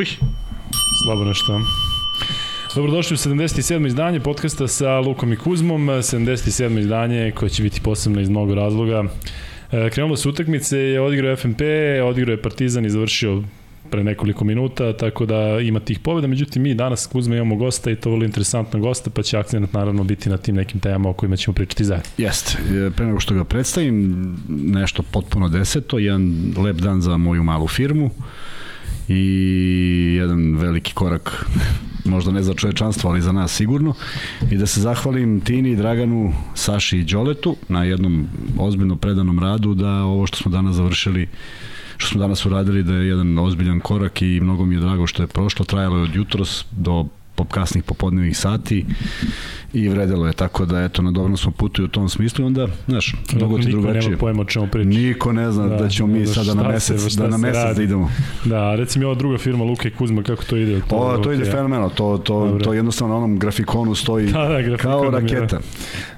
Uj, slabo nešto. Dobrodošli u 77. izdanje podcasta sa Lukom i Kuzmom. 77. izdanje koje će biti posebno iz mnogo razloga. E, krenulo su utakmice, je odigrao FNP, odigrao je Partizan i završio pre nekoliko minuta, tako da ima tih pobjeda. Međutim, mi danas Kuzma imamo gosta i to vrlo interesantno gosta, pa će akcent naravno biti na tim nekim temama o kojima ćemo pričati zajedno. Jeste. E, pre nego što ga predstavim, nešto potpuno deseto, jedan lep dan za moju malu firmu i jedan veliki korak možda ne za čovečanstvo, ali za nas sigurno. I da se zahvalim Tini, Draganu, Saši i Đoletu na jednom ozbiljno predanom radu da ovo što smo danas završili što smo danas uradili da je jedan ozbiljan korak i mnogo mi je drago što je prošlo, trajalo je od jutros do kasnih popodnevnih sati i vredelo je, tako da eto, na dobrom smo putu u tom smislu onda, znaš, mnogo ti drugačije. Niko nema pojma o čemu priča. Niko ne zna da, da ćemo mi sada na mesec, se, da na mesec da idemo. Da, recimo ova druga firma Luka i Kuzma, kako to ide? To, o, to ide ja. fenomenalno, to, to, Dobre. to jednostavno na onom grafikonu stoji da, da, kao raketa.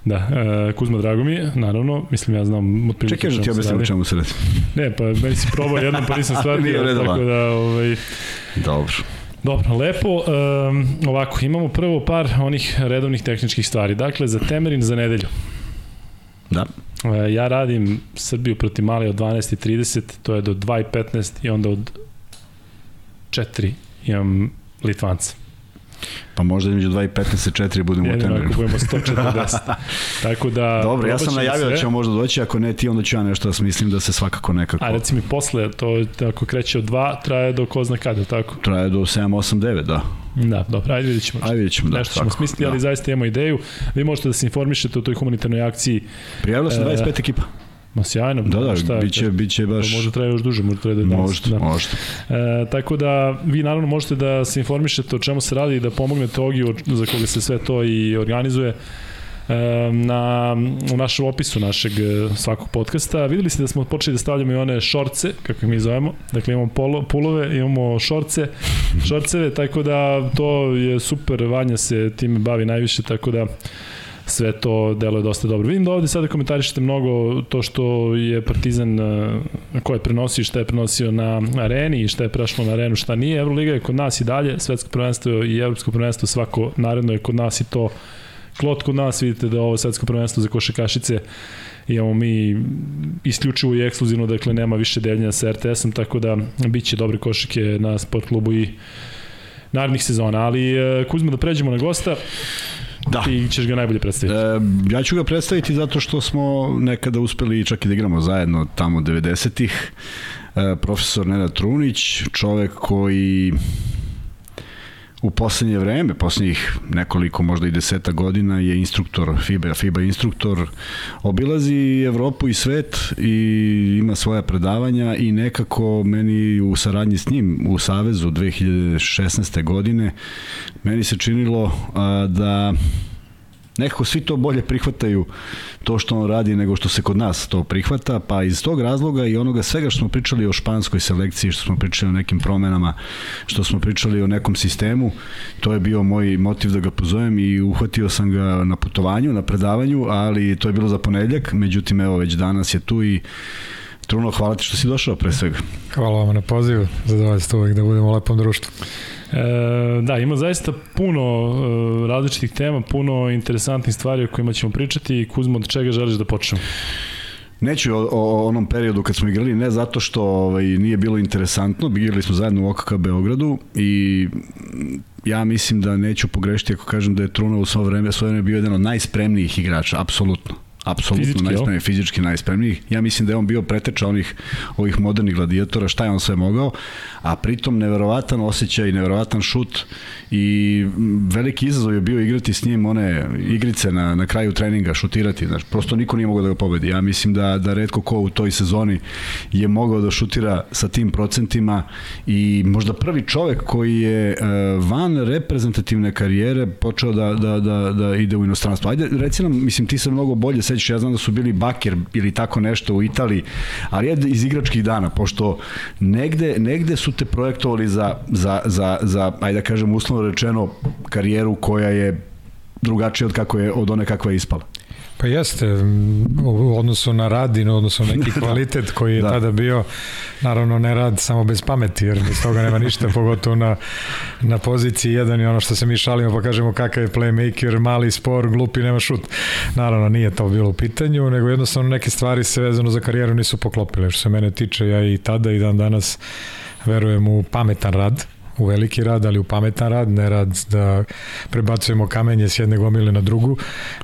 Da, da uh, Kuzma drago mi je, naravno, mislim ja znam otprilike Čekaj, da ti objasnim o čemu se radi. Ne, pa meni si probao jednom pa nisam shvatio, tako da, ovaj... Dobro. Dobro, lepo. Um, ovako, imamo prvo par onih redovnih tehničkih stvari. Dakle, za Temerin za nedelju. Da. E, ja radim Srbiju proti Mali od 12.30, to je do 2.15 i onda od 4 imam Litvanca. Pa možda između 2 i 15 4 budemo u Temerinu. Jedino budemo 140. Tako da... Dobro, ja sam najavio da ćemo možda doći, ako ne ti, onda ću ja nešto da smislim da se svakako nekako... A reci mi posle, to ako kreće od 2, traje do ko zna kada, tako? Traje do 7, 8, 9, da. Da, dobro, ajde vidjet ćemo. Ajde vidjet ćemo, da. Nešto ćemo smisliti, da. ali zaista imamo ideju. Vi možete da se informišete o toj humanitarnoj akciji. Prijavila se 25 e, ekipa. Ma sjajno. Da, da, šta, biće, biće baš... Može traje još duže, može traje da danas. Možda, da. možda. E, tako da, vi naravno možete da se informišete o čemu se radi i da pomognete Ogiju za koga se sve to i organizuje na, u našem opisu našeg e, svakog podcasta. Videli ste da smo počeli da stavljamo i one šorce, kako mi zovemo. Dakle, imamo polo, pulove, imamo šorce, šorceve, tako da to je super. Vanja se time bavi najviše, tako da sve to deluje dosta dobro. Vidim da ovde sada komentarišete mnogo to što je Partizan eh, ko je prenosio šta je prenosio na areni i šta je prešlo na arenu, šta nije. Euroliga je kod nas i dalje, svetsko prvenstvo i evropsko prvenstvo svako naredno je kod nas i to klot kod nas, vidite da ovo svetsko prvenstvo za košakašice imamo mi isključivo i ekskluzivno, dakle nema više deljenja sa RTS-om, tako da bit će dobre košike na sport klubu i narednih sezona. Ali eh, Kuzma da pređemo na gosta, Da. Ti ćeš ga najbolje predstaviti. E, ja ću ga predstaviti zato što smo nekada uspeli čak i da igramo zajedno tamo 90-ih. E, profesor Nenad Trunić, čovek koji u poslednje vreme, poslednjih nekoliko, možda i deseta godina je instruktor FIBA, FIBA instruktor, obilazi Evropu i svet i ima svoja predavanja i nekako meni u saradnji s njim u Savezu 2016. godine meni se činilo a, da nekako svi to bolje prihvataju to što on radi nego što se kod nas to prihvata, pa iz tog razloga i onoga svega što smo pričali o španskoj selekciji, što smo pričali o nekim promenama, što smo pričali o nekom sistemu, to je bio moj motiv da ga pozovem i uhvatio sam ga na putovanju, na predavanju, ali to je bilo za ponedljak, međutim evo već danas je tu i Truno, hvala ti što si došao pre svega. Hvala vam na pozivu, zadovoljstvo uvek da budemo u lepom društvu. E, da, ima zaista puno e, različitih tema, puno interesantnih stvari o kojima ćemo pričati. Kuzmo, od čega želiš da počnemo? Neću o, o onom periodu kad smo igrali, ne zato što ovaj, nije bilo interesantno, igrali smo zajedno u OKK Beogradu i ja mislim da neću pogrešiti ako kažem da je Truna u svoje vreme, svoje vreme bio jedan od najspremnijih igrača, apsolutno apsolutno fizički, najspremniji, fizički najspremniji. Ja mislim da je on bio preteča onih ovih modernih gladijatora, šta je on sve mogao, a pritom neverovatan osjećaj, neverovatan šut i veliki izazov je bio igrati s njim one igrice na, na kraju treninga, šutirati, znači prosto niko nije mogao da ga pobedi. Ja mislim da, da redko ko u toj sezoni je mogao da šutira sa tim procentima i možda prvi čovek koji je e, van reprezentativne karijere počeo da, da, da, da ide u inostranstvo. Ajde, reci nam, mislim, ti se mnogo bolje sećaš, ja znam da su bili Bakir ili tako nešto u Italiji, ali je iz igračkih dana, pošto negde, negde su te projektovali za, za, za, za ajde da kažem, uslovno rečeno, karijeru koja je drugačija od, kako je, od one kakva je ispala. Pa jeste, u odnosu na rad i u odnosu na neki da. kvalitet koji je da. tada bio, naravno ne rad samo bez pameti, jer bez toga nema ništa, pogotovo na, na poziciji jedan i ono što se mi šalimo pa kažemo kakav je playmaker, mali spor, glupi, nema šut. Naravno nije to bilo u pitanju, nego jednostavno neke stvari se vezano za karijeru nisu poklopile. Što se mene tiče, ja i tada i dan danas verujem u pametan rad, u veliki rad, ali u pametan rad, ne rad da prebacujemo kamenje s jedne gomile na drugu,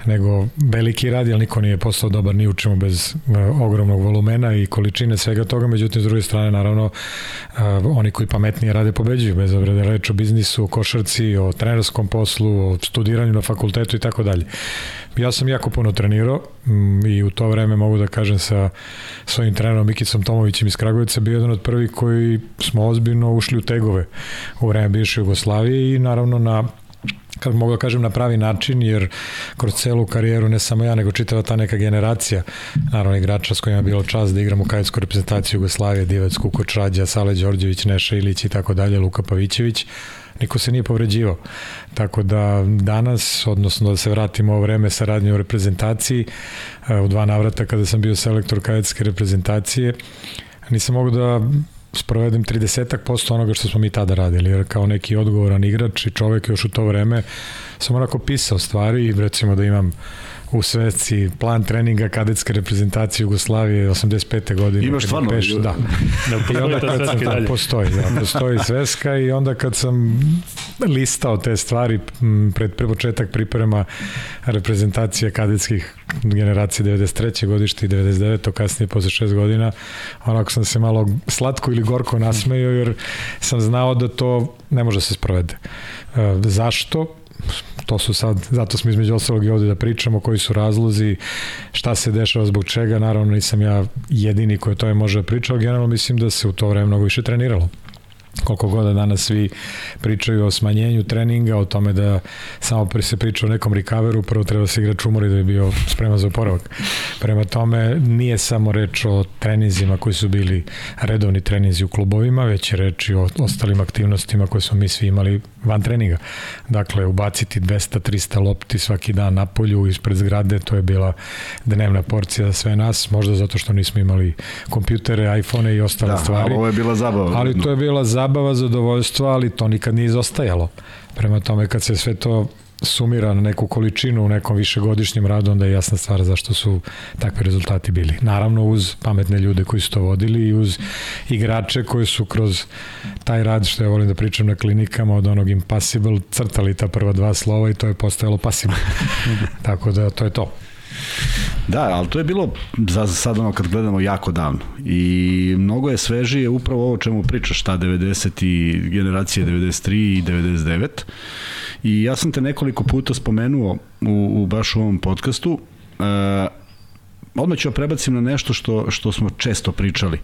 nego veliki rad, jer niko nije postao dobar ni u čemu bez uh, ogromnog volumena i količine svega toga, međutim, s druge strane, naravno, uh, oni koji pametnije rade pobeđuju, bez obre da reč o biznisu, o košarci, o trenerskom poslu, o studiranju na fakultetu i tako dalje. Ja sam jako puno trenirao mm, i u to vreme mogu da kažem sa svojim trenerom Mikicom Tomovićem iz Kragovica bio jedan od prvih koji smo ozbiljno ušli u tegove u vreme bivše Jugoslavije i naravno na kako mogu da kažem na pravi način, jer kroz celu karijeru ne samo ja, nego čitava ta neka generacija, naravno igrača s kojima je bilo čast da igram u kajetsku reprezentaciju Jugoslavije, Divac, Kukoč, Rađa, Sale Đorđević, Neša Ilić i tako dalje, Luka Pavićević, niko se nije povređivao. Tako da danas, odnosno da se vratimo ovo vreme saradnje u reprezentaciji, e, u dva navrata kada sam bio selektor kadetske reprezentacije, nisam mogu da sprovedem 30% onoga što smo mi tada radili, jer kao neki odgovoran igrač i čovek još u to vreme sam onako pisao stvari i recimo da imam u svesci plan treninga kadetske reprezentacije Jugoslavije 85. godine. Imaš stvarno? Peš, da. I onda kad sam, da, postoji, da, postoji sveska i onda kad sam listao te stvari pred početak priprema reprezentacije kadetskih generacije 93. godište i 99. kasnije posle 6 godina, onako sam se malo slatko ili gorko nasmejao jer sam znao da to ne može da se sprovede. E, zašto? To su sad, zato smo između ostalog i ovde da pričamo koji su razlozi, šta se dešava zbog čega, naravno nisam ja jedini koji to je može da priča, ali generalno mislim da se u to vreme mnogo više treniralo koliko god da danas svi pričaju o smanjenju treninga, o tome da samo se priča o nekom recoveru, prvo treba se igrač umori da bi bio spreman za oporavak. Prema tome, nije samo reč o treninzima koji su bili redovni treninzi u klubovima, već je reč i o ostalim aktivnostima koje smo mi svi imali van treninga. Dakle, ubaciti 200-300 lopti svaki dan na polju ispred zgrade, to je bila dnevna porcija za sve nas, možda zato što nismo imali kompjutere, iPhone i ostale da, stvari. Da, ovo je bila zabava. Ali to je bila zabava, zadovoljstvo, ali to nikad nije izostajalo. Prema tome, kad se sve to sumira na neku količinu u nekom višegodišnjem radu, onda je jasna stvar zašto su takvi rezultati bili. Naravno uz pametne ljude koji su to vodili i uz igrače koji su kroz taj rad, što ja volim da pričam na klinikama, od onog impossible, crtali ta prva dva slova i to je postojalo possible. Tako da to je to. Da, ali to je bilo za sad ono kad gledamo jako davno i mnogo je svežije upravo ovo čemu pričaš, ta 90 i generacija 93 i 99 I ja sam te nekoliko puta spomenuo u, u baš u ovom podcastu. Uh, odmah ću prebacim na nešto što, što smo često pričali.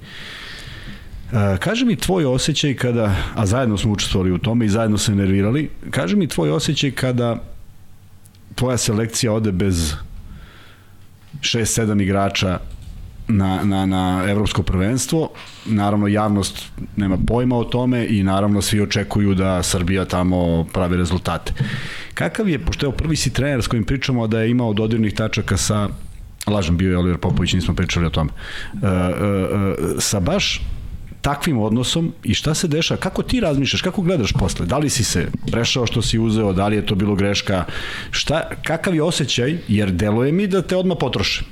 Uh, kaži mi tvoj osjećaj kada, a zajedno smo učestvovali u tome i zajedno se nervirali, kaži mi tvoj osjećaj kada tvoja selekcija ode bez 6-7 igrača na, na, na evropsko prvenstvo. Naravno, javnost nema pojma o tome i naravno svi očekuju da Srbija tamo pravi rezultate. Kakav je, pošto je prvi si trener s kojim pričamo da je imao dodirnih tačaka sa lažem bio je Oliver Popović, nismo pričali o tome. Uh, uh, uh, sa baš takvim odnosom i šta se dešava, kako ti razmišljaš, kako gledaš posle, da li si se prešao što si uzeo, da li je to bilo greška, šta, kakav je osjećaj, jer deluje mi da te odmah potroše.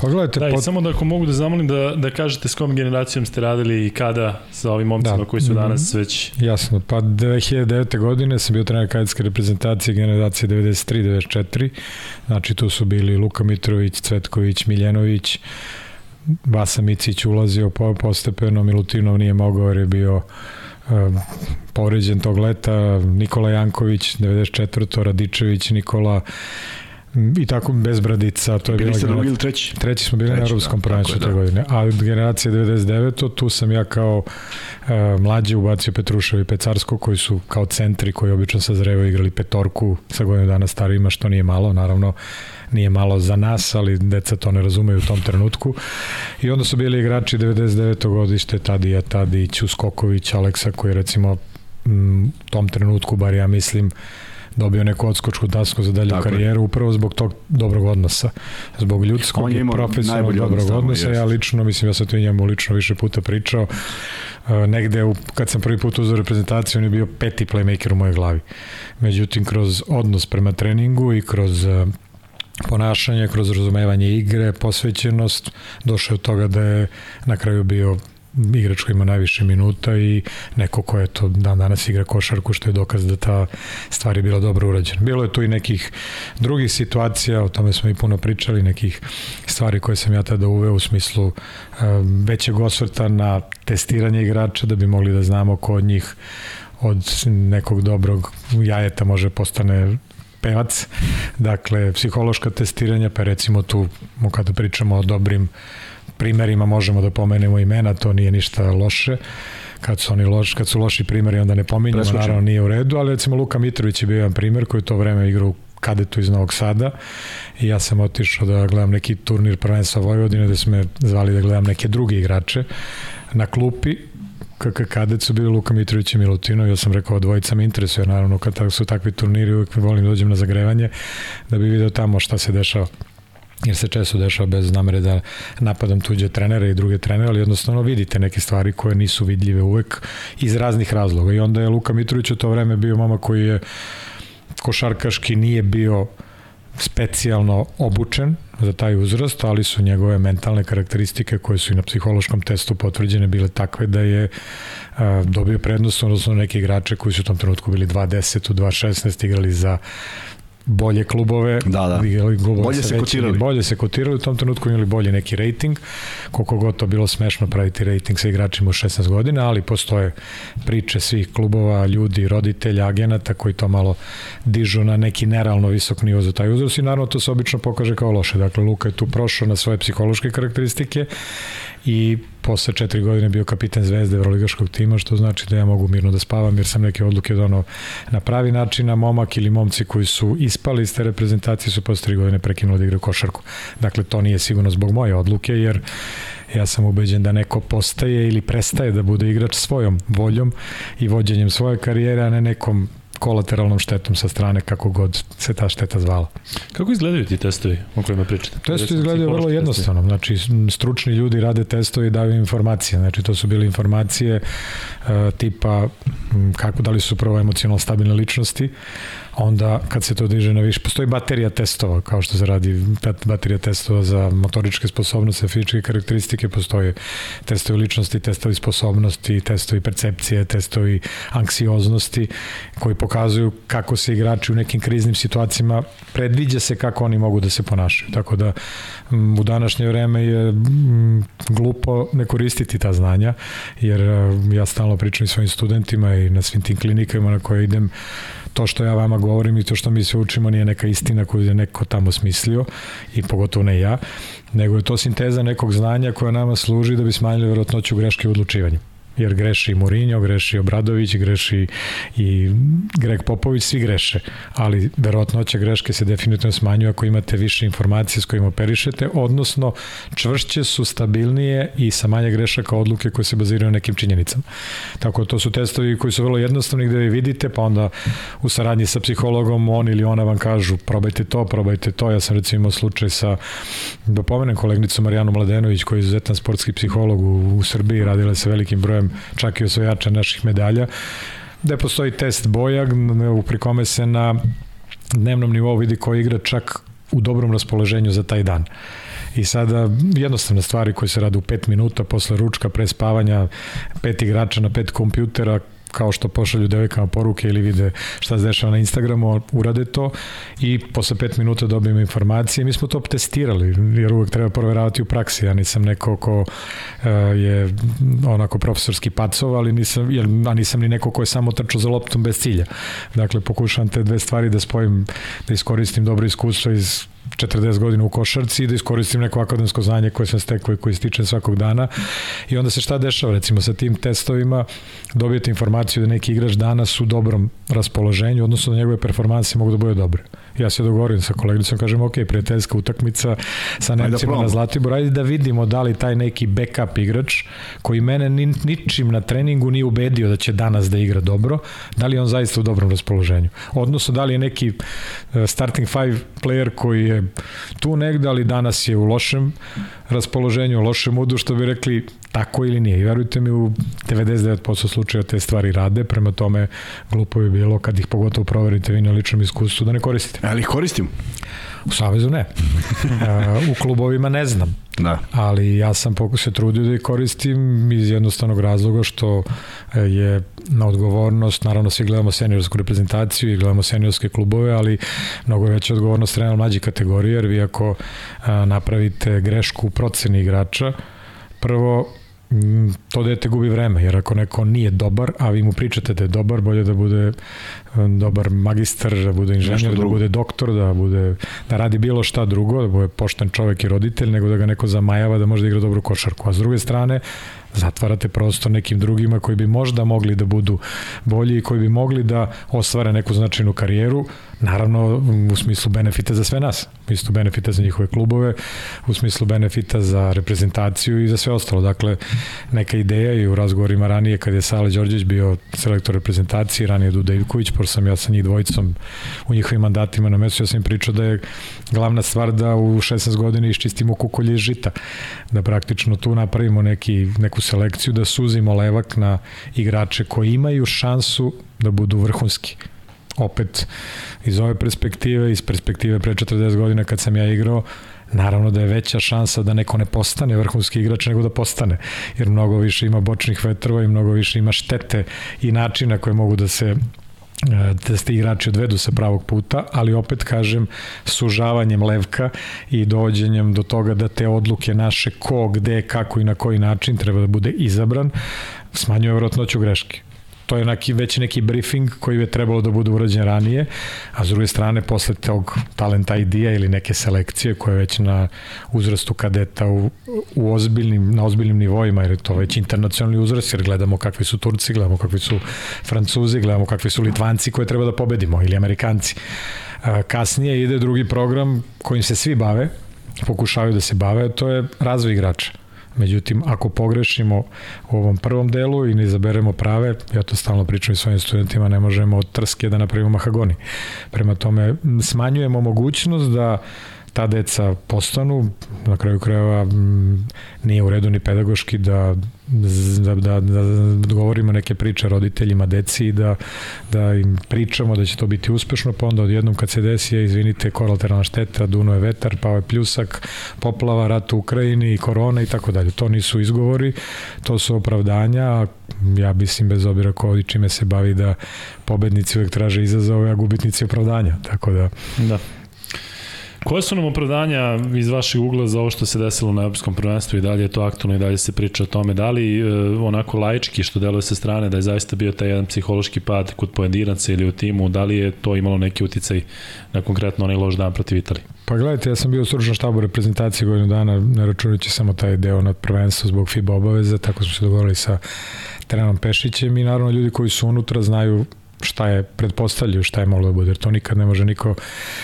Pa gledajte, da, pot... samo da ako mogu da zamolim da, da kažete s kojom generacijom ste radili i kada sa ovim momcima da. koji su danas već... Jasno, pa 2009. godine sam bio trener kadetske reprezentacije generacije 93-94, znači tu su bili Luka Mitrović, Cvetković, Miljenović, Vasa Micić ulazio po, postepeno, Milutinov nije mogao jer je bio um, povređen tog leta, Nikola Janković, 94. Radičević, Nikola i tako bez bradica, to je Bili ste drugi ili treći? Treći smo bili treći, na Europskom da, prvenstvu te da. godine. A generacija 99. tu sam ja kao uh, mlađi ubacio Petrušev i Pecarsko koji su kao centri koji obično sa Zrevo igrali petorku sa godinu dana starima što nije malo, naravno nije malo za nas, ali deca to ne razumeju u tom trenutku. I onda su bili igrači 99. godište, Tadija Tadić, Uskoković, Aleksa koji recimo u tom trenutku, bar ja mislim, dobio neku odskočku dasku za dalju Tako karijeru, je. upravo zbog tog dobrog odnosa. Zbog ljudskog i profesionalnog dobrog odnosa. Ja lično, mislim, ja sam to i njemu lično više puta pričao, uh, negde u, kad sam prvi put uzao reprezentaciju, on je bio peti playmaker u mojoj glavi. Međutim, kroz odnos prema treningu i kroz uh, ponašanje, kroz razumevanje igre, posvećenost, došao od toga da je na kraju bio igrač koji ima najviše minuta i neko ko je to dan danas igra košarku što je dokaz da ta stvar je bila dobro urađena. Bilo je tu i nekih drugih situacija, o tome smo i puno pričali, nekih stvari koje sam ja tada uveo u smislu um, većeg osvrta na testiranje igrača da bi mogli da znamo ko od njih od nekog dobrog jajeta može postane pevac. Dakle, psihološka testiranja, pa recimo tu, kada pričamo o dobrim primerima, možemo da pomenemo imena, to nije ništa loše kad su oni loš, kad su loši primeri onda ne pominjamo, Preslučen. naravno nije u redu, ali recimo Luka Mitrović je bio jedan primer koji to vreme igrao u kadetu iz Novog Sada i ja sam otišao da gledam neki turnir prvenstva Vojvodine da su me zvali da gledam neke druge igrače na klupi KK kadet su bili Luka Mitrović i Milutino ja sam rekao dvojica me interesuje naravno kad su takvi turniri uvijek volim da dođem na zagrevanje da bi video tamo šta se dešava jer se često dešava bez namere da napadam tuđe trenere i druge trenere, ali jednostavno vidite neke stvari koje nisu vidljive uvek iz raznih razloga. I onda je Luka Mitrović u to vreme bio mama koji je košarkaški nije bio specijalno obučen za taj uzrast, ali su njegove mentalne karakteristike koje su i na psihološkom testu potvrđene bile takve da je a, dobio prednost, odnosno neki igrače koji su u tom trenutku bili 2.10 u 2.16 igrali za bolje klubove, da, da. klubove bolje se kotirali. Bolje se kotirali, u tom trenutku imali bolje neki rating, koliko god to bilo smešno praviti rating sa igračima u 16 godina, ali postoje priče svih klubova, ljudi, roditelja, agenata koji to malo dižu na neki nerealno visok nivo za taj uzrast i naravno to se obično pokaže kao loše. Dakle, Luka je tu prošao na svoje psihološke karakteristike i posle četiri godine bio kapiten Zvezde Euroligaškog tima, što znači da ja mogu mirno da spavam jer sam neke odluke donao na pravi način, a momak ili momci koji su ispali iz te reprezentacije su posle tri godine prekinuli da igraju košarku. Dakle, to nije sigurno zbog moje odluke, jer ja sam ubeđen da neko postaje ili prestaje da bude igrač svojom voljom i vođenjem svoje karijere, a ne nekom kolateralnom štetom sa strane kako god se ta šteta zvala. Kako izgledaju ti testovi o kojima pričate? Testovi izgledaju vrlo jednostavno. Znači, stručni ljudi rade testovi i daju informacije. Znači, to su bile informacije uh, tipa kako, da li su prvo emocionalno stabilne ličnosti, onda kad se to diže na više, postoji baterija testova, kao što se radi baterija testova za motoričke sposobnosti, fizičke karakteristike, postoje testovi ličnosti, testovi sposobnosti, testovi percepcije, testovi anksioznosti, koji pokazuju kako se igrači u nekim kriznim situacijama predviđa se kako oni mogu da se ponašaju. Tako da u današnje vreme je glupo ne koristiti ta znanja, jer ja stalno pričam i svojim studentima i na svim tim klinikama na koje idem, to što ja vama govorim i to što mi se učimo nije neka istina koju je neko tamo smislio i pogotovo ne ja, nego je to sinteza nekog znanja koja nama služi da bi smanjili verotnoću greške u odlučivanju jer greši Mourinho, greši Obradović, greši i Greg Popović, svi greše, ali verovatnoća greške se definitivno smanjuje ako imate više informacije s kojima operišete, odnosno čvršće su, stabilnije i sa manje grešaka odluke koje se baziraju na nekim činjenicama. Tako to su testovi koji su vrlo jednostavni gde vi vidite, pa onda u saradnji sa psihologom on ili ona vam kažu probajte to, probajte to. Ja sam recimo imao slučaj sa, da pomenem kolegnicu Marijanu Mladenović koji je izuzetan sportski psiholog u, u Srbiji, radila se velikim brojem čak i osvojača naših medalja, gde postoji test boja, pri kome se na dnevnom nivou vidi koji igra čak u dobrom raspoloženju za taj dan. I sada jednostavne stvari koje se rade u 5 minuta posle ručka, pre spavanja, pet igrača na pet kompjutera, kao što pošalju devojkama poruke ili vide šta se dešava na Instagramu, urade to i posle 5 minuta dobijemo informacije. Mi smo to testirali, jer uvek treba proveravati u praksi. Ja nisam neko ko uh, je onako profesorski pacov, ali nisam, jer, a nisam ni neko ko je samo trčao za loptom bez cilja. Dakle, pokušavam te dve stvari da spojim, da iskoristim dobro iskustvo iz 40 godina u košarci i da iskoristim neko akademsko znanje koje sam stekao i koje stičem svakog dana i onda se šta dešava recimo sa tim testovima dobijete informaciju da neki igrač danas u dobrom raspoloženju, odnosno da njegove performanse mogu da bude dobre. Ja se dogovorim sa kolegicom, kažem, ok, prijateljska utakmica sa da Nemcima da na Zlatibor, ajde da vidimo da li taj neki backup igrač, koji mene ni, ničim na treningu nije ubedio da će danas da igra dobro, da li je on zaista u dobrom raspoloženju. Odnosno, da li je neki e, starting five player koji je tu negde, ali danas je u lošem raspoloženju, u lošem udu, što bi rekli, tako ili nije. I verujte mi, u 99% slučaja te stvari rade, prema tome glupo bi bilo kad ih pogotovo proverite vi na ličnom iskustvu da ne koristite. Ali ih koristim? U Savezu ne. u klubovima ne znam. Da. Ali ja sam se trudio da ih koristim iz jednostavnog razloga što e, je na odgovornost, naravno svi gledamo seniorsku reprezentaciju i gledamo seniorske klubove, ali mnogo je veća odgovornost trenera mlađe kategorije, jer vi ako napravite grešku u proceni igrača, prvo to dete gubi vreme, jer ako neko nije dobar, a vi mu pričate da je dobar, bolje da bude um, dobar magistar, da bude inženjer, da bude doktor, da bude da radi bilo šta drugo, da bude pošten čovek i roditelj, nego da ga neko zamajava da može da igra dobru košarku. A s druge strane, zatvarate prostor nekim drugima koji bi možda mogli da budu bolji i koji bi mogli da ostvare neku značajnu karijeru, naravno u smislu benefita za sve nas, u smislu benefita za njihove klubove, u smislu benefita za reprezentaciju i za sve ostalo. Dakle, neka ideja i u razgovorima ranije kad je Sale Đorđević bio selektor reprezentacije, ranije Duda Ivković, pošto sam ja sa njih dvojicom u njihovim mandatima na mesu, ja sam im pričao da je glavna stvar da u 16 godina iščistimo kukolje iz žita, da praktično tu napravimo neki, neku selekciju, da suzimo levak na igrače koji imaju šansu da budu vrhunski. Opet iz ove perspektive, iz perspektive pre 40 godina kad sam ja igrao, naravno da je veća šansa da neko ne postane vrhunski igrač nego da postane, jer mnogo više ima bočnih vetrova i mnogo više ima štete i načina koje mogu da se da ste igrači odvedu sa pravog puta, ali opet kažem sužavanjem levka i dođenjem do toga da te odluke naše ko, gde, kako i na koji način treba da bude izabran, smanjuje vrotnoću greške to je neki, već neki briefing koji je trebalo da bude urađen ranije, a s druge strane posle tog talent ID-a ili neke selekcije koje je već na uzrastu kadeta u, u ozbiljnim, na ozbiljnim nivoima, jer je to već internacionalni uzrast, jer gledamo kakvi su Turci, gledamo kakvi su Francuzi, gledamo kakvi su Litvanci koje treba da pobedimo, ili Amerikanci. Kasnije ide drugi program kojim se svi bave, pokušavaju da se bave, to je razvoj igrača. Međutim, ako pogrešimo u ovom prvom delu i ne izaberemo prave, ja to stalno pričam i svojim studentima, ne možemo od trske da napravimo mahagoni. Prema tome, smanjujemo mogućnost da ta deca postanu, na kraju krajeva nije u redu ni pedagoški da, da, da, da, govorimo neke priče roditeljima, deci i da, da im pričamo da će to biti uspešno, pa onda odjednom kad se desi, je, izvinite, kolateralna šteta, duno je vetar, pao je pljusak, poplava, rat u Ukrajini, korona i tako dalje. To nisu izgovori, to su opravdanja, ja mislim bez obira ko i čime se bavi da pobednici uvek traže izazove, a gubitnici opravdanja. Tako da... Da. Koje su nam opravdanja iz vašeg ugla za ovo što se desilo na Europskom prvenstvu i dalje je to aktualno i dalje se priča o tome? Da li e, onako laički što deluje sa strane da je zaista bio taj jedan psihološki pad kod pojedinaca ili u timu, da li je to imalo neki uticaj na konkretno onaj loš dan protiv Italije? Pa gledajte, ja sam bio u stručnom štabu reprezentacije godinu dana, ne računajući samo taj deo nad prvenstvo zbog FIBA obaveza, tako smo se dogovorili sa trenerom Pešićem i naravno ljudi koji su unutra znaju šta je pretpostavljaju šta je moglo da bude, jer to nikad ne može niko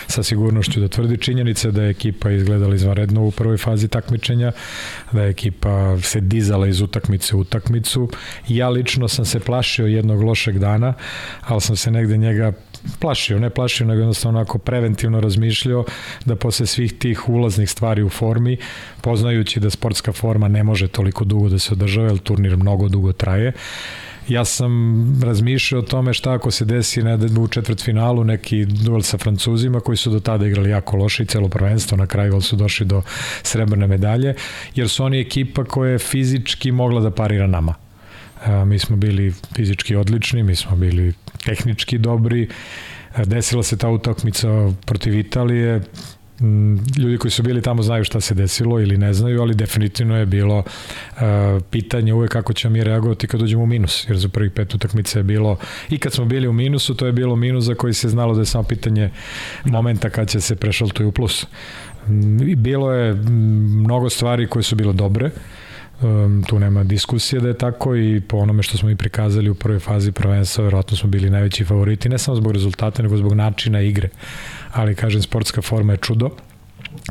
sa sigurnošću da tvrdi. Činjenica da je ekipa izgledala izvanredno u prvoj fazi takmičenja, da je ekipa se dizala iz utakmice u utakmicu. Ja lično sam se plašio jednog lošeg dana, ali sam se negde njega plašio, ne plašio, nego jednostavno onako preventivno razmišljao da posle svih tih ulaznih stvari u formi, poznajući da sportska forma ne može toliko dugo da se održava, jer turnir mnogo dugo traje, ja sam razmišljao o tome šta ako se desi ne, u četvrtfinalu neki duel sa Francuzima koji su do tada igrali jako loše i celo prvenstvo na kraju su došli do srebrne medalje jer su oni ekipa koja je fizički mogla da parira nama. A, mi smo bili fizički odlični, mi smo bili tehnički dobri, desila se ta utakmica protiv Italije, ljudi koji su bili tamo znaju šta se desilo ili ne znaju, ali definitivno je bilo uh, pitanje uvek kako ćemo mi reagovati kad dođemo u minus, jer za prvih pet utakmica je bilo, i kad smo bili u minusu, to je bilo minus za koji se znalo da je samo pitanje momenta kad će se prešaltuju u plus. Mm, bilo je mm, mnogo stvari koje su bile dobre, Um, tu nema diskusije da je tako i po onome što smo i prikazali u prvoj fazi prvenstva, verovatno smo bili najveći favoriti, ne samo zbog rezultata, nego zbog načina igre. Ali, kažem, sportska forma je čudo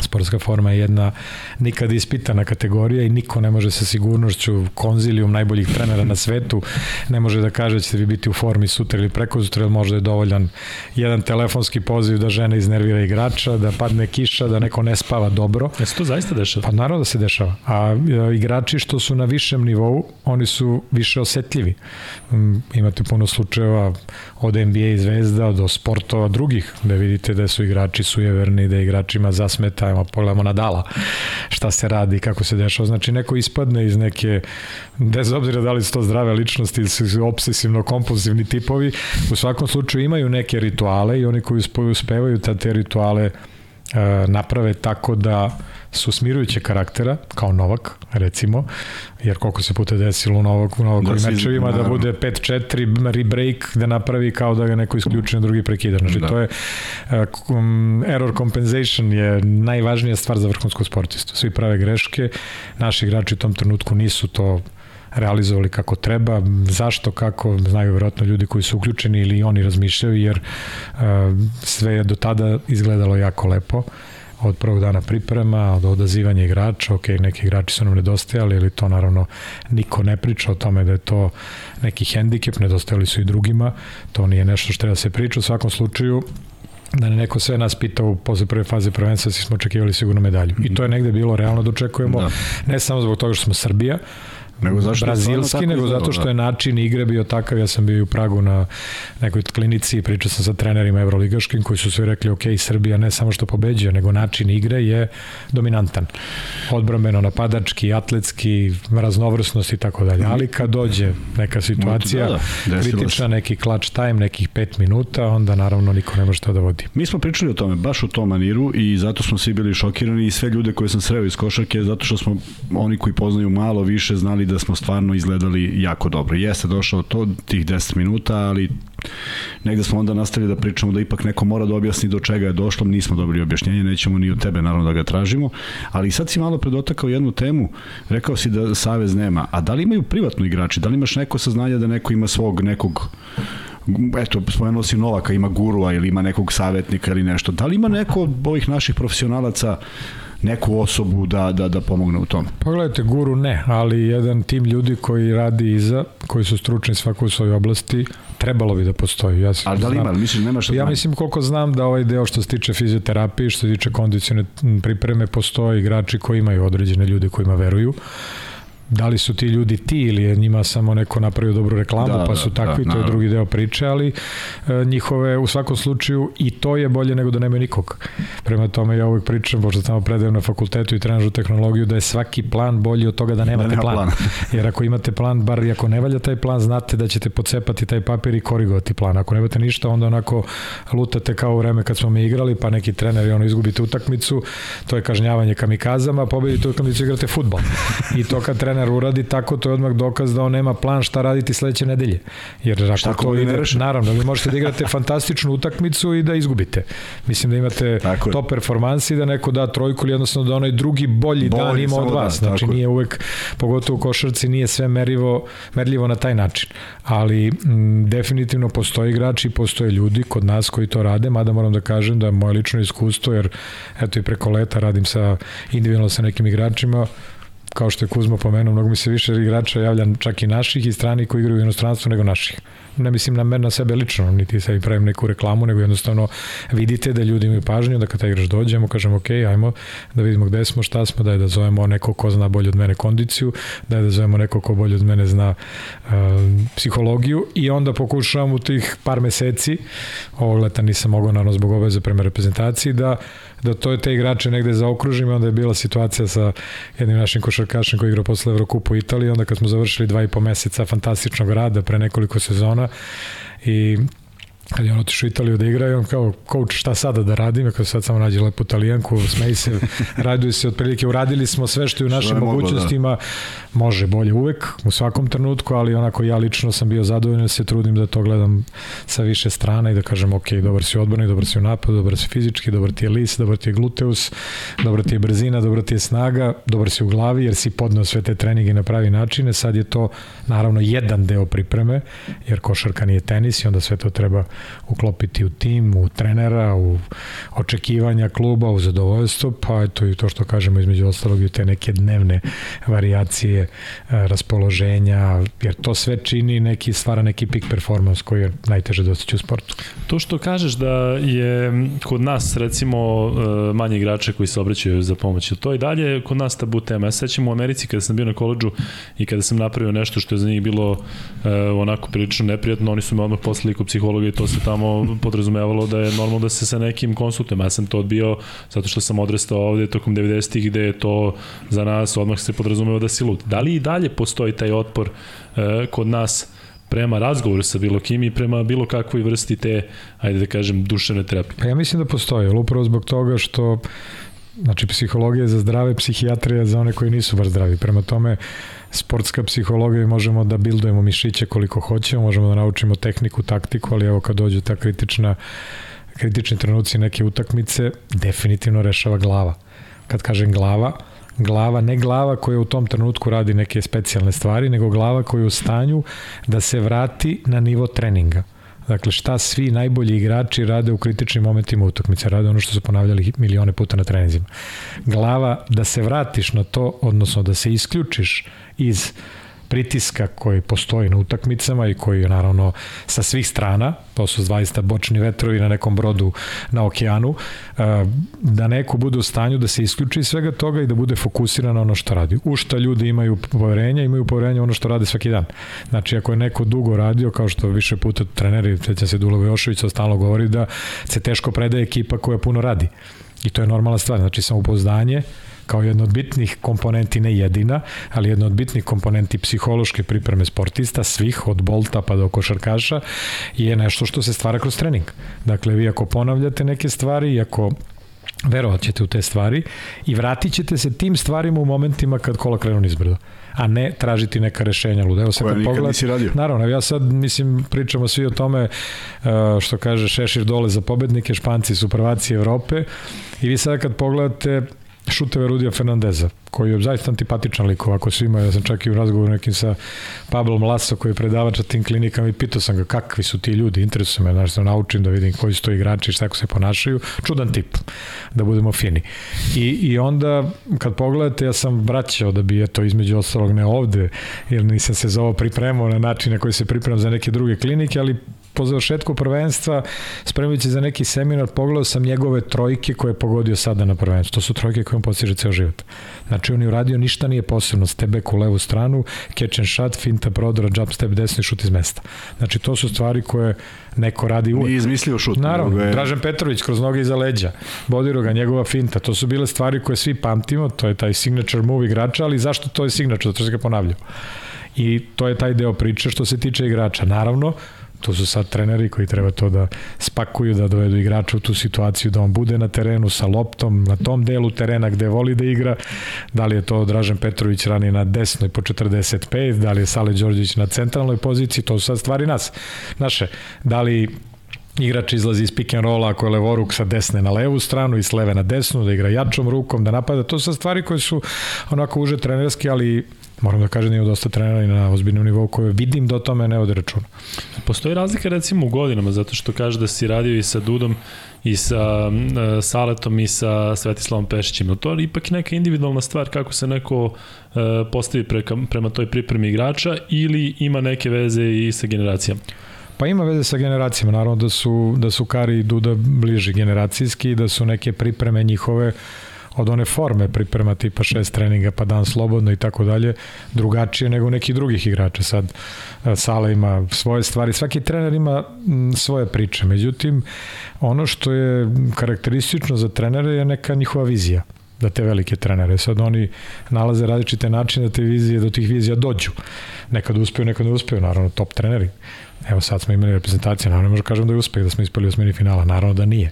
Sportska forma je jedna nikad ispitana kategorija i niko ne može sa sigurnošću konzilijum najboljih trenera na svetu ne može da kaže da ćete vi biti u formi sutra ili preko sutra, ili možda je dovoljan jedan telefonski poziv da žena iznervira igrača, da padne kiša, da neko ne spava dobro. Ja se to zaista dešava? Pa naravno da se dešava. A e, igrači što su na višem nivou, oni su više osetljivi. Mm, imate puno slučajeva od NBA zvezda do sportova drugih, da vidite da su igrači sujeverni, da igračima zasmeta, ajmo pogledamo Nadala, šta se radi, kako se dešava. Znači neko ispadne iz neke, bez obzira da li su to zdrave ličnosti ili su obsesivno-kompulsivni tipovi, u svakom slučaju imaju neke rituale i oni koji uspevaju ta te rituale e, naprave tako da su smirujuće karaktera, kao Novak, recimo, jer koliko se puta desilo u Novak, u Novakovim da mečevima da bude 5-4 rebreak da napravi kao da ga neko isključi na drugi prekida. Znači, da. to je um, error compensation je najvažnija stvar za vrhunsko sportistu. Svi prave greške, naši igrači u tom trenutku nisu to realizovali kako treba, zašto, kako, znaju vjerojatno ljudi koji su uključeni ili oni razmišljaju, jer uh, sve je do tada izgledalo jako lepo od prvog dana priprema, od odazivanja igrača, ok, neki igrači su nam nedostajali, ali to naravno niko ne priča o tome da je to neki hendikep, nedostajali su i drugima, to nije nešto što treba se priča, u svakom slučaju da ne neko sve nas pitao posle prve faze prvenstva, svi smo očekivali sigurno medalju. I to je negde bilo realno da očekujemo, da. ne samo zbog toga što smo Srbija, nego zašto brazilski, nego zato što da. je način igre bio takav, ja sam bio u Pragu na nekoj klinici i pričao sam sa trenerima evroligaškim koji su sve rekli, ok, Srbija ne samo što pobeđuje, nego način igre je dominantan. Odbrambeno, napadački, atletski, raznovrsnost i tako dalje. Ali kad dođe neka situacija da, da, kritična, neki clutch time, nekih 5 minuta, onda naravno niko ne može to da vodi. Mi smo pričali o tome, baš u tom maniru i zato smo svi bili šokirani i sve ljude koje sam sreo iz košarke, zato što smo oni koji poznaju malo više znali da smo stvarno izgledali jako dobro. Jeste došao to tih 10 minuta, ali negde smo onda nastavili da pričamo da ipak neko mora da objasni do čega je došlo, nismo dobili objašnjenje, nećemo ni od tebe naravno da ga tražimo, ali sad si malo predotakao jednu temu, rekao si da Savez nema, a da li imaju privatno igrači, da li imaš neko saznanje da neko ima svog nekog eto, spomenuo si Novaka, ima gurua ili ima nekog savjetnika ili nešto. Da li ima neko od ovih naših profesionalaca neku osobu da, da, da pomogne u tom. Pogledajte, guru ne, ali jedan tim ljudi koji radi iza, koji su stručni svako u svojoj oblasti, trebalo bi da postoji. Ja ali da li ima, mislim, nema što Ja znam. mislim koliko znam da ovaj deo što se tiče fizioterapije, što se tiče kondicione pripreme, postoje igrači koji imaju određene ljude kojima veruju da li su ti ljudi ti ili je njima samo neko napravio dobru reklamu da, pa su da, takvi, da, to je drugi deo priče, ali e, njihove u svakom slučaju i to je bolje nego da nema nikog. Prema tome ja uvek pričam, pošto tamo predajem na fakultetu i trenažu tehnologiju, da je svaki plan bolji od toga da nemate da nema plan. plan. Jer ako imate plan, bar i ako ne valja taj plan, znate da ćete pocepati taj papir i korigovati plan. Ako nemate ništa, onda onako lutate kao u vreme kad smo mi igrali, pa neki trener i ono izgubite utakmicu, to je kažnjavanje kamikazama, pobedite utakmicu igrate futbol. I to kad trener trener uradi tako, to je odmah dokaz da on nema plan šta raditi sledeće nedelje. Jer ako šta to ide, naravno, vi možete da igrate fantastičnu utakmicu i da izgubite. Mislim da imate tako top performansi da neko da trojku ili jednostavno da onaj drugi bolji, bolji dan ima od vas. Da, znači nije uvek, pogotovo u košarci, nije sve merivo, merljivo na taj način. Ali m, definitivno postoje igrači, postoje ljudi kod nas koji to rade, mada moram da kažem da je moje lično iskustvo, jer eto i preko leta radim sa individualno sa nekim igračima, kao što je Kuzma pomenuo, mnogo mi se više igrača javlja čak i naših i strani koji igraju u inostranstvu nego naših. Ne mislim na mene na sebe lično, niti sebi pravim neku reklamu, nego jednostavno vidite da ljudi imaju pažnju, da kad taj igrač dođe, mu kažemo ok, ajmo da vidimo gde smo, šta smo, daj da zovemo neko ko zna bolje od mene kondiciju, daj da zovemo neko ko bolje od mene zna uh, psihologiju. I onda pokušavam u tih par meseci, ovog leta nisam mogao naravno zbog obaveza prema reprezentaciji, da da to te igrače negde zaokružim i onda je bila situacija sa jednim našim košarkašem koji igra posle Evrokupu u Italiji, onda kad smo završili dva i po meseca fantastičnog rada pre nekoliko sezona, i kad je on otišao u Italiju da igra i on kao, coach, šta sada da radim? Kao sad samo nađe lepu italijanku, smeji se, raduje se otprilike, uradili smo sve što je u našim mogućnostima, da. može bolje uvek, u svakom trenutku, ali onako ja lično sam bio zadovoljan, se trudim da to gledam sa više strana i da kažem, ok, dobar si odbornik, dobar si u napadu, dobar si fizički, dobar ti je lis, dobar ti je gluteus, dobar ti je brzina, dobar ti je snaga, dobar si u glavi, jer si podnao sve te treninge na pravi načine, sad je to naravno jedan deo pripreme, jer košarka nije tenis i onda sve to treba uklopiti u tim, u trenera, u očekivanja kluba, u zadovoljstvo, pa eto i to što kažemo između ostalog i te neke dnevne variacije e, raspoloženja, jer to sve čini neki, stvara neki peak performance koji je najteže dostići u sportu. To što kažeš da je kod nas recimo e, manje igrače koji se obraćaju za pomoć, to i dalje kod nas tabu tema. Ja sećam u Americi kada sam bio na koleđu i kada sam napravio nešto što je za njih bilo e, onako prilično neprijatno, oni su me odmah poslali kod psihologa i to se tamo podrazumevalo da je normalno da se sa nekim konsultujem. Ja sam to odbio zato što sam odrastao ovde tokom 90-ih gde je to za nas odmah se podrazumeva da si lud. Da li i dalje postoji taj otpor e, kod nas prema razgovoru sa bilo kim i prema bilo kakvoj vrsti te, ajde da kažem, duševne terapije? Pa ja mislim da postoji, ali upravo zbog toga što Znači, psihologija je za zdrave, psihijatrija za one koji nisu baš zdravi. Prema tome, sportska psihologija i možemo da bildujemo mišiće koliko hoćemo, možemo da naučimo tehniku, taktiku, ali evo kad dođe ta kritična kritični trenuci neke utakmice, definitivno rešava glava. Kad kažem glava, glava, ne glava koja u tom trenutku radi neke specijalne stvari, nego glava koja je u stanju da se vrati na nivo treninga. Dakle, šta svi najbolji igrači rade u kritičnim momentima utakmice, rade ono što su ponavljali milione puta na trenizima. Glava, da se vratiš na to, odnosno da se isključiš iz pritiska koji postoji na utakmicama i koji je naravno sa svih strana, to su zaista bočni vetrovi na nekom brodu na okeanu, eh, da neko bude u stanju da se isključi iz svega toga i da bude fokusiran na ono što radi. U šta ljudi imaju poverenja, imaju poverenja ono što rade svaki dan. Znači, ako je neko dugo radio, kao što više puta treneri, sveća se Dulo Jošević, stalno govori da se teško predaje ekipa koja puno radi. I to je normalna stvar. Znači, samopouzdanje, kao jedna od bitnih komponenti, ne jedina, ali jedna od bitnih komponenti psihološke pripreme sportista, svih, od bolta pa do košarkaša, je nešto što se stvara kroz trening. Dakle, vi ako ponavljate neke stvari i ako verovat ćete u te stvari i vratit ćete se tim stvarima u momentima kad kola krenu nizbrdo a ne tražiti neka rešenja luda. Evo sad Koja nikad pogled, nisi radio. Naravno, ja sad, mislim, pričamo svi o tome uh, što kaže Šešir dole za pobednike, Španci su prvaci Evrope i vi sad kad pogledate šuteve Rudija Fernandeza, koji je zaista antipatičan lik ovako svima. Ja sam čak i u razgovoru nekim sa Pablom Laso koji je predavač tim klinikama i pitao sam ga kakvi su ti ljudi, interesuje me, znači da naučim da vidim koji su to igrači, šta kako se ponašaju. Čudan tip, da budemo fini. I, I onda kad pogledate, ja sam vraćao da bi eto između ostalog ne ovde, jer nisam se za ovo pripremao na način na koji se pripremam za neke druge klinike, ali po završetku prvenstva, spremajući za neki seminar, pogledao sam njegove trojke koje je pogodio sada na prvenstvu. To su trojke koje on postiže ceo život. Znači, on je uradio ništa nije posebno. Stebek u levu stranu, catch and shot, finta prodora, jump step desni, šut iz mesta. Znači, to su stvari koje neko radi uvek. Nije izmislio šut. Naravno, je... Dražen Petrović kroz noge iza leđa, Bodiroga, njegova finta, to su bile stvari koje svi pamtimo, to je taj signature move igrača, ali zašto to je signature? Zato što se ga ponavljao. I to je taj deo priče što se tiče igrača. Naravno, To su sad treneri koji treba to da spakuju, da dovedu igrača u tu situaciju, da on bude na terenu sa loptom, na tom delu terena gde voli da igra. Da li je to Dražen Petrović rani na desnoj po 45, da li je Sale Đorđević na centralnoj poziciji, to su sad stvari nas. Naše, da li igrač izlazi iz pick and rolla ako je levoruk sa desne na levu stranu i s leve na desnu, da igra jačom rukom, da napada, to su stvari koje su onako uže trenerski, ali moram da kažem da ima dosta trenera i na ozbiljnom nivou koje vidim da o tome ne ode računa. Postoji razlika recimo u godinama, zato što kaže da si radio i sa Dudom i sa uh, Saletom i sa Svetislavom Pešićima. To je ipak neka individualna stvar kako se neko uh, postavi preka, prema toj pripremi igrača ili ima neke veze i sa generacijama? Pa ima veze sa generacijama, naravno da su, da su Kari i Duda bliži generacijski, da su neke pripreme njihove uh, od one forme priprema tipa šest treninga pa dan slobodno i tako dalje, drugačije nego neki drugih igrača. Sad e, Sala ima svoje stvari, svaki trener ima svoje priče. Međutim, ono što je karakteristično za trenere je neka njihova vizija da te velike trenere. Sad oni nalaze različite načine da te vizije, do tih vizija dođu. Nekad uspeju, nekad ne uspeju, naravno top treneri. Evo sad smo imali reprezentacije, naravno ne možemo da kažem da je uspeh da smo ispali osmini finala, naravno da nije.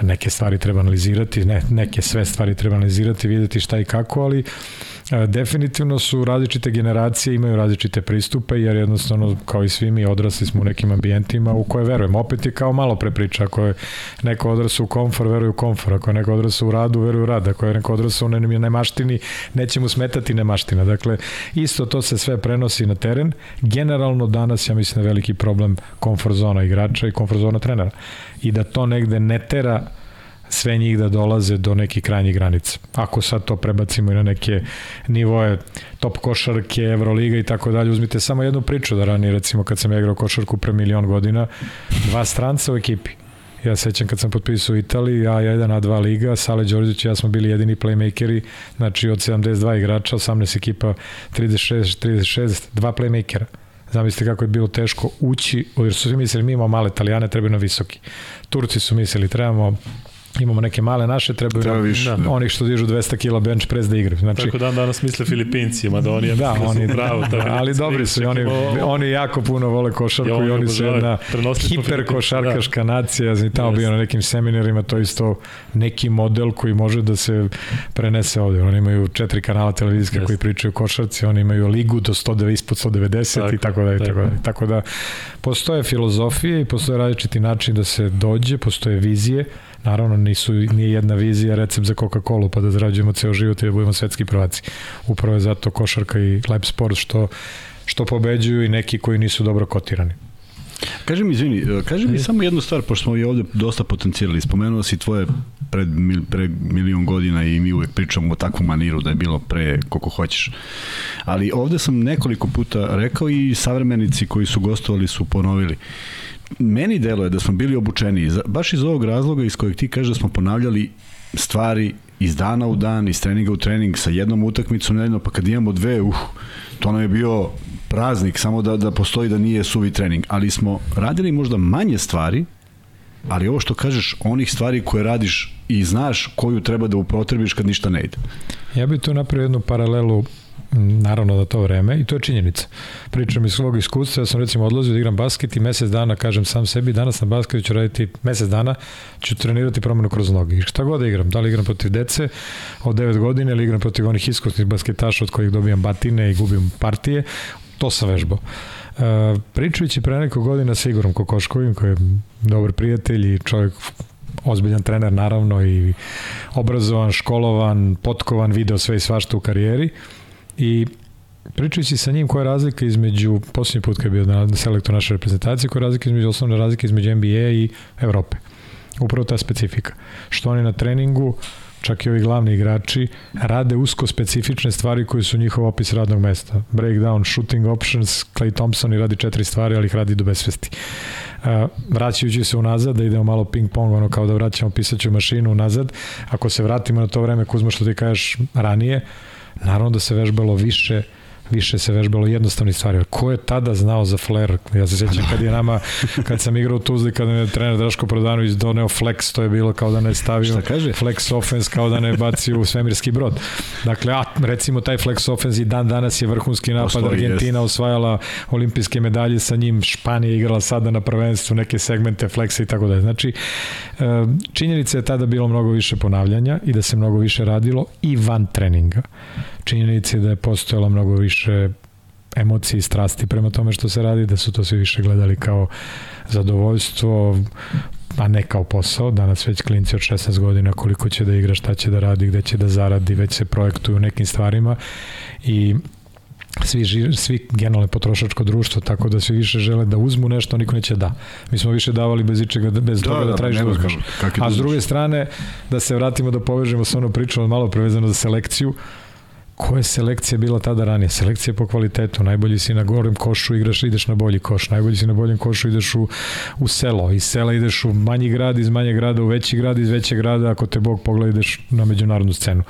Neke stvari treba analizirati, ne, neke sve stvari treba analizirati, videti šta i kako, ali E, definitivno su različite generacije, imaju različite pristupe, jer jednostavno, kao i svi mi, odrasli smo u nekim ambijentima u koje verujemo. Opet je kao malo pre priča, ako je neko odrasao u komfor, veruje u komfor, ako je neko odrasao u radu, veruje u rad, ako je neko odrasao u nemaštini, neće mu smetati nemaština. Dakle, isto to se sve prenosi na teren. Generalno danas, ja mislim, da je veliki problem komfort zona igrača i komfort zona trenera. I da to negde ne tera sve njih da dolaze do nekih krajnjih granica. Ako sad to prebacimo i na neke nivoje top košarke, Euroliga i tako dalje, uzmite samo jednu priču da ranije, recimo kad sam igrao košarku pre milion godina, dva stranca u ekipi. Ja sećam kad sam potpisao u Italiji, ja jedan a dva liga, Sale Đorđević i ja smo bili jedini playmakeri, znači od 72 igrača, 18 ekipa, 36, 36, dva playmakera. Zamislite kako je bilo teško ući, jer su svi mislili mi imamo male italijane, trebaju na visoki. Turci su mislili trebamo imamo neke male naše, trebaju Treba više, da. onih što dižu 200 kg bench press da igraju. Znači, Tako dan danas misle Filipinci, mada oni, da, oni bravo, da, ali dobri su, oni, oni jako puno vole košarku ja, i oni su jedna hiper košarkaška da. nacija, ja sam tamo yes. bio na nekim seminarima, to isto neki model koji može da se prenese ovde. Oni imaju četiri kanala televizijske yes. koji pričaju košarci, oni imaju ligu do 100, ispod 190 tako, i tako da, i tako da. Tako da postoje filozofije i postoje različiti način da se dođe, postoje vizije, Naravno, nisu, nije jedna vizija recept za Coca-Cola pa da zarađujemo ceo život i da budemo svetski prvaci. Upravo je zato košarka i lab sport što, što pobeđuju i neki koji nisu dobro kotirani. Kaži mi, izvini, e, kaži mi samo jednu stvar, pošto smo i ovde dosta potencijali. Spomenuo si tvoje pred, mil, pre milion godina i mi uvek pričamo o takvom maniru da je bilo pre koliko hoćeš. Ali ovde sam nekoliko puta rekao i savremenici koji su gostovali su ponovili. Uh, meni deluje da smo bili obučeni, baš iz ovog razloga iz kojeg ti kažeš da smo ponavljali stvari iz dana u dan, iz treninga u trening, sa jednom utakmicom nedeljno, pa kad imamo dve, uh, to nam je bio praznik, samo da, da postoji da nije suvi trening. Ali smo radili možda manje stvari, ali ovo što kažeš, onih stvari koje radiš i znaš koju treba da upotrebiš kad ništa ne ide. Ja bih tu napravio jednu paralelu naravno da to vreme i to je činjenica. Pričam iz svog iskustva, ja sam recimo odlazio da igram basket i mesec dana kažem sam sebi, danas na basketu ću raditi mesec dana, ću trenirati promenu kroz noge. I šta god da igram, da li igram protiv dece od 9 godina ili igram protiv onih iskusnih basketaša od kojih dobijam batine i gubim partije, to sam vežbao. Uh, pričajući pre neko godina sa Igorom Kokoškovim, koji je dobar prijatelj i čovjek ozbiljan trener naravno i obrazovan, školovan, potkovan, video sve i svašta u karijeri. I pričajući sa njim koja je razlika između, posljednji put kad je bio na selektor naše reprezentacije, koja je razlika između, osnovne razlike između NBA i Evrope. Upravo ta specifika. Što oni na treningu, čak i ovi glavni igrači, rade usko specifične stvari koji su njihov opis radnog mesta. Breakdown, shooting options, Clay Thompson i radi četiri stvari, ali ih radi do besvesti. Uh, vraćajući se unazad, da idemo malo ping pong, ono kao da vraćamo pisaću mašinu unazad, ako se vratimo na to vreme, Kuzma, što ti kažeš ranije, Naravno da se vežbalo više više se vežbalo jednostavni stvari. Ko je tada znao za flare? Ja se sjećam kad je nama, kad sam igrao u Tuzli, kad je trener Draško Prodanović doneo flex, to je bilo kao da ne stavio Šta kaže? flex offense, kao da ne bacio u svemirski brod. Dakle, a, recimo taj flex offense i dan danas je vrhunski napad. Postoji, Argentina jest. osvajala olimpijske medalje sa njim, Španija igrala sada na prvenstvu neke segmente flexa i tako dalje. Znači, e, činjenica je tada bilo mnogo više ponavljanja i da se mnogo više radilo i van treninga činjenici da je postojalo mnogo više emocije i strasti prema tome što se radi, da su to svi više gledali kao zadovoljstvo, a ne kao posao. Danas već klinci od 16 godina koliko će da igra, šta će da radi, gde će da zaradi, već se projektuju nekim stvarima i svi, svi generalno potrošačko društvo, tako da svi više žele da uzmu nešto, niko neće da. Mi smo više davali bez ičega, bez da, toga da, da tražiš da uzmeš. A s druge strane, da se vratimo da povežemo sa ono pričom malo prevezano za selekciju, Koja je selekcija bila tada ranije? Selekcija po kvalitetu. Najbolji si na gorem košu, igraš, ideš na bolji koš. Najbolji si na boljem košu, ideš u, u selo. Iz sela ideš u manji grad, iz manjeg grada u veći grad, iz većeg grada, ako te Bog pogleda, ideš na međunarodnu scenu.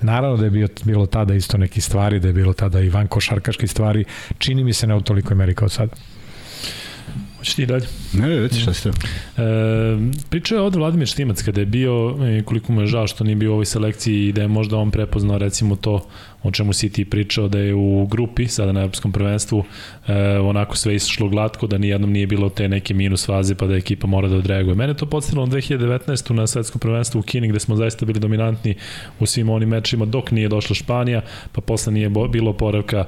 Naravno da je bio, bilo tada isto neki stvari, da je bilo tada i van košarkaški stvari. Čini mi se ne u tolikoj meri kao sada. Hoćeš ti dalje? Ne, ne, reci šta ste. E, pričao je ovde Vladimir Štimac kada je bio, koliko mu je žao što nije bio u ovoj selekciji i da je možda on prepoznao recimo to o čemu si ti pričao da je u grupi, sada na Europskom prvenstvu, e, onako sve išlo glatko, da nijednom nije bilo te neke minus faze pa da ekipa mora da odreaguje. Mene to podsjetilo na 2019. na svetskom prvenstvu u Kini gde smo zaista bili dominantni u svim onim mečima dok nije došla Španija, pa posle nije bilo poravka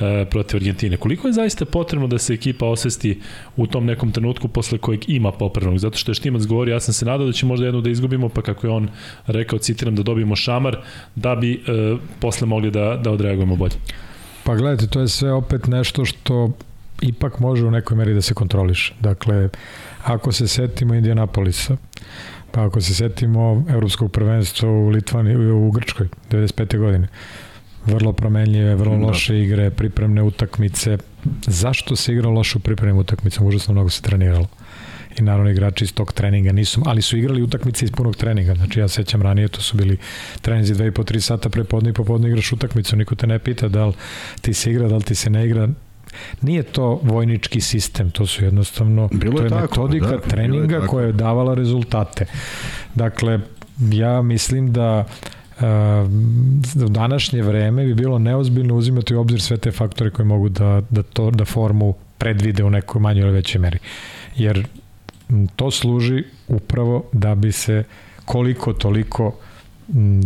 e, protiv Argentine. Koliko je zaista potrebno da se ekipa osvesti u tom nekom trenutku posle kojeg ima popravnog? Zato što je Štimac govori, ja sam se nadao da će možda jednu da izgubimo, pa kako je on rekao, citiram, da dobijemo šamar, da bi e, posle mogli da, da odreagujemo bolje. Pa gledajte, to je sve opet nešto što ipak može u nekoj meri da se kontroliše. Dakle, ako se setimo Indianapolisa, pa ako se setimo evropskog prvenstva u Litvani, u Grčkoj, 95. godine, vrlo promenljive, vrlo da. loše igre, pripremne utakmice. Zašto se igralo loše u pripremnim utakmicama? Užasno mnogo se treniralo i naravno igrači iz tog treninga nisu, ali su igrali utakmice iz punog treninga. Znači ja sećam ranije, to su bili treninzi 2 i po 3 sata pre podne i popodne igraš utakmicu, niko te ne pita da li ti se igra, da li ti se ne igra, nije to vojnički sistem, to su jednostavno bilo to je, tako, metodika da, treninga je koja je davala rezultate. Dakle, ja mislim da Uh, u današnje vreme bi bilo neozbiljno uzimati u obzir sve te faktore koji mogu da, da, to, da formu predvide u nekoj manjoj ili većoj meri. Jer to služi upravo da bi se koliko toliko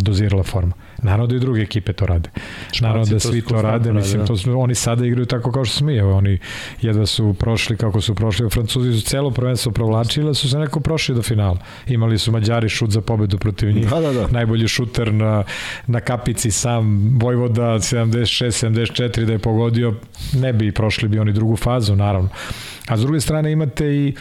dozirala forma. Naravno da i druge ekipe to rade. Španci Naravno da svi to rade, mislim, da. to su, oni sada igraju tako kao što smo evo, oni jedva su prošli kako su prošli, Francuzi su celo prvenstvo provlačili, su se neko prošli do finala. Imali su Mađari šut za pobedu protiv njih, da, da, da. najbolji šuter na, na kapici sam, Vojvoda 76-74 da je pogodio, ne bi prošli bi oni drugu fazu, naravno. A s druge strane imate i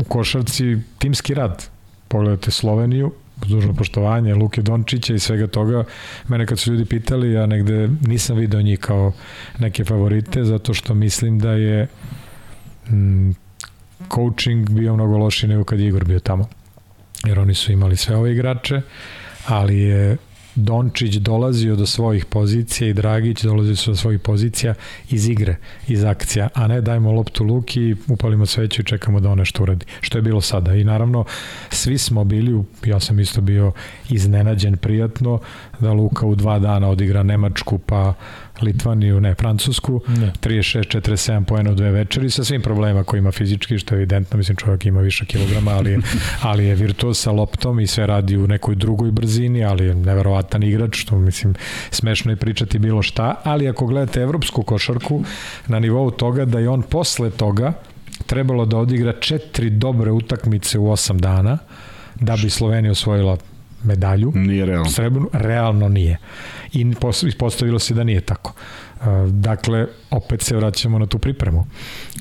u košarci timski rad. Pogledajte Sloveniju, dužno poštovanje Luke Dončića i svega toga. Mene kad su ljudi pitali, ja negde nisam video njih kao neke favorite, zato što mislim da je mm, coaching bio mnogo lošiji nego kad je Igor bio tamo. Jer oni su imali sve ove igrače, ali je Dončić dolazio do svojih pozicija i Dragić dolazio su do svojih pozicija iz igre, iz akcija, a ne dajmo loptu Luki, upalimo sveću i čekamo da on nešto uradi. Što je bilo sada. I naravno, svi smo bili, ja sam isto bio iznenađen prijatno, da Luka u dva dana odigra Nemačku, pa Litvaniju, ne, Francusku, ne. 36-47 pojena u dve večeri sa svim problema koji ima fizički, što je evidentno, mislim čovjek ima više kilograma, ali, ali je virtuoz sa loptom i sve radi u nekoj drugoj brzini, ali je neverovatan igrač, što mislim smešno je pričati bilo šta, ali ako gledate evropsku košarku na nivou toga da je on posle toga trebalo da odigra četiri dobre utakmice u osam dana, da bi Slovenija osvojila medalju. Nije realno. Srebrnu, realno nije. I postavilo se da nije tako. Dakle, opet se vraćamo na tu pripremu.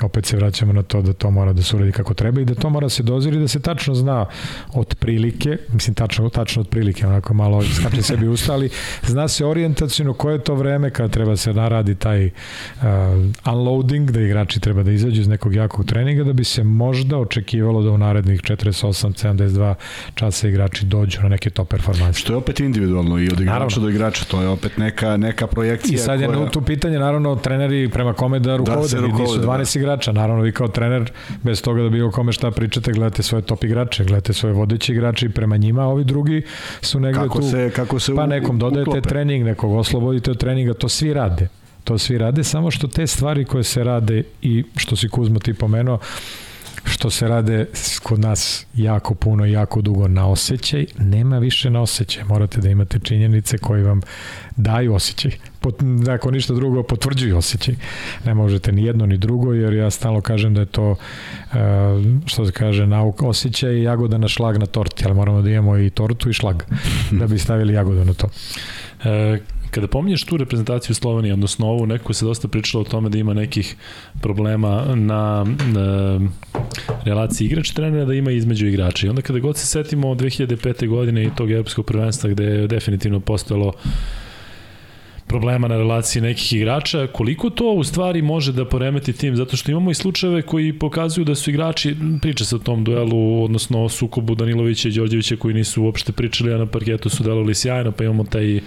Opet se vraćamo na to da to mora da se uradi kako treba i da to mora da se doziri da se tačno zna od prilike, mislim tačno, tačno od prilike, onako malo skače sebi ustali, zna se orijentacijno koje je to vreme kada treba se naradi taj uh, unloading, da igrači treba da izađu iz nekog jakog treninga, da bi se možda očekivalo da u narednih 48, 72 časa igrači dođu na neke top performanse. Što je opet individualno i od igrača Naravno. do igrača, to je opet neka, neka projekcija. I sad je koja... tu pitanje, naravno, treneri prema kome da rukovode, da, rukovode nisu 12 da. igrača, naravno vi kao trener, bez toga da bi o kome šta pričate, gledate svoje top igrače, gledate svoje vodeće igrače i prema njima, ovi drugi su negde kako tu, se, kako se pa nekom dodajete uklope. trening, nekog oslobodite od treninga, to svi rade. To svi rade, samo što te stvari koje se rade i što si Kuzmo ti pomenuo, što se rade kod nas jako puno jako dugo na osjećaj, nema više na osjećaj. Morate da imate činjenice koje vam daju osjećaj. Pot, ako ništa drugo, potvrđuju osjećaj. Ne možete ni jedno ni drugo, jer ja stalno kažem da je to, e, što se kaže, nauk osjećaj i jagoda na šlag na torti, ali moramo da imamo i tortu i šlag, da bi stavili jagodu na to. E, Kada pominješ tu reprezentaciju Slovenije, odnosno ovu, neko se dosta pričalo o tome da ima nekih problema na, na relaciji igrač-trenera, da ima između igrača. I onda kada god se setimo 2005. godine i tog evropskog prvenstva gde je definitivno postojalo problema na relaciji nekih igrača, koliko to u stvari može da poremeti tim, zato što imamo i slučajeve koji pokazuju da su igrači, priča se o tom duelu, odnosno o sukobu Danilovića i Đorđevića koji nisu uopšte pričali, a na parketu su delovali sjajno, pa imamo taj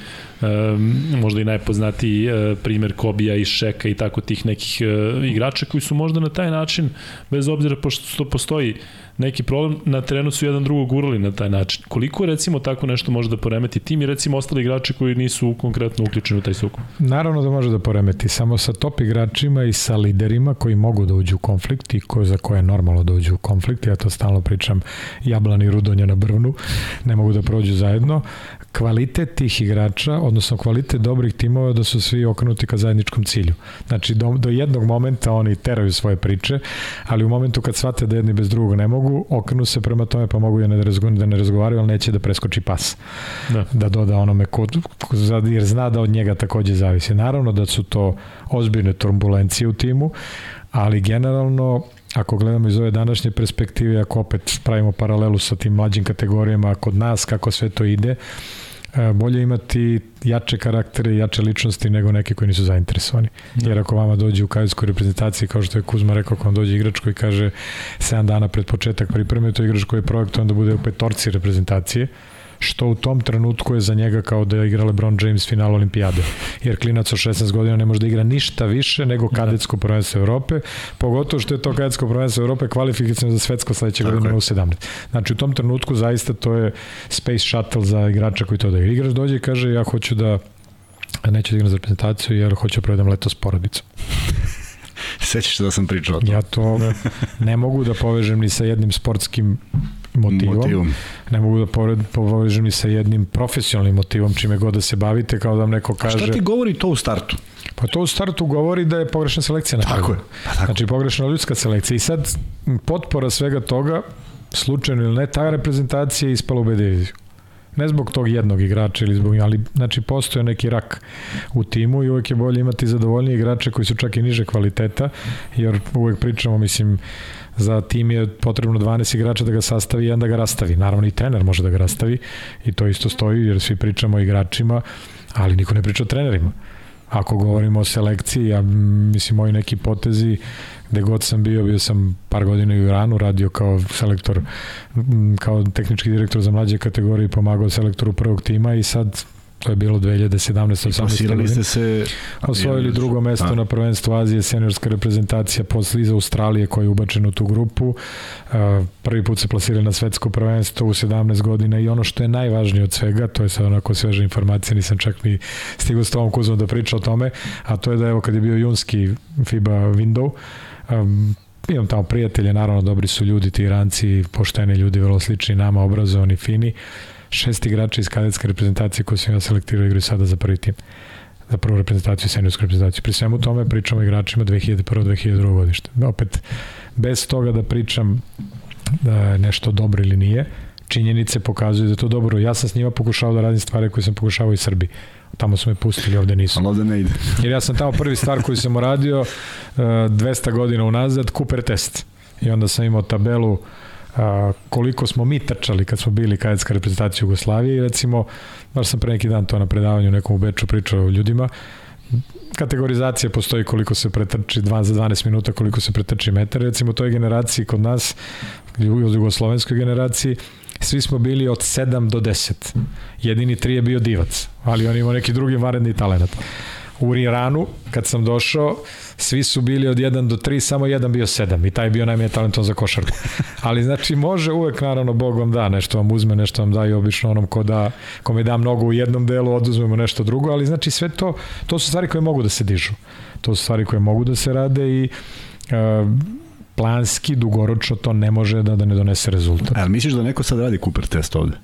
možda i najpoznatiji uh, primer Kobija i Šeka i tako tih nekih uh, igrača koji su možda na taj način, bez obzira pošto postoji neki problem, na terenu su jedan drugog gurali na taj način. Koliko recimo tako nešto može da poremeti tim i recimo ostali igrači koji nisu konkretno uključeni u taj sukob? Naravno da može da poremeti, samo sa top igračima i sa liderima koji mogu da uđu u konflikt i ko, za koje je normalno da uđu u konflikt, ja to stalno pričam, jablan i rudonja na brvnu, ne mogu da prođu zajedno. Kvalitet tih igrača, odnosno kvalitet dobrih timova da su svi okrenuti ka zajedničkom cilju. Znači, do, do jednog momenta oni teraju svoje priče, ali u momentu kad shvate da jedni bez drugog ne mogu, okrenu se prema tome pa mogu da ne, razgovaraju, da ne razgovaraju, ali neće da preskoči pas. Da, da doda onome ko, jer zna da od njega takođe zavisi. Naravno da su to ozbiljne turbulencije u timu, ali generalno ako gledamo iz ove današnje perspektive, ako opet pravimo paralelu sa tim mlađim kategorijama kod nas, kako sve to ide, E, bolje imati jače karaktere i jače ličnosti nego neke koji nisu zainteresovani. Da. Jer ako vama dođe u kajskoj reprezentaciji, kao što je Kuzma rekao, ako vam dođe igrač koji kaže 7 dana pred početak pripreme, to je igrač koji je projektovan da bude u petorci reprezentacije, što u tom trenutku je za njega kao da je igra LeBron James final olimpijade. Jer klinac od 16 godina ne može da igra ništa više nego da. kadetsko prvenstvo Evrope, pogotovo što je to kadetsko prvenstvo Evrope kvalifikacijno za svetsko sledeće godine u 17. Znači u tom trenutku zaista to je space shuttle za igrača koji to da igra. Igrač dođe i kaže ja hoću da neću da igram za reprezentaciju jer hoću da provedem leto s porodicom. Sećaš se da sam pričao to? Ja to ne mogu da povežem ni sa jednim sportskim motivom. motivom. Ne mogu da pored, povežem ni sa jednim profesionalnim motivom, čime god da se bavite, kao da vam neko kaže... A šta ti govori to u startu? Pa to u startu govori da je pogrešna selekcija na Tako je. Pa tako. Znači pogrešna ljudska selekcija. I sad potpora svega toga, slučajno ili ne, ta reprezentacija je ispala u B diviziju. Ne zbog tog jednog igrača ili zbog, ali znači postoje neki rak u timu i uvek je bolje imati zadovoljnije igrače koji su čak i niže kvaliteta, jer uvek pričamo, mislim, za tim je potrebno 12 igrača da ga sastavi i onda ga rastavi. Naravno i trener može da ga rastavi i to isto stoji jer svi pričamo o igračima, ali niko ne priča o trenerima. Ako govorimo o selekciji, ja mislim moji neki potezi gde god sam bio, bio sam par godina u Iranu, radio kao selektor, kao tehnički direktor za mlađe kategorije, pomagao selektoru prvog tima i sad To je bilo 2017. 18. godine. ste se... Osvojili drugo mesto a. na prvenstvu Azije, seniorska reprezentacija posle iz Australije koja je ubačena u tu grupu. Prvi put se plasirali na svetsko prvenstvo u 17 godina i ono što je najvažnije od svega, to je sad onako sveža informacija, nisam čak ni stigao s tom kuzom da priča o tome, a to je da evo kad je bio junski FIBA window, um, imam tamo prijatelje, naravno dobri su ljudi, ti iranci, pošteni ljudi, vrlo slični nama, obrazovani, fini. Šest igrača iz kadetske reprezentacije koje sam ja selektirao igraju sada za prvi tim za prvu reprezentaciju seniorsku reprezentaciju. Pri svemu tome pričamo o igračima 2001. 2002. godište. Opet, bez toga da pričam da je nešto dobro ili nije, činjenice pokazuju da je to dobro. Ja sam s njima pokušao da radim stvari koje sam pokušao i Srbiji. Tamo su me pustili, ovde nisu. Ali ovde ne ide. Jer ja sam tamo prvi stvar koju sam uradio 200 uh, godina unazad, Cooper test. I onda sam imao tabelu uh, koliko smo mi trčali kad smo bili kadetska reprezentacija Jugoslavije i recimo, baš sam pre neki dan to na predavanju nekom u Beču pričao ljudima, kategorizacija postoji koliko se pretrči 2 za 12 minuta, koliko se pretrči metar. Recimo, toj generaciji kod nas, u jugoslovenskoj generaciji, svi smo bili od 7 do 10. Jedini tri je bio divac, ali on imao neki drugi varedni talent. U Iranu, kad sam došao, svi su bili od 1 do 3, samo jedan bio 7 i taj bio najmanje talentovan za košarku. Ali znači može uvek naravno Bog vam da, nešto vam uzme, nešto vam da i obično onom ko da, kome da mnogo u jednom delu, oduzmemo nešto drugo, ali znači sve to, to su stvari koje mogu da se dižu. To su stvari koje mogu da se rade i uh, planski, dugoročno to ne može da, da ne donese rezultat. Ali misliš da neko sad radi Cooper test ovde?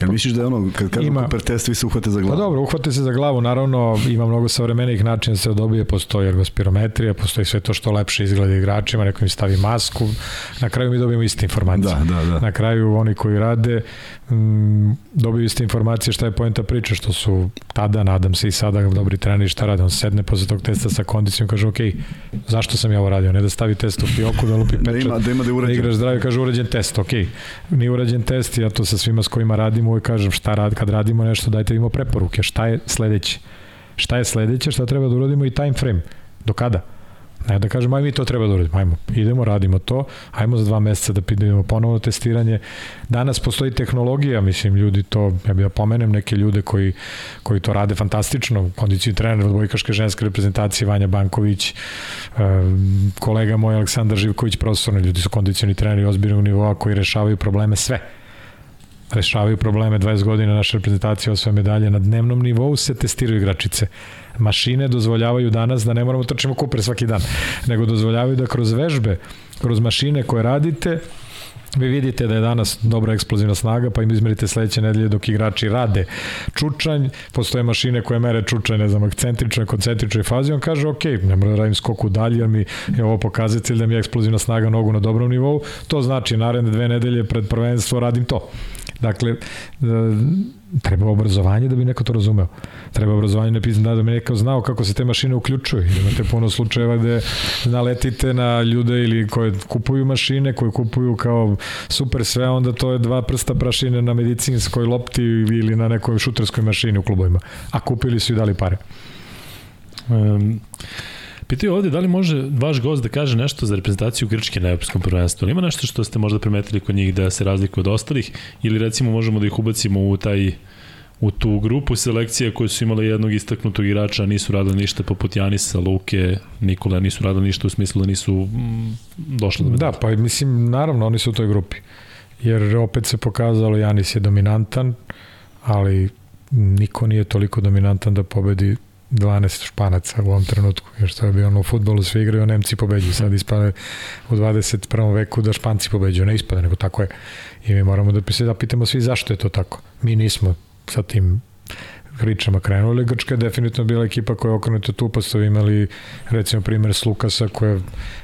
Jel misliš da je ono, kad kažu ima, Cooper test, vi se uhvate za glavu? Pa dobro, uhvate se za glavu, naravno ima mnogo savremenih načina da se dobije, postoji ergospirometrija, postoji sve to što lepše izgleda igračima, neko im stavi masku, na kraju mi dobijemo iste informacije. Da, da, da. Na kraju oni koji rade mm, dobiju iste informacije šta je poenta priče, što su tada, nadam se i sada dobri treneri šta rade, on sedne posle tog testa sa kondicijom kaže, ok, zašto sam ja ovo radio, ne da stavi test u fioku, da lupi pečat, da, ima, da, ima da, da igraš zdravi, kaže urađen test, ok, nije urađen test, ja to sa svima s kojima radim uvek kažem šta rad, kad radimo nešto, dajte imamo preporuke, šta je sledeće, šta je sledeće, šta treba da uradimo i time frame, do kada? Ne da kažem, aj mi to treba da uradimo, ajmo, idemo, radimo to, ajmo za dva meseca da idemo ponovno testiranje. Danas postoji tehnologija, mislim, ljudi to, ja bih da pomenem neke ljude koji, koji to rade fantastično, kondiciju trener odbojkaške ženske reprezentacije, Vanja Banković, kolega moj Aleksandar Živković, profesorni ljudi su kondicioni treneri ozbiljnog nivoa koji rešavaju probleme sve. Rešavaju probleme 20 godina naše reprezentacije osvoje medalje. Na dnevnom nivou se testiraju igračice mašine dozvoljavaju danas da ne moramo trčimo kupre svaki dan nego dozvoljavaju da kroz vežbe kroz mašine koje radite Vi vidite da je danas dobra eksplozivna snaga, pa im izmerite sledeće nedelje dok igrači rade čučanj, postoje mašine koje mere čučanj, ne znam, akcentričnoj, koncentričnoj fazi, on kaže, ok, ne moram da radim skoku dalje, jer mi je ovo pokazatelj da mi je eksplozivna snaga nogu na dobrom nivou, to znači naredne dve nedelje pred prvenstvo radim to. Dakle, e, treba obrazovanje da bi neko to razumeo. Treba obrazovanje ne pisati da bi neko znao kako se te mašine uključuju. Imate puno slučajeva gde naletite na ljude ili koje kupuju mašine, koje kupuju kao super sve, onda to je dva prsta prašine na medicinskoj lopti ili na nekoj šuterskoj mašini u klubovima. A kupili su i dali pare. Um, Pitaju ovde da li može vaš gost da kaže nešto za reprezentaciju Grčke na Evropskom prvenstvu. Ima nešto što ste možda primetili kod njih da se razlikuje od ostalih ili recimo možemo da ih ubacimo u taj u tu grupu selekcije koje su imale jednog istaknutog igrača, nisu radili ništa poput Janisa, Luke, Nikola, nisu radili ništa u smislu da nisu mm, došli do medalja. Da, pa mislim, naravno, oni su u toj grupi. Jer opet se pokazalo Janis je dominantan, ali niko nije toliko dominantan da pobedi 12 španaca u ovom trenutku, jer što je bio ono u futbolu svi igraju, Nemci pobeđuju, sad ispade u 21. veku da Španci pobeđuju, ne ispade, nego tako je. I mi moramo da se da pitamo svi zašto je to tako. Mi nismo sa tim pričama krenuli. Grčka je definitivno bila ekipa koja je okrenuta tu, pa ste imali recimo primer s Lukasa koji je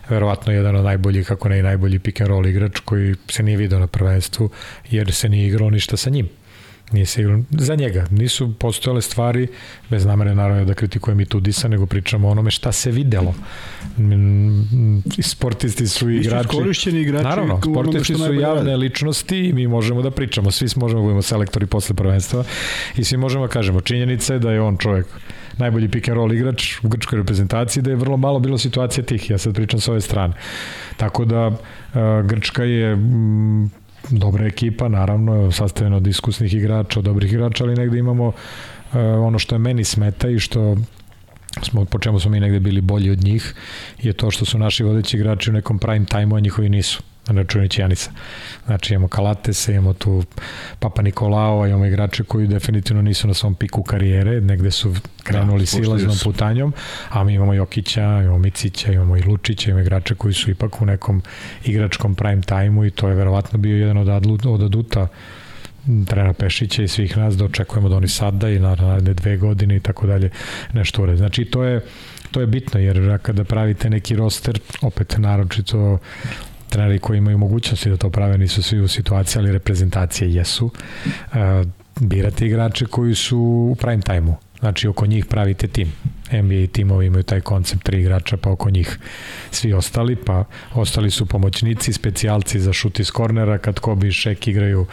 verovatno jedan od najboljih, kako ne i najbolji pick and roll igrač koji se nije video na prvenstvu jer se nije igrao ništa sa njim. Nije sigurno. Za njega nisu postojale stvari, bez namere naravno da kritikujem i Tudisa, nego pričamo o onome šta se videlo. Sportisti su i igrači. korišćeni igrači. Naravno, sportisti su javne rade. ličnosti i mi možemo da pričamo. Svi možemo da budemo selektori posle prvenstva i svi možemo da kažemo. Činjenica je da je on čovjek najbolji pick and roll igrač u grčkoj reprezentaciji, da je vrlo malo bilo situacija tih. Ja sad pričam s ove strane. Tako da uh, Grčka je mm, dobra ekipa, naravno, sastavljena od iskusnih igrača, od dobrih igrača, ali negde imamo uh, ono što je meni smeta i što smo, po čemu smo mi negde bili bolji od njih, je to što su naši vodeći igrači u nekom prime time-u, a njihovi nisu računajući Janisa. Znači imamo Kalatese, imamo tu Papa Nikolao, imamo igrače koji definitivno nisu na svom piku karijere, negde su krenuli da, silaznom putanjom, a mi imamo Jokića, imamo Micića, imamo i Lučića, imamo igrače koji su ipak u nekom igračkom prime time-u i to je verovatno bio jedan od, adlu, od aduta trena Pešića i svih nas da očekujemo da oni sada i naravno dve godine i tako dalje nešto urede. Znači to je to je bitno jer kada pravite neki roster opet naročito treneri koji imaju mogućnosti da to prave nisu svi u situaciji, ali reprezentacije jesu. Uh, birate igrače koji su u prime time-u. Znači, oko njih pravite tim. NBA timovi imaju taj koncept tri igrača, pa oko njih svi ostali, pa ostali su pomoćnici, specijalci za šut iz kornera, kad Kobi i Šek igraju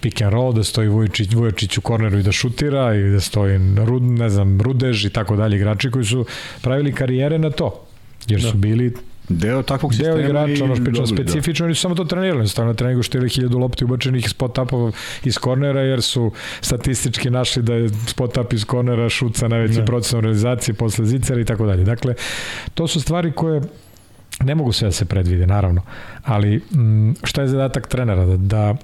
pick and roll, da stoji Vujočić, Vujočić u korneru i da šutira, i da stoji Rud, ne znam, Rudež i tako dalje igrači koji su pravili karijere na to, jer su da. bili Deo takvog sistema Deo igrača, ono pričam specifično, da. oni su samo to trenirali, stavno na treningu štiri hiljadu lopti ubačenih spot upova iz kornera, jer su statistički našli da je spot up iz kornera šut sa najvećim da. procesom realizacije posle zicera i tako dalje. Dakle, to su stvari koje ne mogu sve da se predvide, naravno, ali m, šta je zadatak trenera? Da, da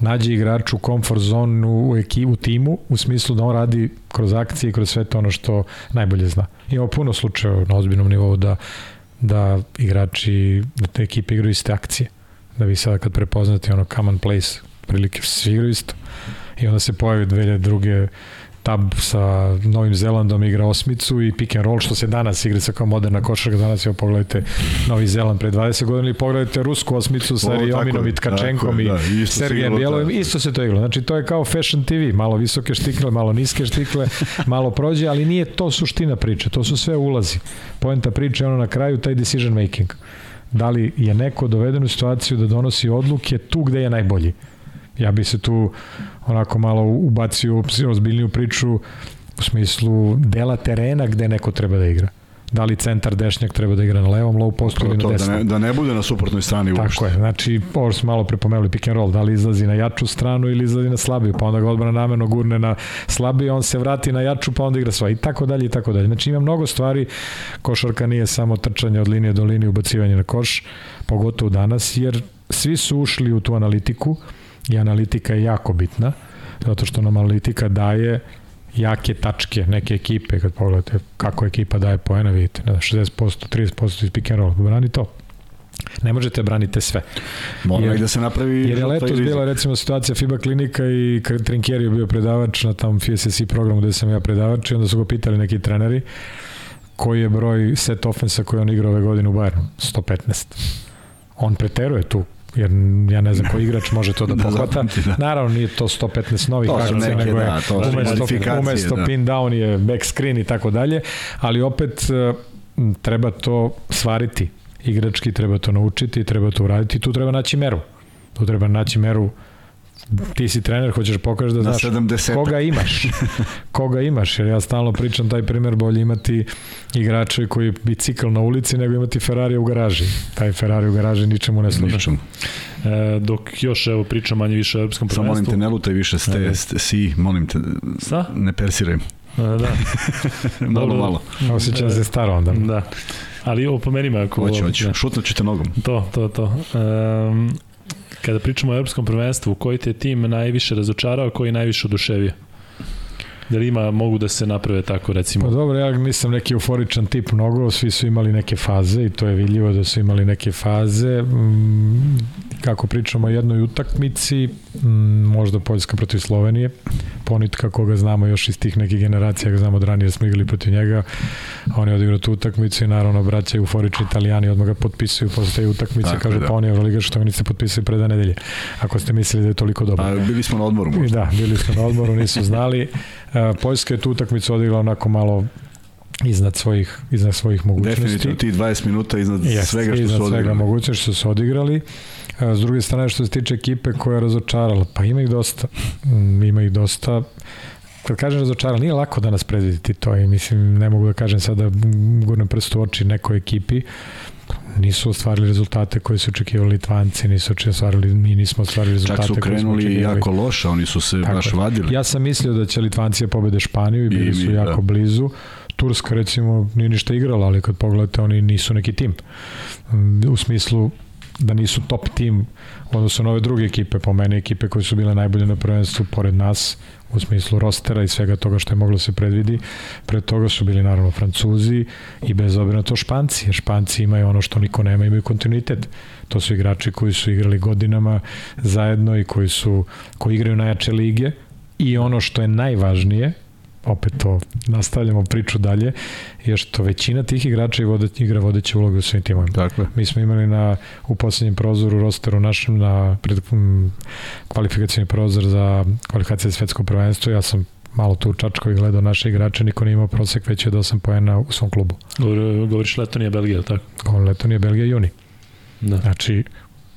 nađe igrač u comfort zone u, ekipu, u timu, u smislu da on radi kroz akcije i kroz sve to ono što najbolje zna. Imamo puno slučajeva na ozbiljnom nivou da da igrači, da te ekipe igraju iste akcije. Da vi sada kad prepoznate ono common place, prilike svi igraju isto. I onda se pojavi 2002 tab sa Novim Zelandom igra osmicu i pick and roll što se danas igra sa kao moderna košarka. Danas evo pogledajte Novi Zeland pre 20 godina ili pogledajte rusku osmicu sa Riominom i Tkačenkom i da, Sergejem Bjelovim isto se to igralo. Znači to je kao fashion TV malo visoke štikle malo niske štikle malo prođe ali nije to suština priče to su sve ulazi. Poenta priče je ono na kraju taj decision making. Da li je neko doveden u situaciju da donosi odluke tu gde je najbolji ja bi se tu onako malo ubacio u ozbiljniju priču u smislu dela terena gde neko treba da igra. da li centar dešnjak treba da igra na levom low postu ili na desnom. Da ne, da ne bude na suprotnoj strani Tako uopšte. je, znači, ovo smo malo prepomenuli pick and roll, da li izlazi na jaču stranu ili izlazi na slabiju, pa onda ga odbrana nameno gurne na slabiju, on se vrati na jaču, pa onda igra sva i tako dalje i tako dalje. Znači ima mnogo stvari, košarka nije samo trčanje od linije do linije, ubacivanje na koš, pogotovo danas, jer svi su ušli u tu analitiku i analitika je jako bitna, zato što nam analitika daje jake tačke neke ekipe, kad pogledate kako ekipa daje poena, vidite, ne, 60%, 30% iz pick and roll, brani to. Ne možete branite sve. Mora jer, da se napravi... Jer je letos bila recimo situacija FIBA klinika i Trinkieri je bio predavač na tom FSSC programu gde sam ja predavač i onda su go pitali neki treneri koji je broj set ofensa koji on igra ove godine u Bayernu. 115. On preteruje tu jer ja ne znam koji igrač može to da, da pohvata. Da. Naravno nije to 115 novih to akcija, nego je da, to umesto, umesto da. pin down je back screen i tako dalje, ali opet e, treba to svariti igrački, treba to naučiti, treba to uraditi, tu treba naći meru. Tu treba naći meru ti si trener, hoćeš da pokažeš da znaš 70. koga imaš. koga imaš, jer ja stalno pričam taj primer, bolje imati igrače koji bicikl na ulici nego imati Ferrari u garaži. Taj Ferrari u garaži ničemu ne sluša. Ničemu. E, dok još evo pričam manje više o europskom prvenstvu. Samo molim te, ne lutaj više ste, ste, si, molim te, Sa? ne persiraj. A, da. malo, malo. Osjećam se staro onda. Da. Ali ovo pomeni me ako... Hoće, hoće. Ja. Šutnut ćete nogom. To, to, to. Um, Kada pričamo o evropskom prvenstvu, koji te tim najviše razočarao, koji najviše oduševio? Da li ima, mogu da se naprave tako recimo? Pa dobro, ja nisam neki euforičan tip mnogo, svi su imali neke faze i to je vidljivo da su imali neke faze. Mm, kako pričamo o jednoj utakmici, mm, možda Poljska protiv Slovenije, Ponitka koga znamo još iz tih nekih generacija, ga znamo od ranije smo igrali protiv njega, on je odigrao tu utakmicu i naravno braća euforični italijani odmah ga potpisuju posle te utakmice, dakle, kažu da. pa on je Euroliga što oni se potpisuju pre nedelje, ako ste mislili da je toliko dobro. A bili smo na odmoru možda. Da, bili smo na odmoru, nisu znali. E, Poljska je tu utakmicu odigrala onako malo iznad svojih iznad svojih mogućnosti. Definitivno ti 20 minuta iznad yes, svega što iznad su odigrali. svega što su odigrali. S druge strane, što se tiče ekipe koja je razočarala, pa ima ih dosta. Mm, ima ih dosta kad kažem razočaran, nije lako da nas predviditi to i mislim, ne mogu da kažem sada gurnem prstu u oči nekoj ekipi, nisu ostvarili rezultate koje su očekivali Litvanci, nisu ostvarili, mi nismo ostvarili rezultate Čak su krenuli jako loše, oni su se Tako baš vadili. Ja sam mislio da će Litvanci pobede Španiju i bili I, su mi, jako da. blizu. Turska recimo nije ništa igrala, ali kad pogledate oni nisu neki tim. U smislu da nisu top tim odnosno na druge ekipe, po meni ekipe koje su bile najbolje na prvenstvu pored nas, u smislu rostera i svega toga što je moglo da se predvidi. Pred toga su bili naravno Francuzi i bez obira na to Španci, jer Španci imaju ono što niko nema, imaju kontinuitet. To su igrači koji su igrali godinama zajedno i koji su koji igraju najjače lige i ono što je najvažnije, opet to nastavljamo priču dalje, je što većina tih igrača i vode, igra vodeće uloge u svim timovima. Dakle. Mi smo imali na, u poslednjem prozoru, rosteru našem, na pred, m, kvalifikacijni prozor za kvalifikacije za svetsko prvenstvo, ja sam malo tu čačko i gledao naše igrače, niko nije imao prosek veći od 8 poena u svom klubu. Govoriš Letonija, Belgija, tako? Govorim Letonija, Belgija, Juni. Da. Znači,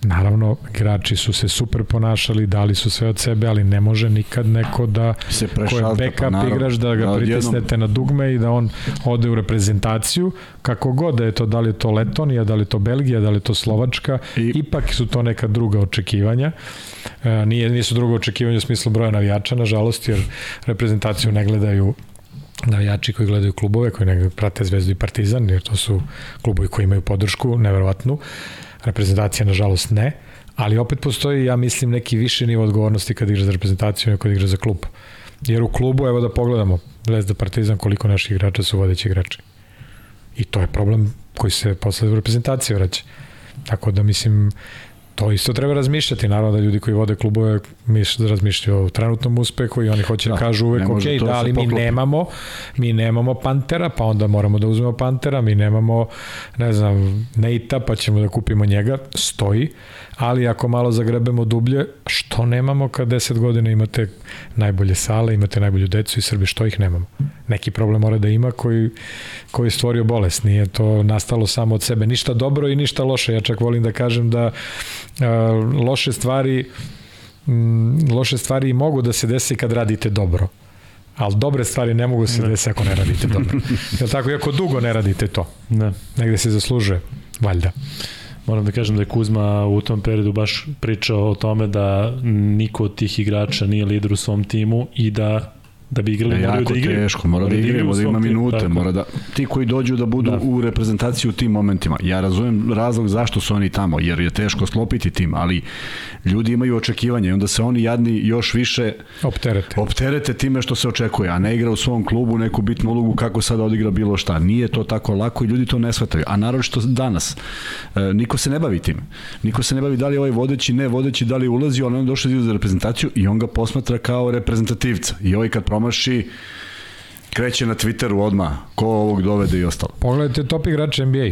Naravno, igrači su se super ponašali, dali su sve od sebe, ali ne može nikad neko da se ko je backup pa, igrač da ga da, pritisnete jednom... na dugme i da on ode u reprezentaciju, kako god da je to, da li je to Letonija, da li je to Belgija, da li je to Slovačka, I... ipak su to neka druga očekivanja. E, nije, nisu druga očekivanja u smislu broja navijača, nažalost, jer reprezentaciju ne gledaju navijači koji gledaju klubove, koji ne prate Zvezdu i Partizan, jer to su klubovi koji imaju podršku, neverovatnu reprezentacija nažalost ne, ali opet postoji, ja mislim, neki više nivo odgovornosti kad igra za reprezentaciju nego kad igra za klub. Jer u klubu, evo da pogledamo, Zvezda Partizan, koliko naših igrača su vodeći igrači. I to je problem koji se posle u reprezentaciji vraća. Tako da mislim, To isto treba razmišljati, naravno da ljudi koji vode klubove misle da razmišljaju o trenutnom uspehu i oni hoće da, da kažu uvek ok, da, ali mi nemamo, mi nemamo Pantera, pa onda moramo da uzmemo Pantera, mi nemamo, ne znam, Neita, pa ćemo da kupimo njega, stoji, ali ako malo zagrebemo dublje, što nemamo kad 10 godina imate najbolje sale, imate najbolju decu i Srbi, što ih nemamo? Neki problem mora da ima koji, koji je stvorio bolest, nije to nastalo samo od sebe, ništa dobro i ništa loše, ja čak volim da kažem da a, loše stvari m, loše stvari mogu da se desi kad radite dobro ali dobre stvari ne mogu se desiti ako ne radite dobro. Jel tako, iako dugo ne radite to? Ne. Negde se zaslužuje, valjda. Moram da kažem da je Kuzma u tom periodu baš pričao o tome da niko od tih igrača nije lider u svom timu i da da bi igrali, e, moraju da igraju. teško, mora, da, da igraju, da ima minute, mora da, ti koji dođu da budu da. u reprezentaciji u tim momentima. Ja razumem razlog zašto su oni tamo, jer je teško sklopiti tim, ali ljudi imaju očekivanja i onda se oni jadni još više opterete. opterete time što se očekuje, a ne igra u svom klubu neku bitnu ulogu kako sada odigra bilo šta. Nije to tako lako i ljudi to ne shvataju. A naročito danas, e, niko se ne bavi tim. Niko se ne bavi da li ovaj vodeći, ne vodeći, da li ulazi, on on došao za reprezentaciju i on ga posmatra kao reprezentativca. I ovaj kad promaši, kreće na Twitteru odma ko ovog dovede i ostalo. Pogledajte top igrača NBA.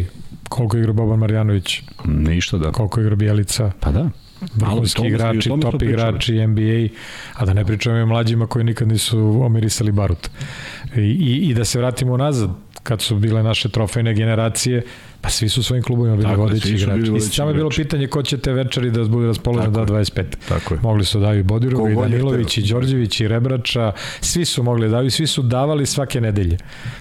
Koliko igra Boban Marjanović? Ništa da. Koliko igra Bijelica? Pa da vrhunski igrači, top igrači NBA, a da ne pričamo i mlađima koji nikad nisu omirisali barut. I, i, i da se vratimo nazad, kad su bile naše trofejne generacije, Pa svi su svojim klubovima bili vodeći igrači. I samo je bilo pitanje ko će te večeri da bude raspoložen da 25. Tako je. Mogli su da daju Bodirovi, i Danilović, i Đorđević, i Rebrača. Svi su mogli da daju, svi su davali svake nedelje.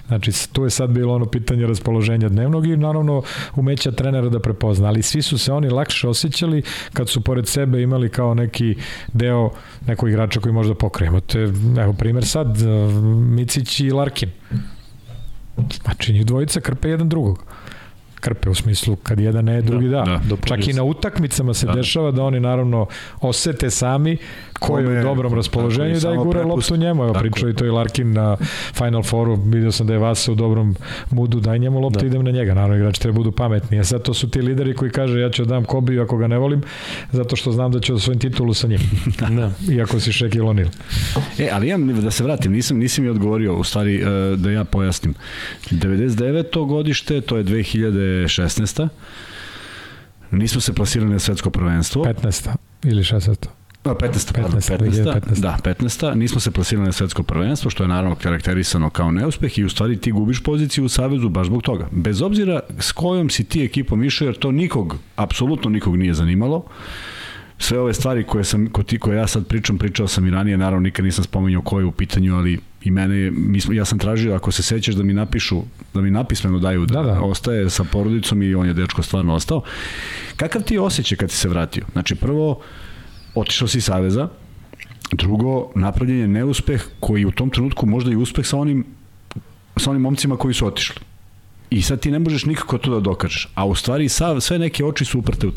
Znači, tu je sad bilo ono pitanje raspoloženja dnevnog i naravno umeća trenera da prepozna. Ali svi su se oni lakše osjećali kad su pored sebe imali kao neki deo nekog igrača koji možda pokrijemo. To je, evo, primer sad, Micić i Larkin. Znači, njih dvojica krpe jedan drugog krpe u smislu kad jedan ne, drugi da. da. da Čak i na utakmicama se da. dešava da oni naravno osete sami ko je u dobrom raspoloženju da je gura loptu njemu. Evo pričao i to i Larkin na Final Fouru, vidio sam da je Vasa u dobrom mudu, daj njemu loptu, da. idem na njega. Naravno, igrači treba budu pametni. A sad to su ti lideri koji kaže ja ću da dam Kobiju ako ga ne volim, zato što znam da ću osvojim titulu sa njim. da. Iako si Shaquille O'Neal. E, ali ja da se vratim, nisam, nisam mi odgovorio, u stvari e, da ja pojasnim. 99. godište, to je 2016. Nismo se plasirali na svetsko prvenstvo. 15. ili 16. 15. 15. 15. 15. Da, 15. Nismo se plasirali na svetsko prvenstvo, što je naravno karakterisano kao neuspeh i u stvari ti gubiš poziciju u Savezu baš zbog toga. Bez obzira s kojom si ti ekipom išao, jer to nikog, apsolutno nikog nije zanimalo, sve ove stvari koje sam, ko ti koje ja sad pričam, pričao sam i ranije, naravno nikad nisam spomenuo ko je u pitanju, ali i mene, mi smo, ja sam tražio, ako se sećaš da mi napišu, da mi napismeno daju da, da, da. ostaje sa porodicom i on je dečko stvarno ostao. Kakav ti je osjećaj kad ti se vratio? Znači, prvo, otišao si iz Saveza, drugo, napravljen je neuspeh koji u tom trenutku možda i uspeh sa onim, sa onim momcima koji su otišli. I sad ti ne možeš nikako to da dokažeš. A u stvari sav, sve neke oči su uprte u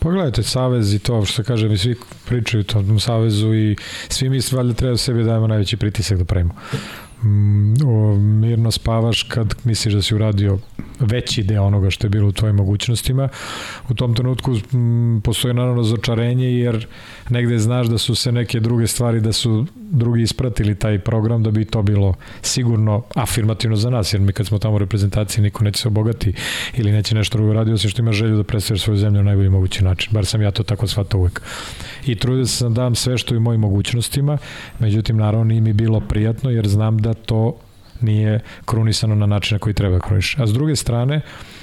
tebi. Pogledajte Savez i to što kaže mi svi pričaju o tom Savezu i svi mi valjda treba sebi dajemo najveći pritisak da pravimo. Mm, o, mirno spavaš kad misliš da si uradio veći deo onoga što je bilo u tvojim mogućnostima. U tom trenutku postoji naravno začarenje jer negde znaš da su se neke druge stvari, da su drugi ispratili taj program da bi to bilo sigurno afirmativno za nas, jer mi kad smo tamo u reprezentaciji niko neće se obogati ili neće nešto drugo radio, osim što ima želju da predstavljaš svoju zemlju na najbolji mogući način. Bar sam ja to tako shvatao uvek. I trudio sam da dam sve što je u mojim mogućnostima, međutim naravno nije mi bilo prijatno jer znam da to nije krunisano na način na koji treba da kruniš. A s druge strane, Uh,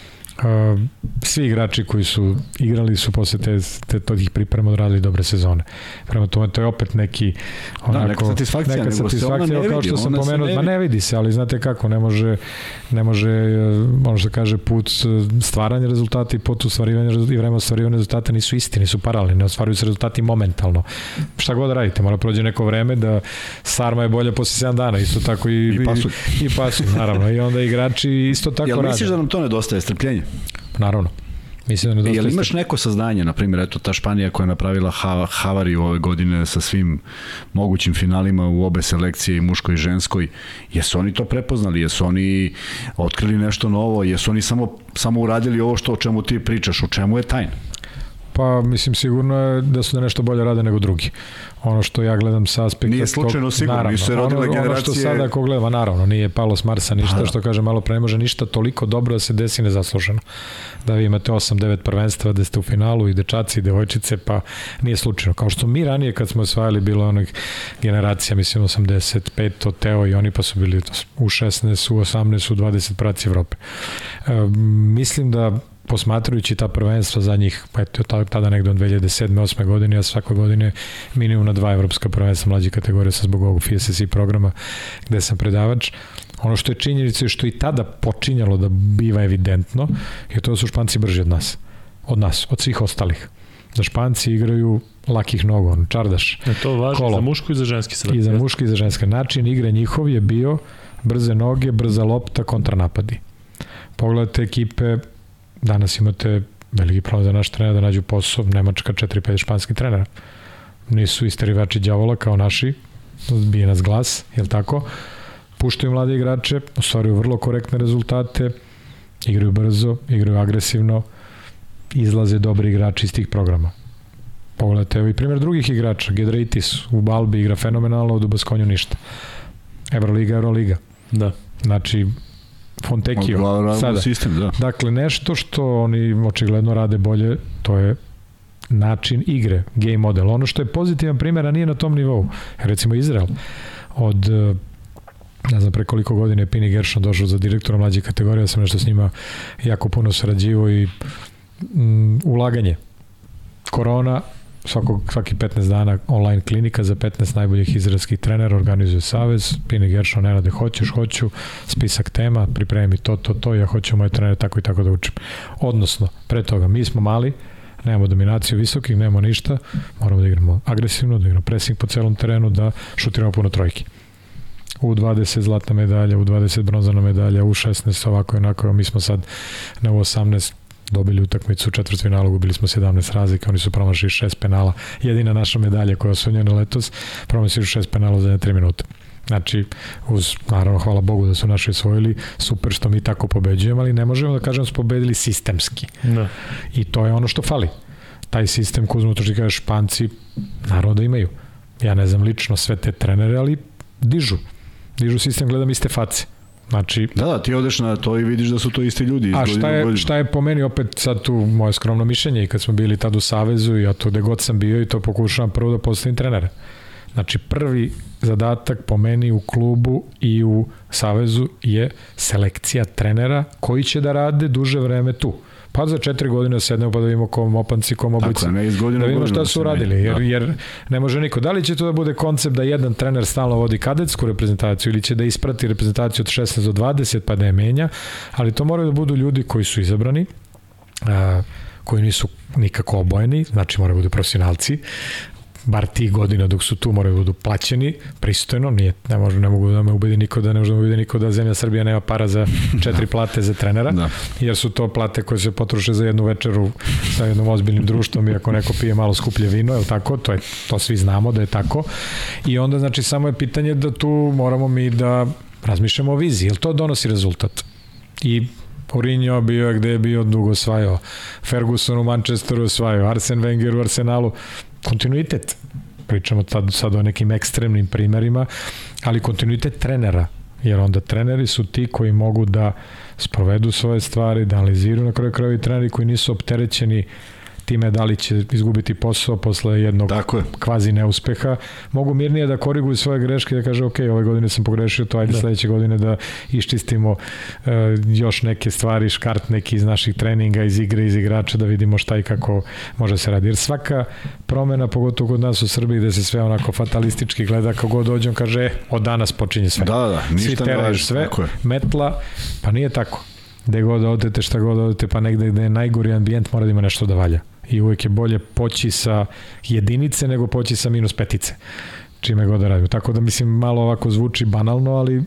svi igrači koji su igrali su posle te, te tih priprema odradili dobre sezone. Prema tome to je opet neki onako, da, neka satisfakcija, neka satisfakcija kao što sam pomenuo, ma ne vidi se, ali znate kako, ne može ne može može da kaže put stvaranja rezultata i put ostvarivanja i vreme ostvarivanja rezultata nisu isti, nisu paralelni, ne ostvaruju se rezultati momentalno. Šta god radite, mora prođe neko vreme da Sarma je bolja posle 7 dana, isto tako i i pasulj, i, i pasulj naravno. I onda igrači isto tako rade. Jel misliš da nam to nedostaje strpljenje? Naravno. Mislim da ne Jel imaš neko saznanje, na primjer, eto, ta Španija koja je napravila ha havariju ove godine sa svim mogućim finalima u obe selekcije i muškoj i ženskoj, jesu oni to prepoznali, jesu oni otkrili nešto novo, jesu oni samo, samo uradili ovo što o čemu ti pričaš, u čemu je tajna? Pa mislim sigurno je da su da nešto bolje rade nego drugi. Ono što ja gledam sa aspekta nije slučajno sigurno naravno, nisu se rodile ono, generacije ono što sada ako gledam naravno nije palo s Marsa ništa što kaže malo pre ne može ništa toliko dobro da se desi nezasluženo. Da vi imate 8-9 prvenstva da ste u finalu i dečaci i devojčice pa nije slučajno. Kao što mi ranije kad smo osvajali bilo onih generacija mislim 85 to Teo i oni pa su bili u 16 u 18 u 20 praci Evrope. E, mislim da posmatrujući ta prvenstva zadnjih, eto, tada negde od 2007. 8. godine, a svake godine minimum na dva evropska prvenstva mlađe kategorije sa zbog ovog FSSC programa gde sam predavač. Ono što je činjenica je što i tada počinjalo da biva evidentno je to da su Španci brži od nas. Od nas, od svih ostalih. Da Španci igraju lakih nogu, on, čardaš. E to važi kolo. za mušku i za ženski sad. I za muški i za ženski. Način igre njihov je bio brze noge, brza lopta, kontranapadi. Pogledajte ekipe, danas imate veliki problem za naš trener da nađu posao, Nemačka 4-5 španskih trenera. Nisu isterivači đavola kao naši, bije nas glas, je li tako? Puštaju mlade igrače, ostvaruju vrlo korektne rezultate, igraju brzo, igraju agresivno, izlaze dobri igrači iz tih programa. Pogledajte, evo i primjer drugih igrača, Gedraitis u Balbi igra fenomenalno, u Dubaskonju ništa. Euroliga, Euroliga. Da. Znači, Fontekio. Sada. Sistem, da. Dakle, nešto što oni očigledno rade bolje, to je način igre, game model. Ono što je pozitivan primjer, a nije na tom nivou. Recimo Izrael, od ne znam pre koliko godine je Pini Gershon došao za direktora mlađe kategorije, ja sam nešto s njima jako puno sarađivo i mm, ulaganje. Korona, svakog, svaki 15 dana online klinika za 15 najboljih izraelskih trenera organizuje Savez, Pini Gershon, Nenade, hoćeš, hoću, spisak tema, pripremi to, to, to, ja hoću moje trenere tako i tako da učim. Odnosno, pre toga, mi smo mali, nemamo dominaciju visokih, nemamo ništa, moramo da igramo agresivno, da igramo pressing po celom terenu, da šutiramo puno trojki. U 20 zlatna medalja, u 20 bronzana medalja, u 16 ovako i onako, mi smo sad na u 18 dobili utakmicu u četvrtfinalu, gubili smo 17 razlika, oni su promašili šest penala. Jedina naša medalja koja je osvojena letos, promašili šest penala za 3 minuta. Znači, uz, naravno, hvala Bogu da su naši osvojili, super što mi tako pobeđujemo, ali ne možemo da kažemo da smo pobedili sistemski. Da. I to je ono što fali. Taj sistem, ko uzmemo to što kažeš, Španci, naravno da imaju. Ja ne znam lično sve te trenere, ali dižu. Dižu sistem, gledam iste face Znači, da, da, ti odeš na to i vidiš da su to isti ljudi. A šta je, šta je po meni opet sad tu moje skromno mišljenje i kad smo bili tad u Savezu i ja to gde god sam bio i to pokušavam prvo da postavim trenera. Znači prvi zadatak po meni u klubu i u Savezu je selekcija trenera koji će da rade duže vreme tu. Pa za četiri godine sednemo pa da vidimo kom opanci, kom oblici. Tako, ne iz godine da vidimo šta su uradili, jer, da. jer ne može niko. Da li će to da bude koncept da jedan trener stalno vodi kadetsku reprezentaciju ili će da isprati reprezentaciju od 16 do 20 pa da je menja, ali to moraju da budu ljudi koji su izabrani, a, koji nisu nikako obojeni, znači moraju da budu profesionalci, bar ti godina dok su tu moraju da budu plaćeni pristojno, nije, ne, može, ne mogu da me ubedi niko da ne može da me ubedi niko da zemlja Srbija nema para za četiri plate za trenera, da. jer su to plate koje se potroše za jednu večeru sa jednom ozbiljnim društvom i ako neko pije malo skuplje vino, je tako? To, je, to svi znamo da je tako. I onda, znači, samo je pitanje da tu moramo mi da razmišljamo o viziji, jel to donosi rezultat? I Mourinho bio je gde je bio dugo osvajao. Ferguson u Manchesteru osvajao. Arsen Wenger u Arsenalu kontinuitet. Pričamo sad, sad o nekim ekstremnim primerima, ali kontinuitet trenera, jer onda treneri su ti koji mogu da sprovedu svoje stvari, da analiziraju na kraju kraju i treneri koji nisu opterećeni time da li će izgubiti posao posle jednog Tako je. kvazi neuspeha, mogu mirnije da koriguju svoje greške i da kaže ok, ove godine sam pogrešio to, ajde da. sledeće godine da iščistimo uh, još neke stvari, škart neki iz naših treninga, iz igre, iz igrača, da vidimo šta i kako može se radi. Jer svaka promena, pogotovo kod nas u Srbiji, gde se sve onako fatalistički gleda, kako god dođem, kaže, e, od danas počinje sve. Da, da, ništa Svi teraju sve, metla, pa nije tako gde god odete, šta god odete, pa negde gde je najgori ambijent mora da ima nešto da valja i uvek je bolje poći sa jedinice nego poći sa minus petice čime god da radimo. Tako da mislim malo ovako zvuči banalno, ali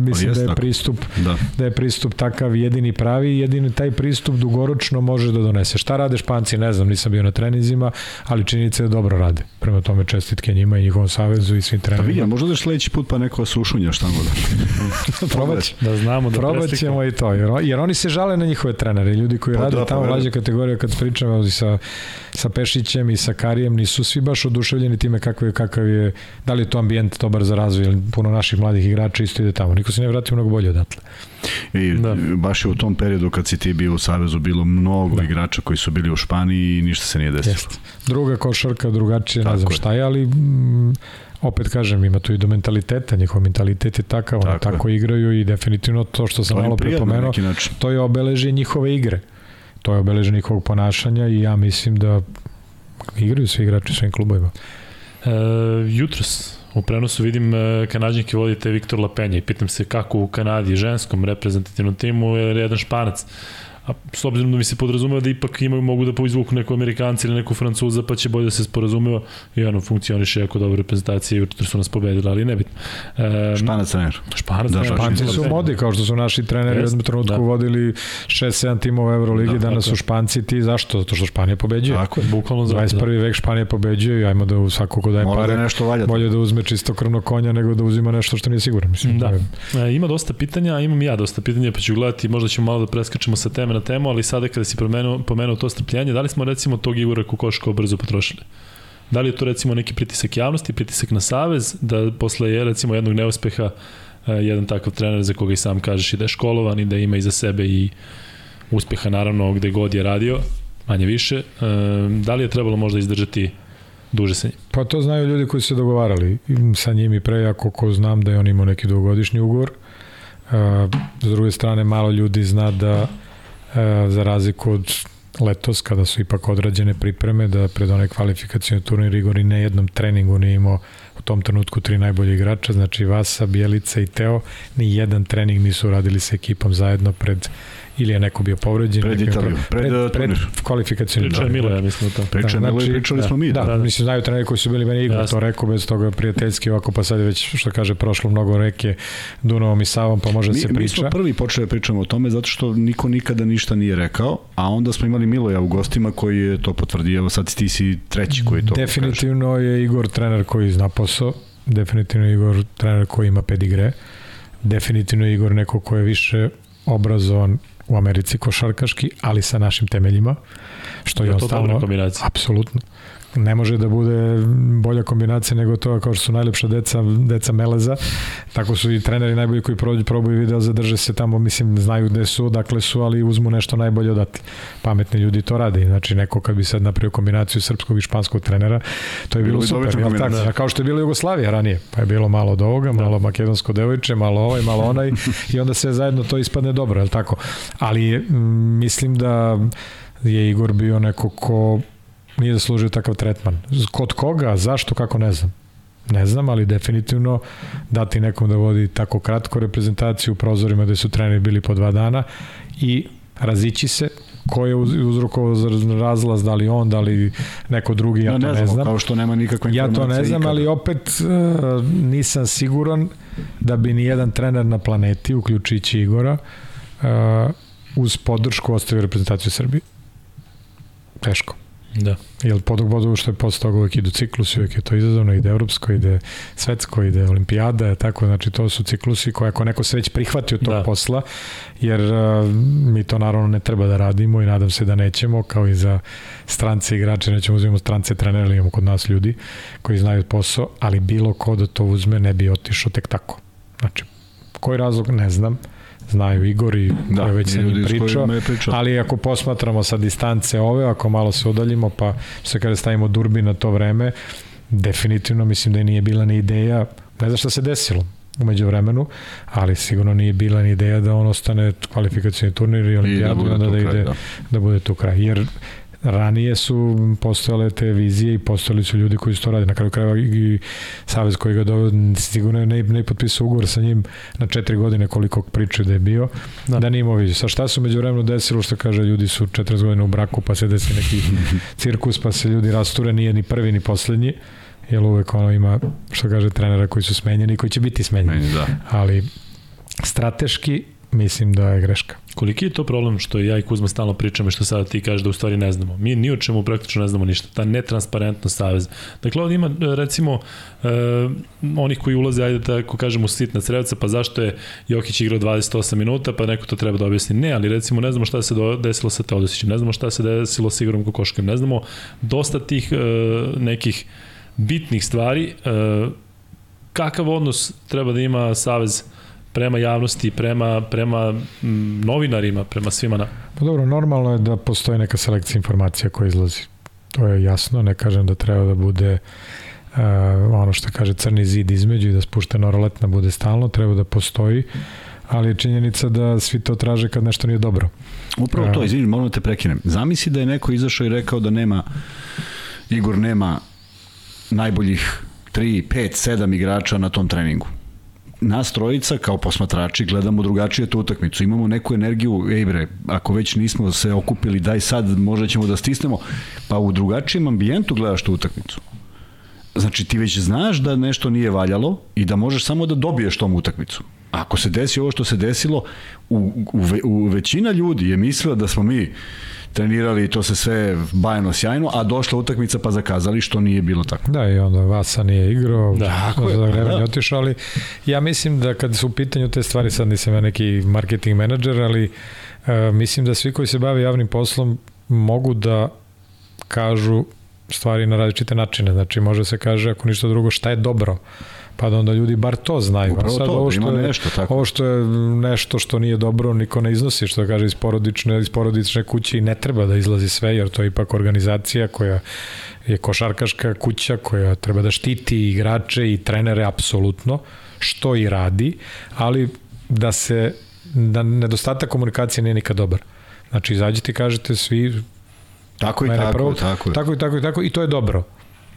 mislim da je pristup da. da je pristup takav jedini pravi, jedini taj pristup dugoročno može da donese. Šta rade Španci, ne znam, nisam bio na trenizima, ali činjenica je da dobro rade. Prema tome čestitke njima i njihovom savezu i svim trenerima. Pa vidim, možda da sledeći put pa neko sušunja šta da. Probać, da znamo da Probat ćemo i to, jer, jer oni se žale na njihove trenere, ljudi koji pa rade da, tamo pa mlađe kategorije kad pričamo sa, sa Pešićem i sa Karijem, nisu svi baš oduševljeni time kakav je, kakav je da li je to ambijent dobar za razvoj, puno naših mladih igrača isto ide tamo. Niko se ne vratio mnogo bolje odatle. I da. baš je u tom periodu kad si ti bio u Savezu bilo mnogo da. igrača koji su bili u Španiji i ništa se nije desilo. Jest. Druga košarka, drugačije, ne znam šta je, ali mm, opet kažem, ima tu i do mentaliteta, njihov mentalitet je takav, tako, tako igraju i definitivno to što sam to malo prepomenuo, to je obeležje njihove igre to je obeležen njihovog ponašanja i ja mislim da igraju svi igrači svojim klubovima. E, jutros u prenosu vidim e, kanadžanke vodite Viktor Lapenja i pitam se kako u Kanadi ženskom reprezentativnom timu je jedan španac a s obzirom da mi se podrazumeva da ipak imaju, mogu da poizvuku neko Amerikanci ili neko Francuza, pa će bolje da se sporazumeva i ono funkcioniše jako dobro reprezentacija i učito su nas pobedili, ali nebitno. E, Španac trener. Španac da, Španci su modi, kao što su naši treneri u jednom trenutku da. vodili 6-7 timova Euroligi, da, danas su Španci ti, zašto? Zato što Španija pobeđuje. Tako je, bukvalno zato. 21. Da. vek Španija pobeđuje i ajmo da u svako ko daje Mora pare, da nešto valja. bolje da uzme čisto krvno konja nego da uzima nešto što nije sigurno. Mislim, da. E, ima dosta pitanja, imam ja dosta pitanja, pa ću gledati, možda ćemo malo da preskačemo sa teme na temu, ali sada kada si pomenuo, pomenuo to strpljenje, da li smo recimo tog Igora Kokoškova brzo potrošili? Da li je to recimo neki pritisak javnosti, pritisak na savez, da posle je recimo jednog neuspeha eh, jedan takav trener za koga i sam kažeš i da je školovan i da ima iza sebe i uspeha naravno gde god je radio, manje više. Eh, da li je trebalo možda izdržati duže sa njim? Pa to znaju ljudi koji su se dogovarali sa njim i pre, ako ko znam da je on imao neki dugogodišnji ugovor. Uh, s druge strane, malo ljudi zna da E, za razliku od letos kada su ipak odrađene pripreme da pred onaj kvalifikacijni turnir Igor i ne jednom treningu nije imao u tom trenutku tri najbolje igrača, znači Vasa, Bjelica i Teo, ni jedan trening nisu radili sa ekipom zajedno pred ili je neko bio povređen. Pred Italiju, pred, pred, pred kvalifikacijnu. Priča je Milo, ja mislim to. Priča je da, znači, pričali smo mi. Da, da, da. mislim, znaju treneri koji su bili meni Igor, to rekao bez toga prijateljski ovako, pa sad je već, što kaže, prošlo mnogo reke Dunavom i Savom, pa može da se priča. Mi smo prvi počeli da pričamo o tome zato što niko nikada ništa nije rekao, a onda smo imali Miloja u gostima koji je to potvrdio, evo sad ti si treći koji to Definitivno kaže. je Igor trener koji zna posao, definitivno je Igor trener koji ima pedigre, definitivno je Igor neko ko je više obrazovan u Americi košarkaški, ali sa našim temeljima, što je, je on stalno... Apsolutno ne može da bude bolja kombinacija nego to kao što su najlepša deca, deca Meleza, tako su i treneri najbolji koji prođu, probaju video, zadrže se tamo, mislim, znaju gde su, dakle su, ali uzmu nešto najbolje odatle. Pametni ljudi to rade, znači neko kad bi sad napravio kombinaciju srpskog i španskog trenera, to je bilo, bilo super, jel tako? Da. Kao što je bilo Jugoslavija ranije, pa je bilo malo od ovoga, malo da. makedonsko devojče, malo ovaj, malo onaj i onda se zajedno to ispadne dobro, jel tako? Ali mislim da je Igor bio neko ko nije zaslužio takav tretman. Kod koga, zašto, kako, ne znam. Ne znam, ali definitivno dati nekom da vodi tako kratko reprezentaciju u prozorima gde su treneri bili po dva dana i razići se ko je uzrokovao razlaz, da li on, da li neko drugi, ja, ja to ne, ne znam. Kao što nema nikakve Ja to ne znam, ikada. ali opet uh, nisam siguran da bi ni jedan trener na planeti, uključujući Igora, uh, uz podršku ostavio reprezentaciju Srbije. Teško. Da. Jer podog bodu što je posle toga uvek idu ciklusi, uvek je to izazovno, ide evropsko, ide svetsko, ide olimpijada, tako, znači to su ciklusi koje ako neko se već prihvati od tog da. posla, jer uh, mi to naravno ne treba da radimo i nadam se da nećemo, kao i za strance igrače, nećemo uzimamo strance trenere, imamo kod nas ljudi koji znaju posao, ali bilo ko da to uzme ne bi otišao tek tako. Znači, koji razlog, ne znam, znaju Igor i da, je već sa njim pričao, pričao, ali ako posmatramo sa distance ove, ako malo se udaljimo, pa se kada stavimo durbi na to vreme, definitivno mislim da nije bila ni ideja, ne znam šta se desilo, umeđu vremenu, ali sigurno nije bila ni ideja da on ostane kvalifikacijni turnir i olimpijadu i da, onda da, ide, da. da bude tu kraj. Jer ranije su postojale te vizije i postojali su ljudi koji su to radili. Na kraju krajeva i Savez koji ga doveo, sigurno ne, ne potpisao ugovor sa njim na četiri godine koliko pričaju da je bio, da, da nije imao viziju. Sa šta su među vremenu desilo, što kaže, ljudi su 40 godina u braku, pa se desi neki cirkus, pa se ljudi rasture, nije ni prvi ni poslednji jer uvek ono ima, što kaže, trenera koji su smenjeni i koji će biti smenjeni. Da. Ali strateški mislim da je greška. Koliki je to problem što ja i Kuzma stalno pričamo i što sada ti kažeš da u stvari ne znamo? Mi ni o čemu praktično ne znamo ništa. Ta netransparentnost saveza. Dakle, ovdje ima recimo e, onih koji ulaze, ajde tako kažemo, sitna crevca, pa zašto je Jokić igrao 28 minuta, pa neko to treba da objasni. Ne, ali recimo ne znamo šta se desilo sa Teodosićem, ne znamo šta se desilo sa Igorom Kokoškem, ne znamo dosta tih e, nekih bitnih stvari, e, kakav odnos treba da ima Savez prema javnosti, prema, prema novinarima, prema svima na... Pa dobro, normalno je da postoji neka selekcija informacija koja izlazi. To je jasno, ne kažem da treba da bude uh, ono što kaže crni zid između i da spuštena roletna bude stalno, treba da postoji, ali je činjenica da svi to traže kad nešto nije dobro. Upravo to, izvini, moram da te prekinem. Zamisli da je neko izašao i rekao da nema, Igor nema najboljih 3, 5, 7 igrača na tom treningu nas trojica kao posmatrači gledamo drugačije tu utakmicu. Imamo neku energiju, ej bre, ako već nismo se okupili, daj sad, možda ćemo da stisnemo. Pa u drugačijem ambijentu gledaš tu utakmicu. Znači ti već znaš da nešto nije valjalo i da možeš samo da dobiješ tom utakmicu. Ako se desi ovo što se desilo, u, u, u većina ljudi je mislila da smo mi trenirali to se sve bajno sjajno, a došla utakmica pa zakazali što nije bilo tako. Da, i onda Vasa nije igrao, da, tako je, za vreme da. otišao, ali ja mislim da kad su u pitanju te stvari, sad nisam ja neki marketing menadžer, ali uh, mislim da svi koji se bave javnim poslom mogu da kažu stvari na različite načine. Znači, može se kaže, ako ništa drugo, šta je dobro pa da onda ljudi bar to znaju. Upravo sad, to, ovo što ima je, nešto tako. Ovo što je nešto što nije dobro, niko ne iznosi, što kaže iz porodične, iz porodične kuće i ne treba da izlazi sve, jer to je ipak organizacija koja je košarkaška kuća koja treba da štiti igrače i trenere apsolutno, što i radi, ali da se da nedostatak komunikacije nije nikad dobar. Znači, izađite i kažete svi Tako i tako, prvo, tako, tako i tako i tako i to je dobro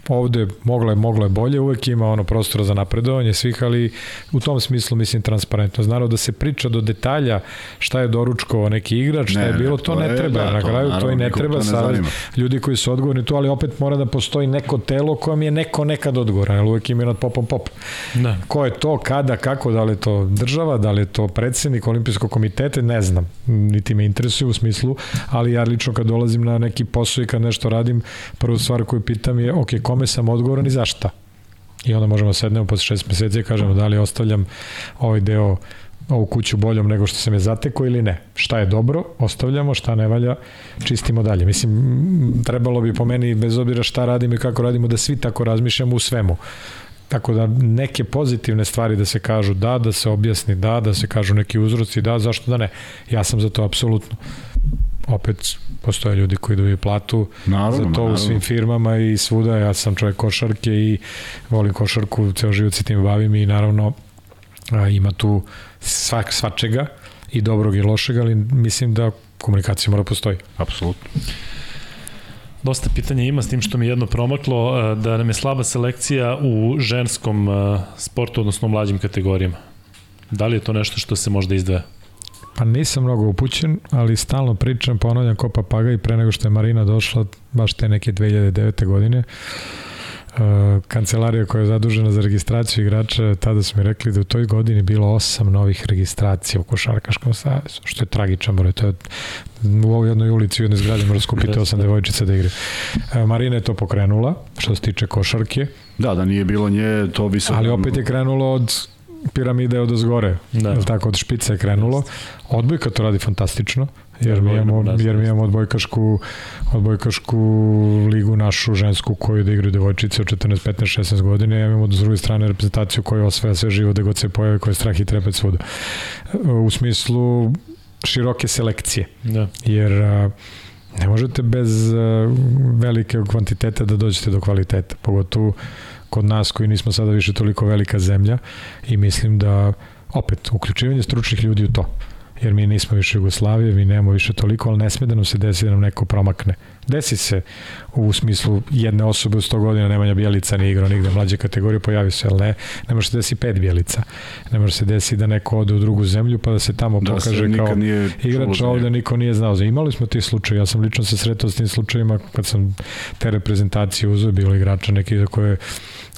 ovde moglo je, moglo je bolje, uvek ima ono prostora za napredovanje svih, ali u tom smislu mislim transparentno. Naravno da se priča do detalja šta je doručkovao neki igrač, šta ne, je bilo, to, to ne je, treba. Da, Na kraju to, to i ne treba sad ljudi koji su odgovorni tu, ali opet mora da postoji neko telo kojem je neko nekad odgovoran, ali uvek ima nad popom pop. Da. Ko je to, kada, kako, da li je to država, da li je to predsednik olimpijskog komiteta, ne znam, niti me interesuje u smislu, ali ja lično kad dolazim na neki posao i kad nešto radim, prvu stvar koju pitam je, ok, kome sam odgovoran i zašta. I onda možemo da sednemo posle šest meseci i kažemo da li ostavljam ovaj deo ovu kuću boljom nego što sam je zateko ili ne. Šta je dobro, ostavljamo, šta ne valja, čistimo dalje. Mislim, trebalo bi po meni, bez obzira šta radimo i kako radimo, da svi tako razmišljamo u svemu. Tako da neke pozitivne stvari da se kažu da, da se objasni da, da se kažu neki uzroci da, zašto da ne. Ja sam za to apsolutno opet postoje ljudi koji dobiju platu naravno, za to naravno. u svim firmama i svuda. Ja sam čovjek košarke i volim košarku, ceo život se tim bavim i naravno a, ima tu svak, svačega i dobrog i lošeg, ali mislim da komunikacija mora postoji. Apsolutno. Dosta pitanja ima s tim što mi jedno promaklo, da nam je slaba selekcija u ženskom sportu, odnosno u mlađim kategorijama. Da li je to nešto što se možda izdvaja? Pa nisam mnogo upućen, ali stalno pričam, ponavljam ko papagaj pre nego što je Marina došla, baš te neke 2009. godine. Uh, kancelarija koja je zadužena za registraciju igrača, tada su mi rekli da u toj godini bilo osam novih registracija u Košarkaškom savezu, što je tragičan broj. To je u ovoj jednoj ulici u jednoj zgradi mora skupiti osam devojčica da igre. Marina je to pokrenula, što se tiče košarke. Da, da nije bilo nje, to bi se... Ali opet je krenulo od piramide od ozgore, da. tako od špice je krenulo. Odbojka to radi fantastično, jer mi imamo, jer mi imamo odbojkašku, odbojkašku ligu našu žensku koju da igraju devojčice od 14, 15, 16 godine, ja imamo do druge strane reprezentaciju koja osvaja sve živo da god se pojave, koja je strah i trepet svuda. U smislu široke selekcije. Da. Jer ne možete bez velike kvantitete da dođete do kvaliteta, pogotovo kod nas koji nismo sada više toliko velika zemlja i mislim da opet uključivanje stručnih ljudi u to jer mi nismo više Jugoslavije, mi nemamo više toliko, ali ne sme da nam se desi da nam neko promakne. Desi se u smislu jedne osobe u 100 godina Nemanja Bjelica ni igrao nigde mlađe kategorije, pojavi se, ali ne, ne može se desi pet Bjelica. Ne može se desi da neko ode u drugu zemlju pa da se tamo da pokaže se kao igrač, a ovde niko nije znao. Imali smo ti slučaje, ja sam lično se sretao s tim slučajima kad sam te reprezentacije uzeo, bilo igrača neki za koje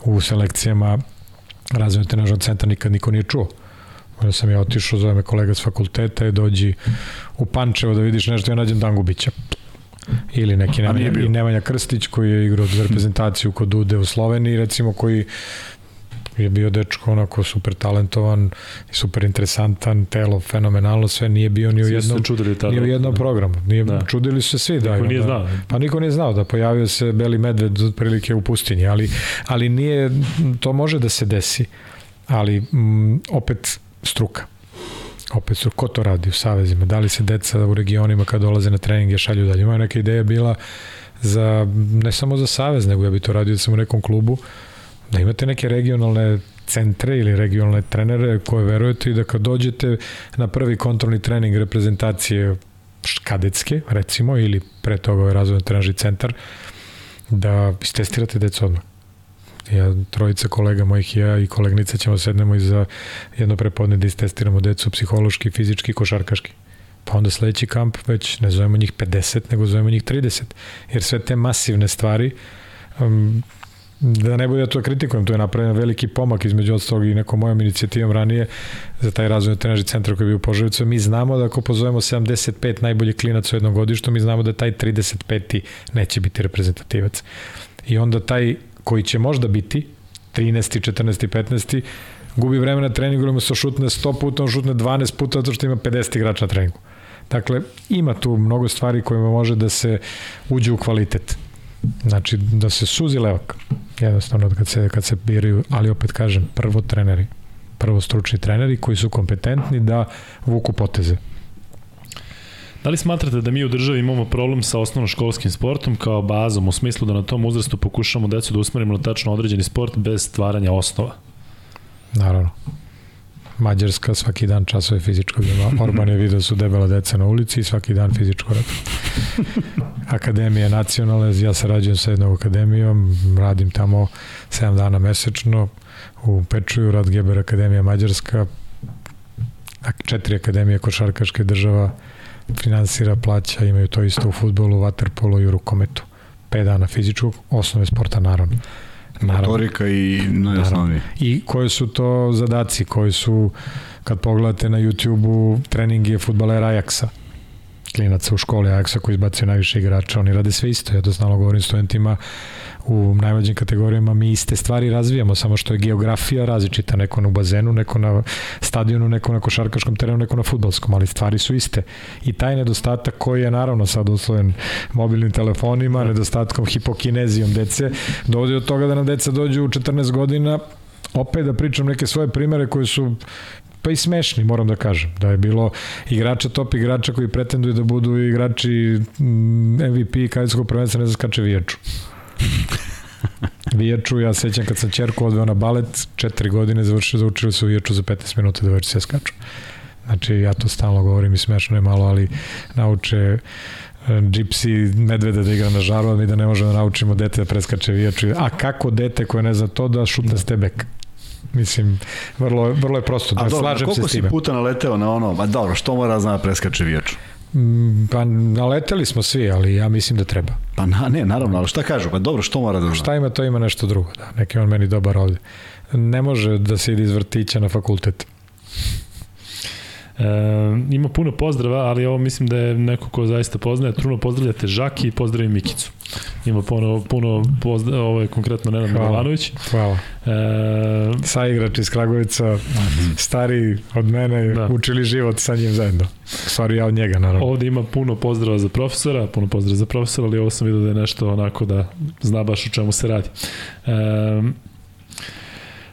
u selekcijama razvojnog trenažnog centra nikad niko nije čuo. Ja sam ja otišao, zove me kolega s fakulteta i dođi u Pančevo da vidiš nešto, ja nađem Dangubića. Ili neki Nemanja, i Nemanja Krstić koji je igrao za reprezentaciju kod Ude u Sloveniji, recimo koji je bio dečko onako super talentovan i super interesantan, telo fenomenalno, sve nije bio ni u jednom, ni u jednom da. programu. Nije, da. Čudili su se svi. Da, niko nije znao. Pa niko nije znao da pojavio se beli medved otprilike u pustinji, ali, ali nije, to može da se desi, ali m, opet struka opet su, ko to radi u savezima, da li se deca u regionima kad dolaze na treninge šalju dalje. Moja neka ideja bila za, ne samo za savez, nego ja bi to radio sam u nekom klubu, da imate neke regionalne centre ili regionalne trenere koje verujete i da kad dođete na prvi kontrolni trening reprezentacije kadetske, recimo, ili pre toga ovaj razvojni trenažni centar, da istestirate decu odmah. Ja, trojica kolega mojih i ja i kolegnica ćemo sednemo i za jedno prepodne da istestiramo decu psihološki, fizički, košarkaški. Pa onda sledeći kamp već ne zovemo njih 50, nego zovemo njih 30. Jer sve te masivne stvari um, da ne bude ja to kritikujem, to je napravljen veliki pomak između ostalog i nekom mojom inicijativom ranije za taj razvoj trenažni centar koji je bio u Požarevicu. Mi znamo da ako pozovemo 75 najboljih klinaca u jednom godištu, mi znamo da taj 35. neće biti reprezentativac. I onda taj koji će možda biti 13. 14. 15. gubi vreme na treningu, mu se šutne 100 puta, on šutne 12 puta zato što ima 50 igrača na treningu. Dakle, ima tu mnogo stvari kojima može da se uđe u kvalitet. Znači, da se suzi levak. Jednostavno, kad se, kad se biraju, ali opet kažem, prvo treneri, prvo stručni treneri koji su kompetentni da vuku poteze. Da li smatrate da mi u državi imamo problem sa osnovnoškolskim sportom kao bazom, u smislu da na tom uzrastu pokušamo decu da usmerimo na tačno određeni sport bez stvaranja osnova? Naravno. Mađarska svaki dan časove fizičkog ima. Orban je vidio da su debela deca na ulici i svaki dan fizičko rad. Akademije nacionalne, ja sarađujem sa jednom akademijom, radim tamo 7 dana mesečno u Pečuju, Rad Geber Akademija Mađarska, četiri akademije košarkaške država finansira, plaća, imaju to isto u futbolu, vaterpolu i u rukometu. 5 dana fizičkog, osnove sporta naravno. Naravno. Motorika i najosnovnije. I koji su to zadaci, koji su, kad pogledate na YouTube-u, trening je futbalera Ajaxa klinaca u školi Ajaxa koji izbacio najviše igrača, oni rade sve isto. Ja to znalo govorim studentima u najmlađim kategorijama mi iste stvari razvijamo, samo što je geografija različita, neko na bazenu, neko na stadionu, neko na košarkaškom terenu, neko na futbalskom, ali stvari su iste. I taj nedostatak koji je naravno sad usloven mobilnim telefonima, nedostatkom hipokinezijom dece, dovodi do toga da nam deca dođu u 14 godina opet da pričam neke svoje primere koji su pa i smešni, moram da kažem. Da je bilo igrača, top igrača koji pretenduju da budu igrači MVP mm, kadetskog prvenstva ne skače vijaču. Vijaču, ja sećam kad sam čerku odveo na balet, četiri godine završio, zaučili su Vijaču za 15 minuta da već sve skaču. Znači, ja to stalno govorim i smešno je malo, ali nauče e, džipsi medveda da igra na žaru, a mi da ne možemo da naučimo dete da preskače vijaču. A kako dete koje ne zna to da šutne stebek? Mislim, vrlo, vrlo je prosto. Da, A dobro, slažem se s time. puta naleteo na ono, ma dobro, što mora da zna preskače vijaču? Mm, pa naleteli smo svi, ali ja mislim da treba. Pa na, ne, naravno, ali šta kažu? Pa dobro, što mora da zna? Šta ima, to ima nešto drugo. Da. Neki on meni dobar ovde. Ne može da se ide iz vrtića na fakultet. E, ima puno pozdrava, ali ovo mislim da je neko ko zaista poznaje. Truno pozdravljate Žaki i pozdravim Mikicu. Ima puno, puno pozdrava, ovo je konkretno Nenad Milovanović. Hvala. E, Sa igrač iz Kragovica, stari od mene, da. učili život sa njim zajedno. Stvari ja od njega, naravno. Ovde ima puno pozdrava za profesora, puno pozdrava za profesora, ali ovo sam vidio da je nešto onako da zna baš o čemu se radi. E,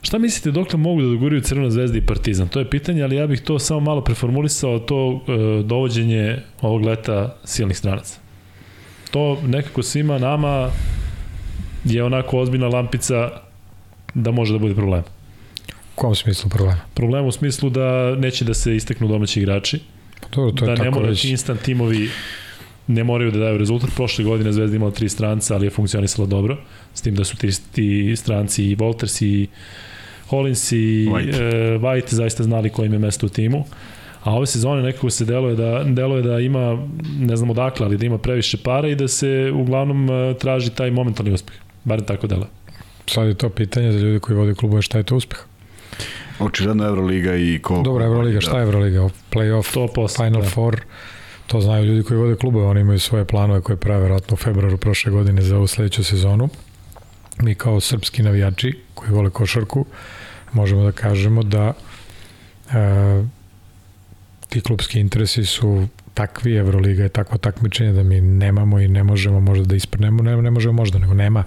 Šta mislite dokle mogu da doguraju Crvena zvezda i Partizan? To je pitanje, ali ja bih to samo malo preformulisao, to e, dovođenje ovog leta silnih stranaca. To nekako svima nama je onako ozbiljna lampica da može da bude problem. U kom smislu problem? Problem u smislu da neće da se isteknu domaći igrači. To, to je da ne moraju već... instant timovi ne moraju da daju rezultat. Prošle godine Zvezda imala tri stranca, ali je funkcionisala dobro. S tim da su ti, ti stranci i Wolters i Collins i White. E, White zaista znali ko im je mesto u timu. A ove sezone nekako se deluje da, deluje da ima, ne znam odakle, ali da ima previše para i da se uglavnom e, traži taj momentalni uspeh. Bar tako deluje. Sad je to pitanje za ljudi koji vode klubove šta je to uspeh. Očigledno Euroliga i ko... Dobro, Euroliga, šta je Euroliga? Playoff, to post, Final da. Four, to znaju ljudi koji vode klubove, oni imaju svoje planove koje prave verovatno u februaru prošle godine za ovu sledeću sezonu. Mi kao srpski navijači koji vole košarku, možemo da kažemo da e, ti klubski interesi su takvi, Euroliga je takvo takmičenje da mi nemamo i ne možemo možda da isprnemo, ne, ne možemo možda, nego nema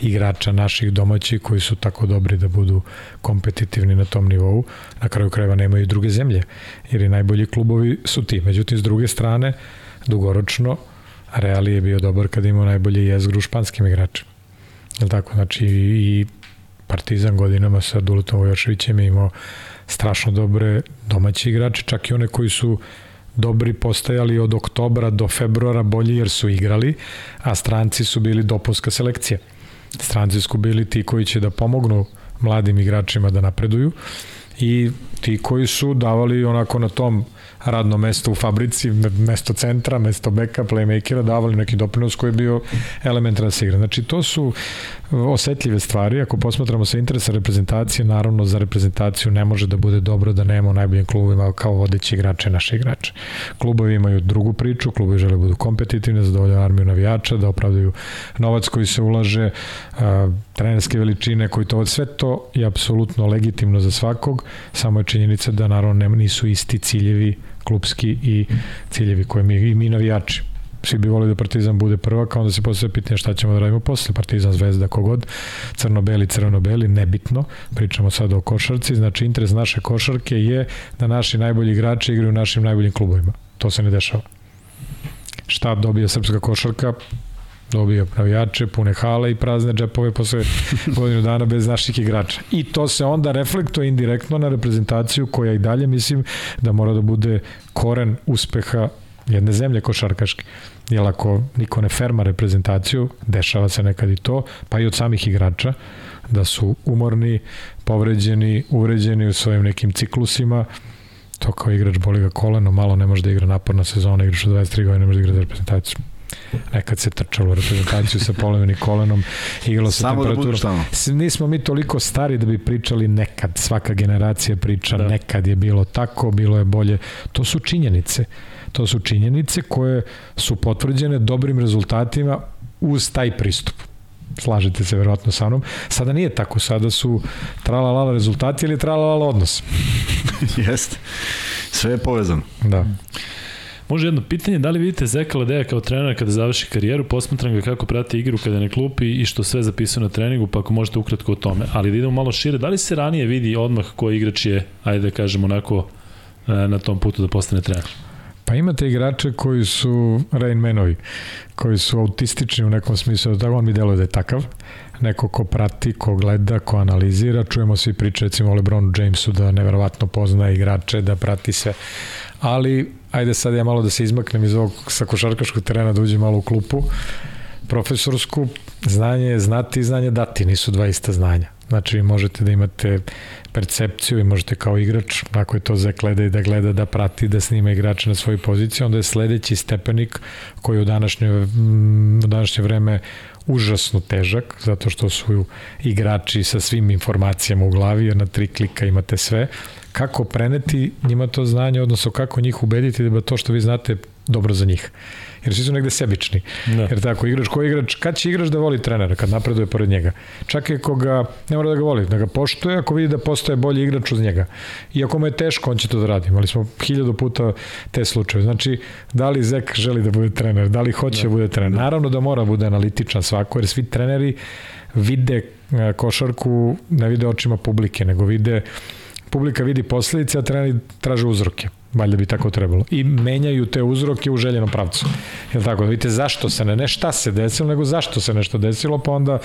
igrača naših domaćih koji su tako dobri da budu kompetitivni na tom nivou. Na kraju krajeva nemaju i druge zemlje, jer i najbolji klubovi su ti. Međutim, s druge strane, dugoročno, Real je bio dobar kada imao najbolje jezgru španskim igračima. Je tako? Znači, i Partizan godinama sa Duletom Vojoševićem je imao strašno dobre domaće igrače, čak i one koji su dobri postajali od oktobra do februara bolji jer su igrali, a stranci su bili dopunska selekcija. Stranci su bili ti koji će da pomognu mladim igračima da napreduju i ti koji su davali onako na tom radno mesto u fabrici, mesto centra, mesto beka, playmakera, davali neki doprinos koji je bio elementarna se igra. Znači, to su osetljive stvari. Ako posmatramo sa interesa reprezentacije, naravno za reprezentaciju ne može da bude dobro da nema u najboljim klubovima kao vodeći igrače naše igrače. Klubovi imaju drugu priču, klubovi žele da budu kompetitivni, zadovoljaju armiju navijača, da opravdaju novac koji se ulaže, trenerske veličine koji to, sve to je apsolutno legitimno za svakog, samo je činjenica da naravno nisu isti ciljevi klubski i ciljevi koje mi, i mi navijači svi bi volili da Partizan bude prvak, onda se postavlja pitanje šta ćemo da radimo posle. Partizan, Zvezda, kogod, crno-beli, crno-beli, nebitno. Pričamo sad o košarci, znači interes naše košarke je da naši najbolji igrači igraju u našim najboljim klubovima. To se ne dešava. Šta dobija srpska košarka? Dobija navijače, pune hale i prazne džepove posle godinu dana bez naših igrača. I to se onda reflektuje indirektno na reprezentaciju koja i dalje mislim da mora da bude koren uspeha jedne zemlje košarkaške. Jer ako niko ne ferma reprezentaciju, dešava se nekad i to, pa i od samih igrača, da su umorni, povređeni, uvređeni u svojim nekim ciklusima, to kao igrač boli ga koleno, malo ne može da igra naporna sezona, igrač od 23 godine ne može da igra za reprezentaciju. Nekad se trčalo reprezentaciju sa polemenim kolenom, igralo se Samo temperaturom. Da Nismo mi toliko stari da bi pričali nekad, svaka generacija priča, da. nekad je bilo tako, bilo je bolje. To su činjenice. To su činjenice koje su potvrđene dobrim rezultatima uz taj pristup slažete se verovatno sa mnom. Sada nije tako, sada su tralalala rezultati ili tralalala odnos. Jeste. Sve je povezano. Da. Može jedno pitanje, da li vidite Zeka Ladeja kao trenera kada završi karijeru, posmatram ga kako prati igru kada na klupi i što sve zapisao na treningu, pa ako možete ukratko o tome. Ali da idemo malo šire, da li se ranije vidi odmah koji igrač je, ajde da kažemo onako, e, na tom putu da postane trener? Pa imate igrače koji su Rain Manovi, koji su autistični u nekom smislu, da on mi deluje da je takav, neko ko prati, ko gleda, ko analizira, čujemo svi priče recimo o Lebronu Jamesu da neverovatno pozna igrače, da prati sve. Ali, ajde sad ja malo da se izmaknem iz ovog sa košarkaškog terena, da uđem malo u klupu, profesorsku, znanje je znati i znanje dati, nisu dva ista znanja. Znači, vi možete da imate percepciju i možete kao igrač, ako je to za gleda i da gleda, da prati, da snima igrača na svoju poziciju, onda je sledeći stepenik koji u današnje, u današnje vreme užasno težak, zato što su igrači sa svim informacijama u glavi, jer na tri klika imate sve. Kako preneti njima to znanje, odnosno kako njih ubediti da to što vi znate dobro za njih jer svi su negde sebični. Da. Jer tako, igrač, ko igrač, kad će igrač da voli trenera, kad napreduje pored njega? Čak i koga, ne mora da ga voli, da ga poštuje, ako vidi da postoje bolji igrač uz njega. Iako mu je teško, on će to da radi. Imali smo hiljadu puta te slučaje. Znači, da li Zek želi da bude trener, da li hoće da, da bude trener. Da. Naravno da mora da bude analitičan svako, jer svi treneri vide e, košarku, ne vide očima publike, nego vide publika vidi posledice, a treneri traže uzroke. Valjda bi tako trebalo. I menjaju te uzroke u željenom pravcu. Jel tako? Da vidite zašto se ne, ne šta se desilo, nego zašto se nešto desilo, pa onda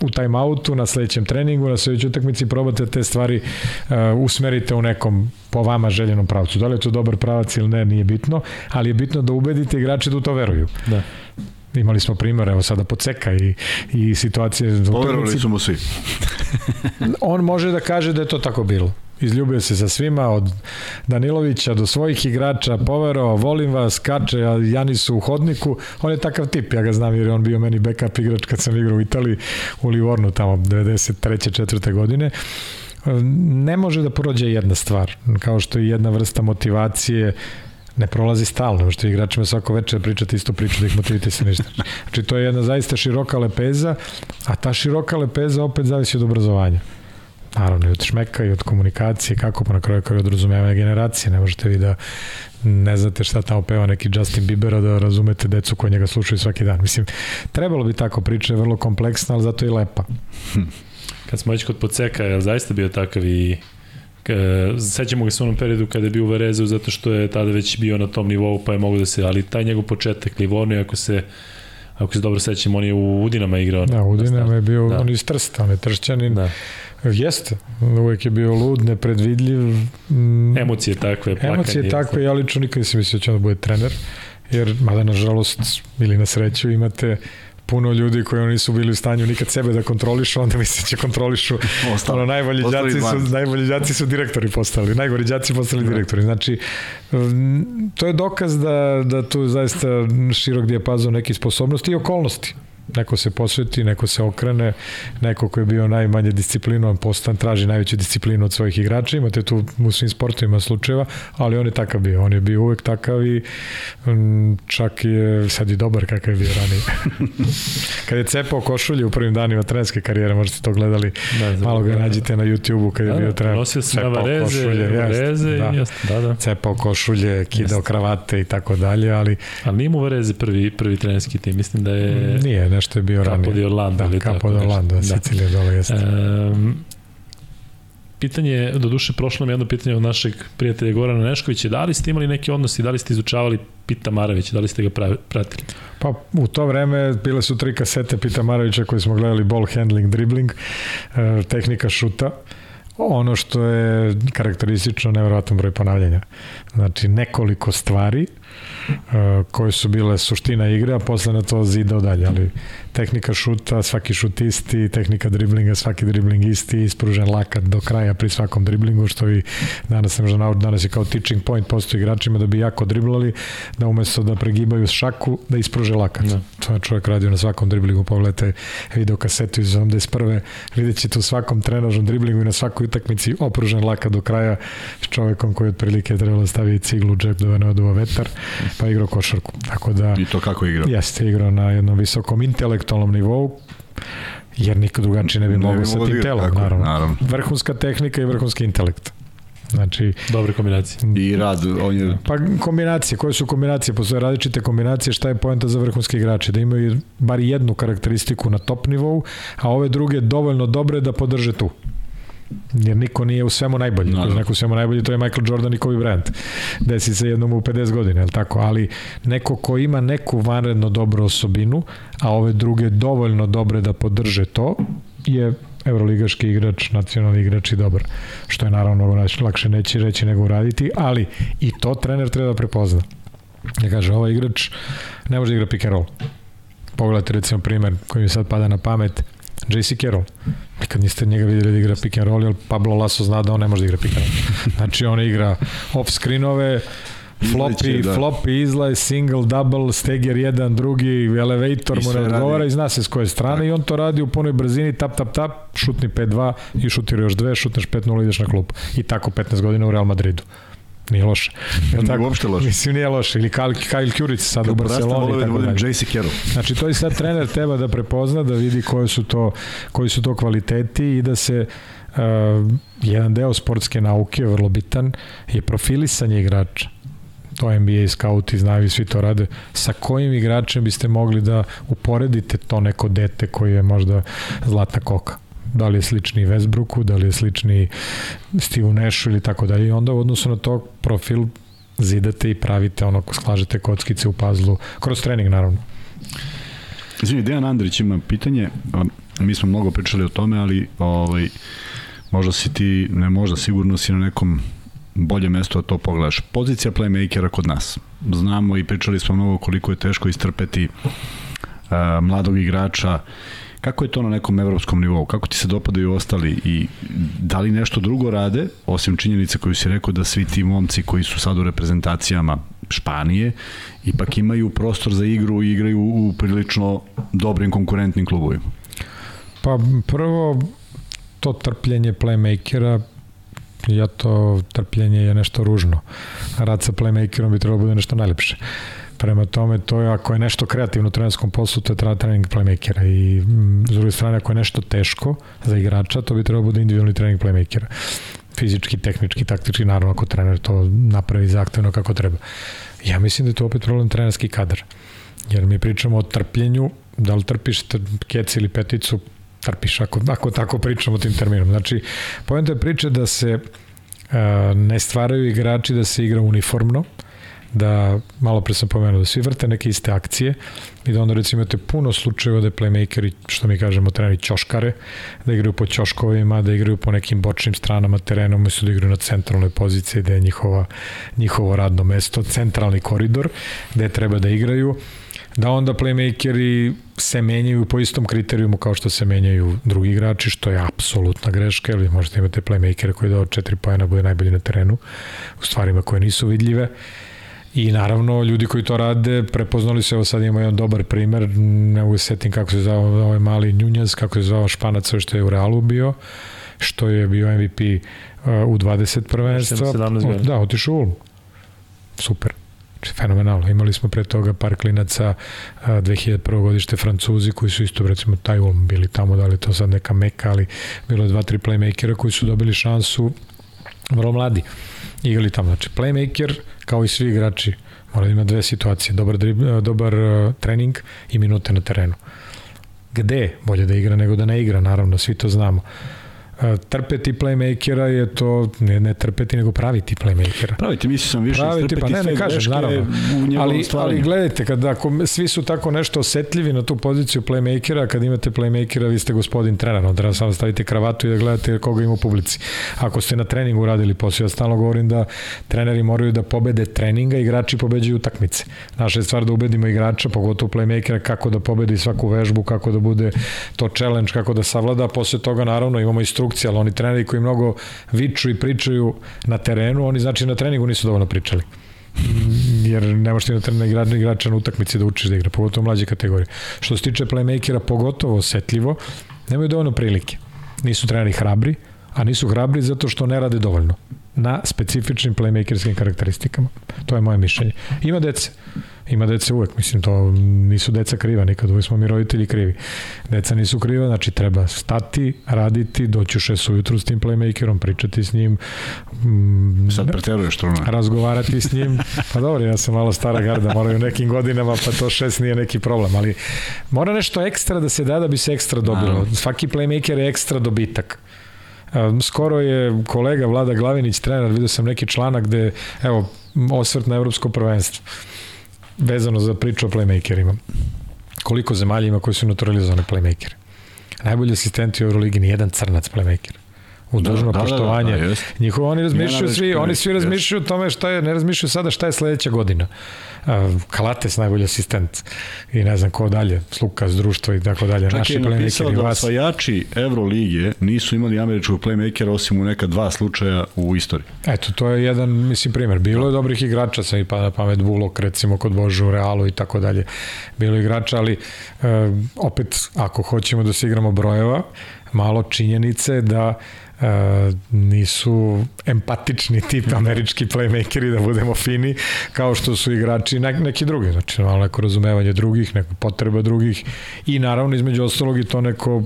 u time outu, na sledećem treningu, na sledećoj utakmici probate te stvari uh, usmerite u nekom po vama željenom pravcu. Da li je to dobar pravac ili ne, nije bitno, ali je bitno da ubedite igrače da u to veruju. Da imali smo primjer, evo sada Poceka i, i situacije. Poverovali su mu svi. on može da kaže da je to tako bilo izljubio se sa svima, od Danilovića do svojih igrača, poverovao, volim vas, kače, a Jani su u hodniku, on je takav tip, ja ga znam jer je on bio meni backup igrač kad sam igrao u Italiji, u Livornu tamo 93. četvrte godine. Ne može da prođe jedna stvar, kao što je jedna vrsta motivacije, ne prolazi stalno, što igračima svako večer pričate isto priču da ih motivite se ništa. Znači to je jedna zaista široka lepeza, a ta široka lepeza opet zavisi od obrazovanja. Naravno i od šmeka i od komunikacije, kako pa na kraju kao i od razumevanja generacije. Ne možete vi da ne znate šta tamo peva neki Justin Bieber, da razumete decu koja njega slušaju svaki dan. Mislim, trebalo bi tako priča, je vrlo kompleksna, ali zato i lepa. Kad smo već kod Poceka, je zaista bio takav i sećamo ga se u onom periodu kada je bio u Verezu zato što je tada već bio na tom nivou pa je mogo da se, ali taj njegov početak Livorno, ako se ako se dobro sećam, on je u Udinama igrao. Da, u Udinama je bio, da. on iz Trsta, on je tršćanin. Da. Jeste, uvek je bio lud, nepredvidljiv. Emocije takve, plakanje. Emocije takve, ja lično nikad nisam mislio da će on da bude trener, jer, mada nažalost, ili na sreću, imate puno ljudi koji oni nisu bili u stanju nikad sebe da kontrolišu, onda misle da će kontrolišu Ostalo, ono, najbolji đaci su, najbolji đaci su direktori postali, najgori đaci postali da. direktori. Znači, to je dokaz da, da tu zaista širok dijapazon nekih sposobnosti i okolnosti neko se posveti, neko se okrene, neko ko je bio najmanje disciplinovan postan, traži najveću disciplinu od svojih igrača, imate tu u svim sportovima slučajeva, ali on je takav bio, on je bio uvek takav i m, čak je sad i dobar kakav je bio ranije. kad je cepao košulje u prvim danima trenerske karijere, možete to gledali, da, malo ga nađite na YouTube-u kad je da, bio trener. Nosio se na vareze, košulje, vareze jest, da. Jest, da, da. Cepao košulje, kidao jest. kravate i tako dalje, ali... Ali nije mu vareze prvi, prvi trenerski tim, mislim da je... Nije, nešto je bio ranije. Capo di Orlando. Da, Capo di Orlando, da. Sicilija dole jeste. Um, pitanje, do duše prošlo nam jedno pitanje od našeg prijatelja Gorana Neškovića, da li ste imali neki odnos i da li ste izučavali Pita Maravića, da li ste ga pratili? Pa u to vreme bile su tri kasete Pita Maravića koje smo gledali ball handling, dribbling, eh, tehnika šuta, ono što je karakteristično nevjerojatan broj ponavljanja. Znači nekoliko stvari koje su bile suština igre, a posle na to zidao dalje, ali tehnika šuta, svaki šut isti, tehnika driblinga, svaki dribling isti, ispružen lakat do kraja pri svakom driblingu, što vi danas ne možda nauči, danas je kao teaching point postoji igračima da bi jako driblali, da umesto da pregibaju šaku, da ispruže lakat. Da. To je čovjek radio na svakom driblingu, pogledajte video kasetu iz 81. vidjet ćete u svakom trenažnom driblingu i na svakoj utakmici opružen lakat do kraja s čovekom koji otprilike trebalo stavi ciglu u džep da ne oduva vetar, pa igrao košarku. Tako da, I to kako igrao? Jeste, igrao na jednom visokom intelektu intelektualnom nivou, jer niko drugačije ne bi mogao sa tim telom, tako, naravno. naravno. Vrhunska tehnika i vrhunski intelekt. Znači, dobre kombinacije. I rad, on je... Pa kombinacije, koje su kombinacije? Postoje različite kombinacije, šta je poenta za vrhunske igrače? Da imaju bar jednu karakteristiku na top nivou, a ove druge dovoljno dobre da podrže tu. Jer niko nije u svemu najbolji. No, neko u svemu najbolji, to je Michael Jordan i Kobe Bryant. Desi se jednom u 50 godina, je tako? Ali neko ko ima neku vanredno dobru osobinu, a ove druge dovoljno dobre da podrže to, je evroligaški igrač, nacionalni igrač i dobar. Što je naravno lakše neće reći nego uraditi, ali i to trener treba da prepozna. Ja kaže, ovaj igrač ne može da igra pick and roll. Pogledajte recimo primer koji mi sad pada na pamet, JC Carroll. Nikad niste njega videli da igra pick and roll, jer Pablo Laso zna da on ne može da igra pick and roll. Znači on igra off screenove, floppy, da. floppy, izlaj, single, double, steger jedan, drugi, elevator mu ne odgovara i zna se s koje strane tak. i on to radi u punoj brzini, tap, tap, tap, šutni 5-2 i šutira još dve, šutneš 5-0 ideš na klub. I tako 15 godina u Real Madridu. Nije loše. Je tako? uopšte loše. Mislim, nije loše. Ili Kyle, Kyle Kuric sad Kad u Barceloni. Kad dalje. JC Carroll. Znači, to je sad trener treba da prepozna, da vidi koji su to, koji su to kvaliteti i da se uh, jedan deo sportske nauke, vrlo bitan, je profilisanje igrača to NBA scouti znaju i svi to rade, sa kojim igračem biste mogli da uporedite to neko dete koji je možda zlatna koka da li je slični Westbrooku, da li je slični Steve Nashu ili tako dalje. I onda u odnosu na to profil zidate i pravite ono, sklažete kockice u pazlu, kroz trening naravno. Izvini, Dejan Andrić ima pitanje, mi smo mnogo pričali o tome, ali ovaj, možda si ti, ne možda, sigurno si na nekom bolje mesto da to pogledaš. Pozicija playmakera kod nas. Znamo i pričali smo mnogo koliko je teško istrpeti uh, mladog igrača Kako je to na nekom evropskom nivou? Kako ti se dopadaju ostali i da li nešto drugo rade, osim činjenice koju si rekao da svi ti momci koji su sad u reprezentacijama Španije, ipak imaju prostor za igru i igraju u prilično dobrim konkurentnim klubovima? Pa prvo, to trpljenje playmakera ja to trpljenje je nešto ružno. Rad sa playmakerom bi trebalo da bude nešto najlepše. Prema tome, to je, ako je nešto kreativno u trenerskom poslu, to je trening playmakera i m, s druge strane, ako je nešto teško za igrača, to bi trebalo da bude individualni trening playmakera. Fizički, tehnički, taktički, naravno ako trener to napravi zahtevno kako treba. Ja mislim da je to opet problem trenerski kadar. Jer mi pričamo o trpljenju, da li trpiš kec ili peticu, trpiš ako, ako tako pričamo tim terminom. Znači, pojenta je priče da se uh, ne stvaraju igrači da se igra uniformno, da, malo pre sam pomenuo, da svi vrte neke iste akcije i da onda recimo imate puno slučajeva da playmakeri, što mi kažemo, treneri ćoškare, da igraju po ćoškovima, da igraju po nekim bočnim stranama terena, umesto da igraju na centralnoj poziciji, da je njihova, njihovo radno mesto, centralni koridor, gde treba da igraju da onda playmakeri se menjaju po istom kriterijumu kao što se menjaju drugi igrači, što je apsolutna greška, vi možete imati playmakere koji dao 4 pojena bude najbolji na terenu u stvarima koje nisu vidljive. I naravno, ljudi koji to rade, prepoznali se, evo sad imamo jedan dobar primer, ne mogu se setim kako se zvao ovaj mali Njunjaz, kako se zvao Španac, što je u Realu bio, što je bio MVP uh, u 20 prvenstva. Da, otišao u Ulm. Super fenomenalno. Imali smo pre toga par klinaca 2001. godište Francuzi koji su isto recimo taj Ulm bili tamo, da li to sad neka meka, ali bilo je dva, tri playmakera koji su dobili šansu vrlo mladi igrali tamo. Znači, playmaker, kao i svi igrači, mora da ima dve situacije. Dobar, drib, dobar trening i minute na terenu. Gde bolje da igra nego da ne igra, naravno, svi to znamo. E, trpeti playmakera je to ne, ne trpeti nego praviti playmakera. Praviti, mislim sam više praviti, pa ne, ne kažem, naravno. ali, ali gledajte, kada ako, svi su tako nešto osetljivi na tu poziciju playmakera, kad imate playmakera, vi ste gospodin trener, onda samo stavite kravatu i da gledate koga ima u publici. Ako ste na treningu radili posao, ja stalno govorim da treneri moraju da pobede treninga, igrači pobeđuju utakmice. Naša je stvar da ubedimo igrača, pogotovo playmakera, kako da pobedi svaku vežbu, kako da bude to challenge, kako da savlada, posle toga naravno imamo i instrukcija, ali oni treneri koji mnogo viču i pričaju na terenu, oni znači na treningu nisu dovoljno pričali jer ne možeš ti na trener igrača, igrača na utakmici da učiš da igra, pogotovo mlađe kategorije. Što se tiče playmakera, pogotovo osetljivo, nemaju dovoljno prilike. Nisu treneri hrabri, a nisu hrabri zato što ne rade dovoljno na specifičnim playmakerskim karakteristikama. To je moje mišljenje. Ima dece. Ima dece uvek, mislim, to nisu deca kriva nikad, uvek smo mi roditelji krivi. Deca nisu kriva, znači treba stati, raditi, doći u šest ujutru s tim playmakerom, pričati s njim. Mm, Sad preteruješ ne? Razgovarati s njim. Pa dobro, ja sam malo stara garda, moraju nekim godinama, pa to šest nije neki problem, ali mora nešto ekstra da se da da bi se ekstra dobilo. Svaki playmaker je ekstra dobitak. Skoro je kolega Vlada Glavinić, trener, vidio sam neki članak gde, evo, osvrt na evropsko prvenstvo, vezano za priču o playmakerima. Koliko zemalja ima koji su naturalizovane playmakere? Najbolji asistenti u Euroligi, ni jedan crnac playmaker u da, dužno da, poštovanje. Da, da, da, Njihovo, oni razmišljaju svi, oni svi razmišljaju o tome šta je, ne razmišljaju sada šta je sledeća godina. Kalates najbolji asistent i ne znam ko dalje, Slukas, društvo i tako dalje. Čak Naši je napisao da osvajači Evrolige nisu imali američkog playmakera osim u neka dva slučaja u istoriji. Eto, to je jedan, mislim, primer. Bilo je dobrih igrača, sam i pa na pamet Bulok, recimo kod Božu, Realu i tako dalje. Bilo igrača, ali e, opet, ako hoćemo da se igramo brojeva, malo činjenice da e, nisu empatični tip američki playmakeri, da budemo fini, kao što su igrači ne, neki drugi. Znači, malo neko razumevanje drugih, neko potreba drugih i naravno između ostalog i to neko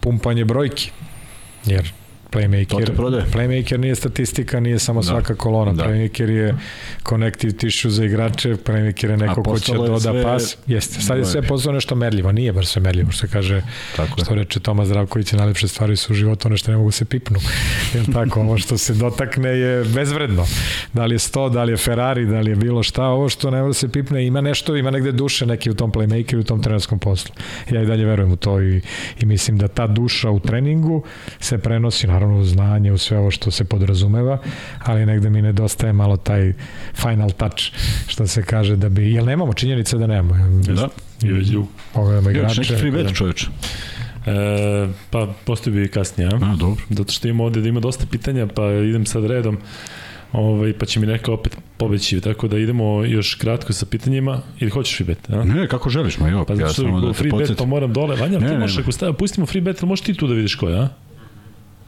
pumpanje brojki. Jer Playmaker, playmaker nije statistika, nije samo da. svaka kolona. Da. Playmaker je connective tissue za igrače, playmaker je neko ko će doda sve... pas. Jeste, sad je sve postalo nešto merljivo, nije bar sve merljivo, što kaže, tako što reče Toma Zdravković, najlepše stvari su u životu, ono što ne mogu se pipnu. Jel tako, ovo što se dotakne je bezvredno. Da li je 100, da li je Ferrari, da li je bilo šta, ovo što ne može se pipne, ima nešto, ima negde duše neki u tom playmakeru, u tom trenerskom poslu. Ja i dalje verujem u to i, i mislim da ta duša u treningu se prenosi, naravno naravno u znanje, u sve ovo što se podrazumeva, ali negde mi nedostaje malo taj final touch, što se kaže da bi, jel nemamo činjenice da nemamo? Da, i već drugo. Pogledamo igrače. Još neki free bet čovječ. E, pa postoji bi kasnije, a? a? dobro. Zato što ima ovde da ima dosta pitanja, pa idem sad redom. Ovaj, pa će mi neko opet pobeći, tako da idemo još kratko sa pitanjima, ili hoćeš free bet? A? Ne, kako želiš, ma jo, pa, ja samo da free bet, pa moram dole. Vanja, ne, ti možeš, ako stavimo, pustimo free bet, ali možeš ti tu da vidiš ko je, a?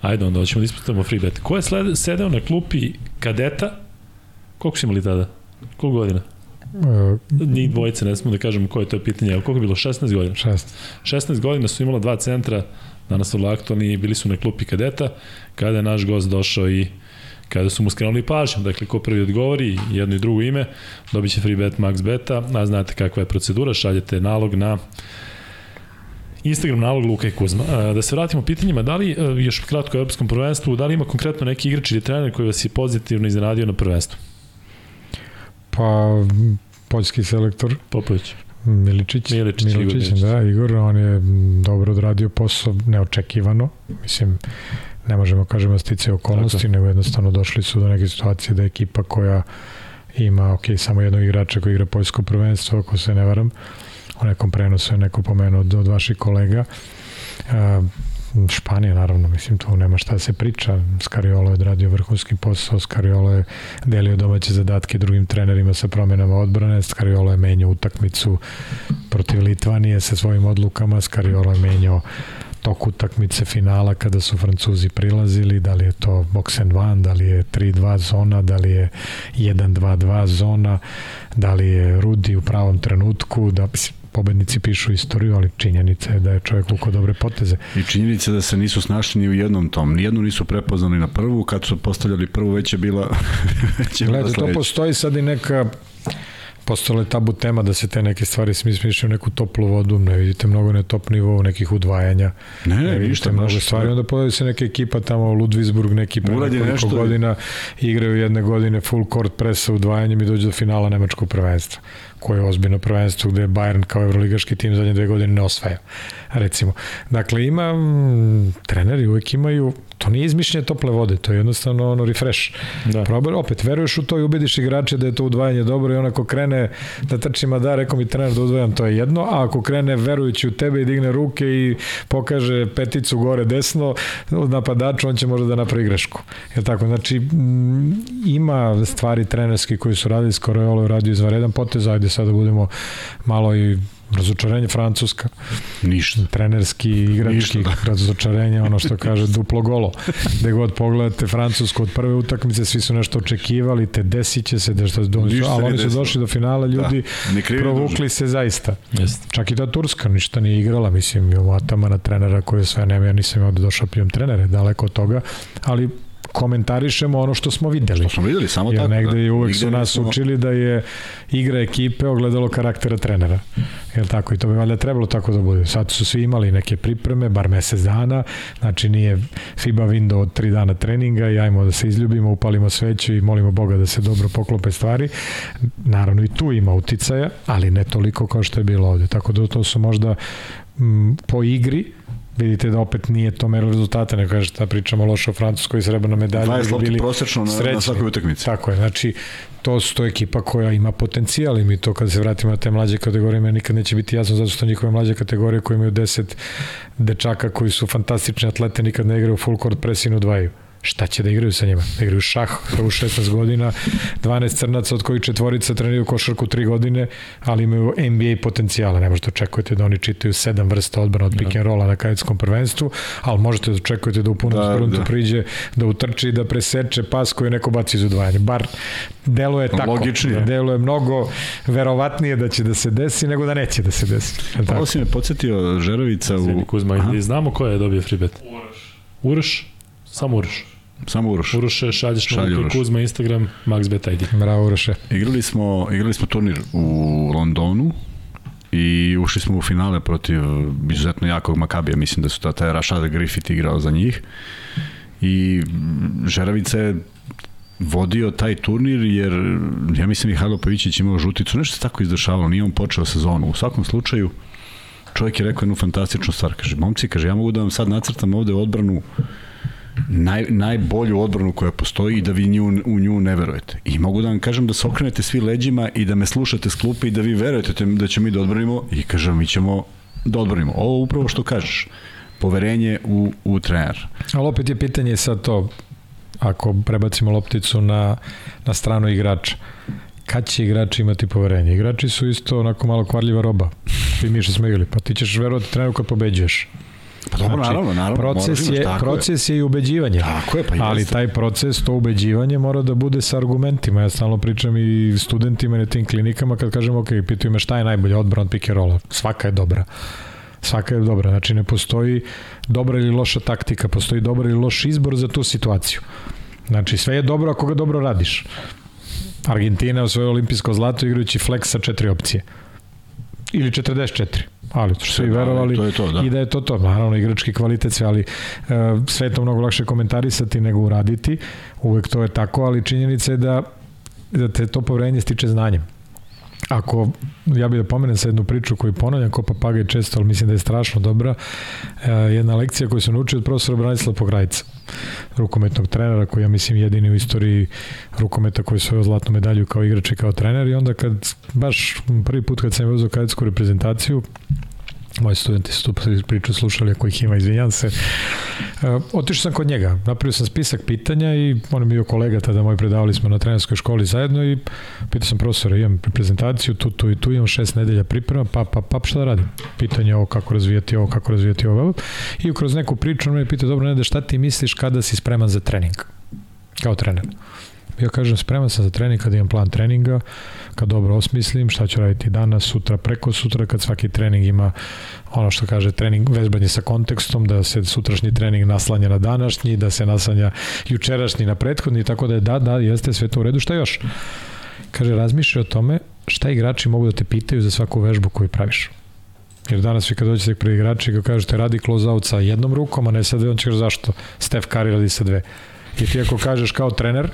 Ajde, onda hoćemo da ispustimo free bet. Ko je sled, sedeo na klupi kadeta? Koliko su imali tada? Koliko godina? Uh, Njih dvojice, ne smemo da kažemo koje to je pitanje. Koliko je bilo? 16 godina? 16. 16 godina su imala dva centra, danas su aktualni bili su na klupi kadeta, kada je naš gost došao i kada su mu skrenuli pažnju, dakle ko prvi odgovori jedno i drugo ime, dobit će free bet max beta, a znate kakva je procedura, šaljete nalog na Instagram nalog Luka i Kuzma. Da se vratimo pitanjima, da li, još kratko o Europskom prvenstvu, da li ima konkretno neki igrač ili trener koji vas je pozitivno iznenadio na prvenstvu? Pa poljski selektor Popović. Miličić, Miličić, Miličić Igor da, Igor, on je dobro odradio posao, neočekivano, mislim, ne možemo kažemo da stice okolnosti, Tako. nego jednostavno došli su do neke situacije da je ekipa koja ima, ok, samo jednog igrača koji igra poljsko prvenstvo, ako se ne varam, u nekom prenosu je neko pomenuo od, od vaših kolega, Španija naravno, mislim tu nema šta da se priča. Skariolo je odradio vrhunski posao, Skariolo je delio domaće zadatke drugim trenerima sa promenama odbrane, Skariolo je menjao utakmicu protiv Litvanije sa svojim odlukama, Skariolo je menjao tok utakmice finala kada su Francuzi prilazili, da li je to box and one, da li je 3-2 zona, da li je 1-2-2 zona, da li je Rudi u pravom trenutku, da pobednici pišu istoriju, ali činjenica je da je čovjek uko dobre poteze. I činjenica da se nisu snašli ni u jednom tom. Nijednu nisu prepoznali na prvu, kad su postavljali prvu već je bila već je Gledajte, to postoji sad i neka postala je tabu tema da se te neke stvari smišljaju u neku toplu vodu, ne vidite mnogo na top nivou nekih udvajanja. Ne, ne, ne ništa. Mnogo stvari, onda pojavi se neka ekipa tamo Ludwigsburg, neki pre nekoliko nešto... godina, igraju jedne godine full court press sa udvajanjem i dođu do finala nemačkog prvenstva koje je ozbiljno prvenstvo gde je Bayern kao evroligaški tim zadnje dve godine ne osvaja. Recimo. Dakle, ima, m, treneri uvek imaju To nije izmišljenje tople vode, to je jednostavno ono refresh. Da. Probaj, opet, veruješ u to i ubediš igrače da je to udvajanje dobro i onako krene da trči ma da, rekao mi trener da udvajam, to je jedno, a ako krene verujući u tebe i digne ruke i pokaže peticu gore desno napadaču, on će možda da napravi grešku. Je tako? Znači, ima stvari trenerski koji su radili, skoro je ovo radio izvaredan potez, ajde sad da budemo malo i Razočarenje Francuska. Ništa. Trenerski, igrački Ništa, da. razočarenje, ono što kaže duplo golo. Gde god pogledate Francusku od prve utakmice, svi su nešto očekivali, te desit će se, da što dođu, ali oni su došli do finala, ljudi da, provukli dužu. se zaista. Jest. Čak i ta Turska ništa nije igrala, mislim, imamo Atamana trenera koji je sve nema, ja nisam imao da došao pijem trenere, daleko od toga, ali komentarišemo ono što smo videli. Što smo videli, samo Jer tako. Jer negde da. uvek su nas smo... učili da je igra ekipe ogledalo karaktera trenera. Jel tako? I to bi valjda trebalo tako da bude. Sad su svi imali neke pripreme, bar mesec dana, znači nije FIBA window od tri dana treninga i ajmo da se izljubimo, upalimo sveću i molimo Boga da se dobro poklope stvari. Naravno i tu ima uticaja, ali ne toliko kao što je bilo ovde. Tako da to su možda m, po igri vidite da opet nije to mero rezultata, ne kažete da pričamo loše o Francuskoj srebrna medalja. 20 lopti prosečno na, na svakoj utakmici. Tako je, znači to su to ekipa koja ima potencijal i mi to kad se vratimo na te mlađe kategorije, me nikad neće biti jasno zato što njihove mlađe kategorije koje imaju 10 dečaka koji su fantastični atlete nikad ne igraju full court press i udvajaju šta će da igraju sa njima? Da igraju šah u 16 godina, 12 crnaca od kojih četvorica treniraju košarku 3 godine, ali imaju NBA potencijala. Ne možete očekujete da oni čitaju sedam vrsta odbrana od pick and rolla na kadetskom prvenstvu, ali možete da očekujete da u punom da, spruntu da. priđe, da utrči, da preseče pas koji neko baci iz udvajanja. Bar deluje tako. Logičnije. Deluje mnogo verovatnije da će da se desi nego da neće da se desi. Ovo si me podsjetio Žerovica u... Kuzma, i znamo ko je dobio free bet. Uroš. Uroš? Samo Uroš. Samo Uroš. Uroše, šalješ Šalj Uroš. Kuzma, Instagram, MaxBet ID. Bravo Uroše. Igrali smo, igrali smo turnir u Londonu i ušli smo u finale protiv izuzetno jakog Makabija, mislim da su ta, taj Rashad Griffith igrao za njih i Žeravica je vodio taj turnir jer ja mislim Mihajlo Pavićić imao žuticu, nešto se tako izdešavalo, nije on počeo sezonu. U svakom slučaju čovjek je rekao jednu fantastičnu stvar, kaže, momci, kaže, ja mogu da vam sad nacrtam ovde odbranu naj, najbolju odbranu koja postoji i da vi nju, u nju ne verujete. I mogu da vam kažem da se okrenete svi leđima i da me slušate s klupe i da vi verujete da ćemo mi da odbranimo i kažem mi ćemo da odbranimo. Ovo upravo što kažeš poverenje u, u trener. Ali opet je pitanje sad to, ako prebacimo lopticu na, na stranu igrača, kad će igrači imati poverenje? Igrači su isto onako malo kvarljiva roba. I mi što smo igrali, pa ti ćeš verovati treneru kad pobeđuješ. Pa dobro, znači, naravno, naravno. Proces, je, proces je. je i ubeđivanje. Tako je, pa Ali jeste. taj proces, to ubeđivanje mora da bude sa argumentima. Ja stalno pričam i studentima na tim klinikama kad kažem, ok, pitaju me šta je najbolje odbrana od pick. Svaka je dobra. Svaka je dobra. Znači, ne postoji dobra ili loša taktika, postoji dobar ili loš izbor za tu situaciju. Znači, sve je dobro ako ga dobro radiš. Argentina u svoje olimpijsko zlato igrajući flex sa četiri opcije. Ili 44 ali što svi verovali to je to, da. i da je to to, naravno igrački kvalitet sve, ali uh, sve je to mnogo lakše komentarisati nego uraditi, uvek to je tako, ali činjenica je da da te to poverenje stiče znanjem. Ako, ja bih da pomenem sa jednu priču koju ponavljam ko papagaj često, ali mislim da je strašno dobra, e, jedna lekcija koju sam naučio od profesora Branislava Pograjca, rukometnog trenera, koji ja mislim jedini u istoriji rukometa koji svoju zlatnu medalju kao igrač i kao trener. I onda kad, baš prvi put kad sam je uzao kadetsku reprezentaciju, moji studenti su tu priču slušali, ako ih ima, izvinjam se. Uh, otišao sam kod njega, napravio sam spisak pitanja i on je bio kolega, tada moj predavali smo na trenerskoj školi zajedno i pitao sam profesora, imam prezentaciju, tu, tu i tu, imam šest nedelja priprema, pa, pa, pa, šta da radim? Pitanje ovo, kako razvijati ovo, kako razvijati ovo. I kroz neku priču on me pitao, dobro, Nede, šta ti misliš kada si spreman za trening? Kao trener. Ja kažem, spreman sam za trening kada imam plan treninga, kad dobro osmislim šta ću raditi danas, sutra, preko sutra, kad svaki trening ima ono što kaže trening, vežbanje sa kontekstom, da se sutrašnji trening naslanja na današnji, da se naslanja jučerašnji na prethodni, tako da je da, da, jeste sve to u redu, šta još? Kaže, razmišljaj o tome šta igrači mogu da te pitaju za svaku vežbu koju praviš. Jer danas vi kad dođete pre igrači i kažete radi close out sa jednom rukom, a ne sa dve, on će kaže zašto? Steph Curry radi sa dve. I ti ako kažeš kao trener,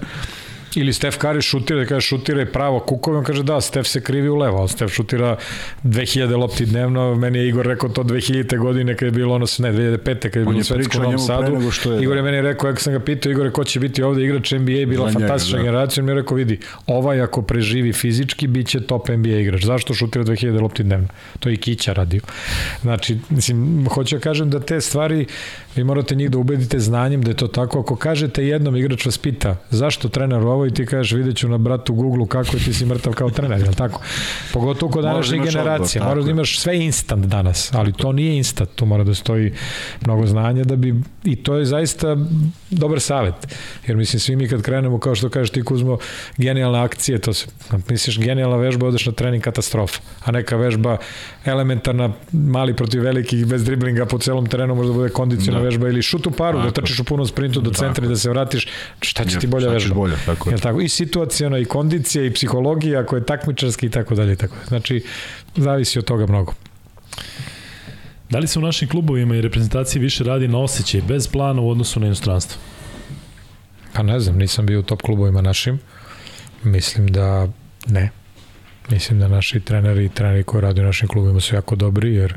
Ili Stef Kari šutira, da kaže šutira je pravo kukovi, on kaže da, Stef se krivi u levo, ali Stef šutira 2000 lopti dnevno, meni je Igor rekao to 2000. godine kad je bilo ono, ne, 2005. kad je bilo u Svetskom Novom Sadu. Što je, Igor je da. meni rekao, ako sam ga pitao, Igor, ko će biti ovde igrač NBA, bila Za fantastična njega, da. generacija, on mi je rekao, vidi, ovaj ako preživi fizički, bit će top NBA igrač. Zašto šutira 2000 lopti dnevno? To je i Kića radio. Znači, mislim, hoću da kažem da te stvari, vi morate njih da ubedite znanjem da je to tako. Ako kažete jednom igrač vas pita zašto trener ovo i ti kažeš vidjet ću na bratu Google kako je ti si mrtav kao trener, je tako? Pogotovo kod današnje generacije. Moraš da imaš sve instant danas, ali to nije instant, tu mora da stoji mnogo znanja da bi, i to je zaista dobar savet. Jer mislim, svi mi kad krenemo, kao što kažeš ti Kuzmo, genijalne akcije, to se, misliš, genijalna vežba, odeš na trening katastrofa, a neka vežba elementarna, mali protiv velikih, bez driblinga po celom terenu, možda bude kondiciona da. Vežba ili šut u paru, da tako. da trčiš u punom sprintu do centra i da se vratiš, šta će ti bolja vežba? Bolje, tako je. tako? I situacijona, i kondicija, i psihologija, ako je takmičarski i tako dalje. Tako. Znači, zavisi od toga mnogo. Da li se u našim klubovima i reprezentaciji više radi na osjećaj, bez plana u odnosu na inostranstvo? Pa ne znam, nisam bio u top klubovima našim. Mislim da ne. Mislim da naši treneri i treneri koji rade u našim klubovima su jako dobri, jer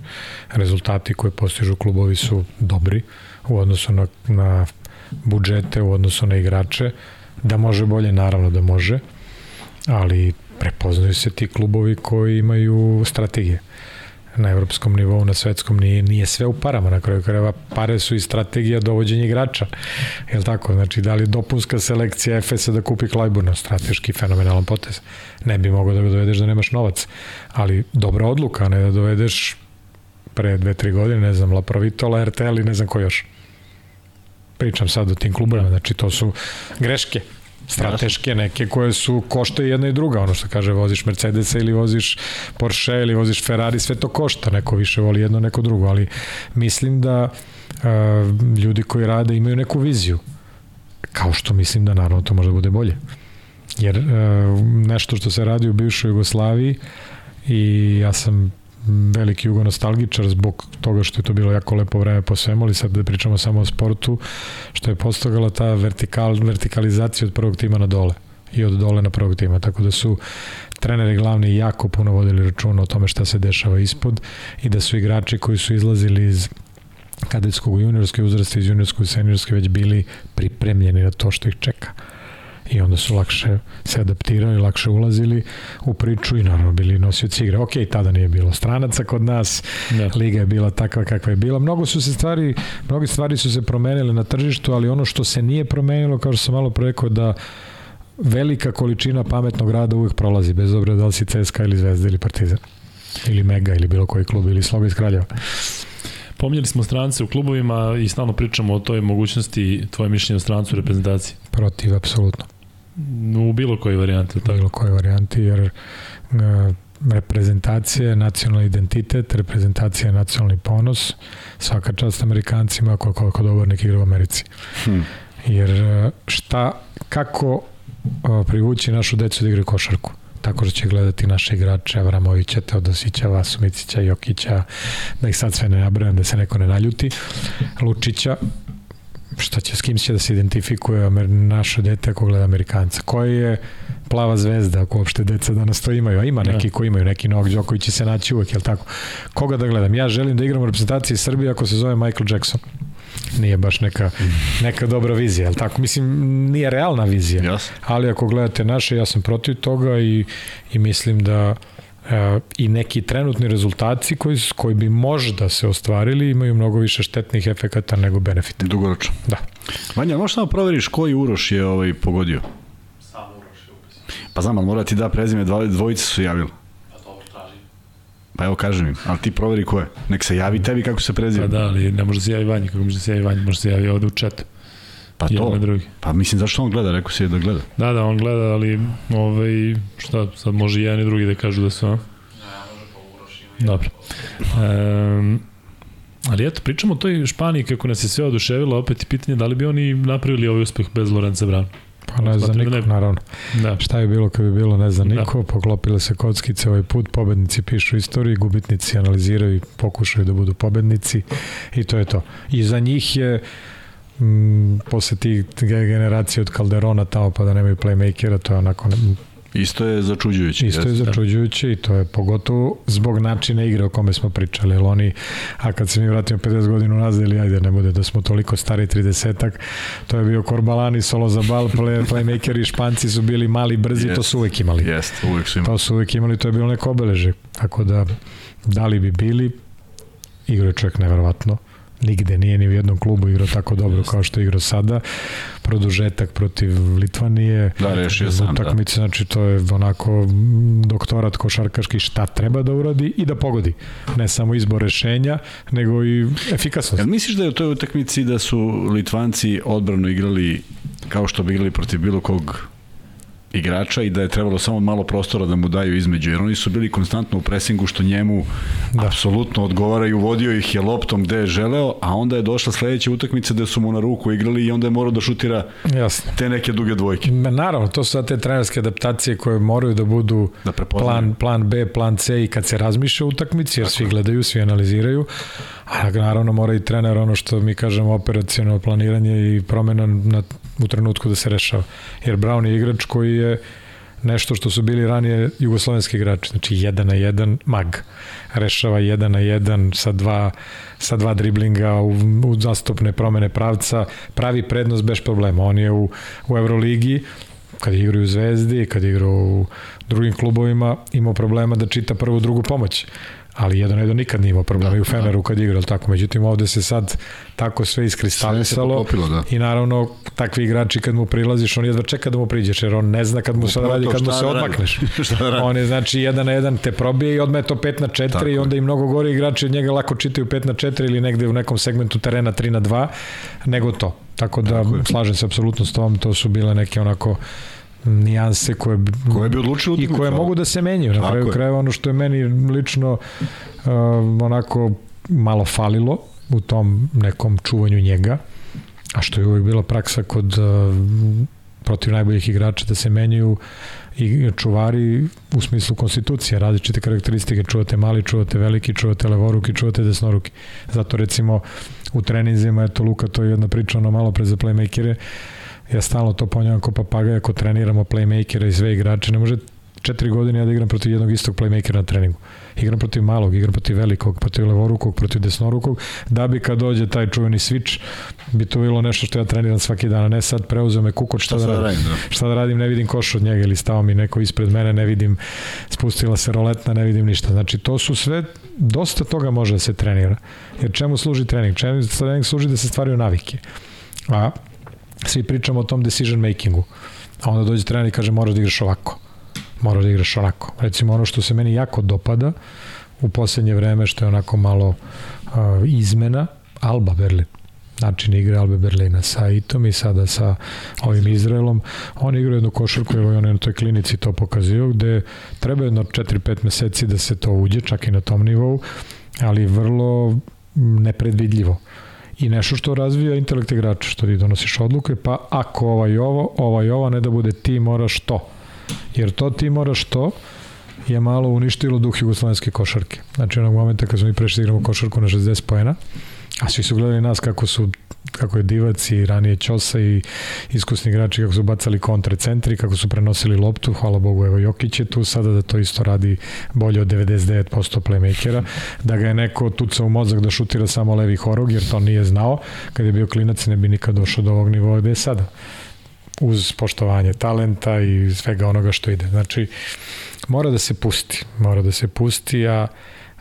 rezultati koje postižu klubovi su dobri u odnosu na, na budžete, u odnosu na igrače. Da može bolje, naravno da može, ali prepoznaju se ti klubovi koji imaju strategije na evropskom nivou, na svetskom nije, nije sve u parama. Na kraju krajeva pare su i strategija dovođenja igrača. Je tako, znači da li dopunska selekcija Efesa da kupi Klajburna? Strateški fenomenalan potez. Ne bi mogao da ga dovedeš da nemaš novac. Ali dobra odluka, ne da dovedeš pre dve, tri godine, ne znam Laprovitola, RTL i ne znam ko još. Pričam sad o tim klubama, znači to su greške strateške neke koje su košta jedna i druga, ono što kaže voziš Mercedesa ili voziš Porsche ili voziš Ferrari, sve to košta, neko više voli jedno, neko drugo, ali mislim da uh, ljudi koji rade imaju neku viziju, kao što mislim da naravno to može da bude bolje. Jer uh, nešto što se radi u bivšoj Jugoslaviji i ja sam veliki jugo nostalgičar zbog toga što je to bilo jako lepo vreme po svemu, ali sad da pričamo samo o sportu, što je postogala ta vertikal, vertikalizacija od prvog tima na dole i od dole na prvog tima, tako da su treneri glavni jako puno vodili računa o tome šta se dešava ispod i da su igrači koji su izlazili iz kadetskog juniorske uzrasta iz juniorskog i seniorske već bili pripremljeni na to što ih čeka i onda su lakše se adaptirali, lakše ulazili u priču i naravno bili nosioci igre. Ok, tada nije bilo stranaca kod nas, ne. liga je bila takva kakva je bila. Mnogo su se stvari, mnogi stvari su se promenile na tržištu, ali ono što se nije promenilo, kao što sam malo preko da velika količina pametnog rada uvek prolazi, bez obzira da li si CSKA ili Zvezda ili Partizan ili Mega ili bilo koji klub ili Sloga iz Kraljeva. Pominjali smo strance u klubovima i stalno pričamo o toj mogućnosti tvoje mišljenje o strancu u reprezentaciji. Protiv, apsolutno. U bilo kojoj varijanti. U bilo kojoj varijanti, jer uh, reprezentacija je nacionalni identitet, reprezentacija je nacionalni ponos, svaka čast Amerikancima ako koliko dobar neki igra u Americi. Hmm. Jer e, šta, kako uh, privući našu decu da igraju košarku? tako što će gledati naše igrače Avramovića, Teodosića, Vasumicića, Jokića, da ih sad sve ne nabrajam, da se neko ne naljuti, Lučića, šta će, s kim će da se identifikuje naše dete ako gleda Amerikanca, koji je plava zvezda, ako uopšte deca danas to imaju, a ima da. neki ko imaju, neki Novak Đoković će se naći uvek, jel tako? Koga da gledam? Ja želim da igram u reprezentaciji Srbije ako se zove Michael Jackson nije baš neka, neka dobra vizija, ali tako? Mislim, nije realna vizija, yes. ali ako gledate naše, ja sam protiv toga i, i mislim da i neki trenutni rezultaci koji, koji bi možda se ostvarili imaju mnogo više štetnih efekata nego benefita. Dugoročno. Da. Vanja, možeš samo proveriš koji Uroš je ovaj pogodio? Sam Uroš je upisao. Pa znam, ali mora ti da prezime, dvojice su javili. Pa evo kažem im, ali ti proveri ko je. Nek se javi tebi kako se preziva. Pa da, ali ne može se javi Vanji, kako može se javi Vanji, može se javi ovde u četu. Pa to, drugi. pa mislim zašto on gleda, rekao si je da gleda. Da, da, on gleda, ali ovaj, šta, sad može jedan i drugi da kažu da su, a? Dobro. Um, ali eto, pričamo o toj Španiji kako nas je sve oduševilo, opet i pitanje da li bi oni napravili ovaj uspeh bez Lorenza Brana. Pa ne zna niko, ne... naravno. Da. Šta je bilo kad bi bilo, ne zna da. niko, da. poklopile se kockice ovaj put, pobednici pišu istoriju, gubitnici analiziraju i pokušaju da budu pobednici i to je to. I za njih je m, posle tih generacije od Calderona tamo pa da nemaju playmakera, to je onako Isto je začuđujuće. Isto je da. začuđujuće i to je pogotovo zbog načina igre o kome smo pričali. Jer oni, a kad se mi vratimo 50 godina nazad ili ajde ne bude da smo toliko stari 30-ak, to je bio Korbalani, Solo za bal, play, playmakeri, Španci su bili mali, brzi, yes. to su uvek imali. Jeste, uvek su imali. To su uvek imali, to je bilo neko obeleže. Tako da, da li bi bili, igra je čovjek neverovatno nigde nije ni u jednom klubu igrao tako dobro kao što igrao sada. Produžetak protiv Litvanije. Da, rešio sam, utakmice, da. Znači, to je onako doktorat košarkaški šta treba da uradi i da pogodi. Ne samo izbor rešenja, nego i efikasnost. Jel misliš da je u toj utakmici da su Litvanci odbrano igrali kao što bi igrali protiv bilo kog igrača i da je trebalo samo malo prostora da mu daju između, jer oni su bili konstantno u presingu što njemu da. apsolutno odgovaraju, vodio ih je loptom gde je želeo, a onda je došla sledeća utakmica gde su mu na ruku igrali i onda je morao da šutira Jasne. te neke duge dvojke. Naravno, to su te trenerske adaptacije koje moraju da budu da plan, plan B, plan C i kad se razmišlja utakmici, jer Tako. svi gledaju, svi analiziraju, a naravno mora i trener ono što mi kažemo operacijono planiranje i promena na, u trenutku da se rešava. Jer Brown je igrač koji je nešto što su bili ranije jugoslovenski igrači, znači jedan na jedan mag. Rešava jedan na jedan sa dva, sa dva driblinga u, u zastupne promene pravca, pravi prednost bez problema. On je u, u Euroligi, kad igraju u Zvezdi, kad igraju u drugim klubovima, imao problema da čita prvu, drugu pomoć ali jedan jedan nikad nije imao problema da, i u Feneru kad igra, tako. Međutim, ovde se sad tako sve iskristalisalo da. i naravno takvi igrači kad mu prilaziš, on jedva čeka da mu priđeš, jer on ne zna kad mu se radi, kad mu se da odmakneš. Da on je znači jedan na jedan te probije i odme to 5 na 4 tako. i onda i mnogo gori igrači od njega lako čitaju 5 na 4 ili negde u nekom segmentu terena 3 na 2 nego to. Tako da tako slažem se apsolutno s tom, to su bile neke onako nijanse koje, koje bi odlučilo i koje mogu da se menjaju. Na kraju krajeva ono što je meni lično uh, onako malo falilo u tom nekom čuvanju njega, a što je uvijek bila praksa kod uh, protiv najboljih igrača da se menjaju i čuvari u smislu konstitucije, različite karakteristike, čuvate mali, čuvate veliki, čuvate levoruki, čuvate desnoruki. Zato recimo u treninzima, eto Luka, to je jedna priča ono malo pre za playmakere, uh, ja stalno to ponjam kao papagaj ako treniramo playmakera i sve igrače, ne može četiri godine ja da igram protiv jednog istog playmakera na treningu. Igram protiv malog, igram protiv velikog, protiv levorukog, protiv desnorukog, da bi kad dođe taj čuveni switch, bi to bilo nešto što ja treniram svaki dan, a ne sad preuzeo me kukot šta, šta da radim. Da. Šta da radim, ne vidim koš od njega ili stao mi neko ispred mene, ne vidim, spustila se roletna, ne vidim ništa. Znači to su sve, dosta toga može da se trenira. Jer čemu služi trening? Čemu trening služi da se stvaraju navike. A svi pričamo o tom decision makingu. A onda dođe trener i kaže moraš da igraš ovako. Moraš da igraš onako. Recimo ono što se meni jako dopada u poslednje vreme što je onako malo uh, izmena Alba Berlin način igre Albe Berlina sa Itom i sada sa ovim Izraelom. Oni igraju jednu košarku, evo on je na toj klinici to pokazio, gde treba jedno 4-5 meseci da se to uđe, čak i na tom nivou, ali vrlo nepredvidljivo i nešto što razvija intelekt igrača, što ti donosiš odluke, pa ako ovaj ovo, ovaj ovo, ne da bude ti moraš to. Jer to ti moraš to je malo uništilo duh jugoslovenske košarke. Znači onog momenta kad smo mi prešli da igramo košarku na 60 pojena, a svi su gledali nas kako su kako je Divac i ranije Ćosa i iskusni igrači kako su bacali kontre centri, kako su prenosili loptu, hvala Bogu, evo Jokić je tu sada da to isto radi bolje od 99% playmakera, da ga je neko tuca u mozak da šutira samo levi horog, jer to nije znao, kad je bio klinac ne bi nikad došao do ovog nivoa gde je sada. Uz poštovanje talenta i svega onoga što ide. Znači, mora da se pusti, mora da se pusti, a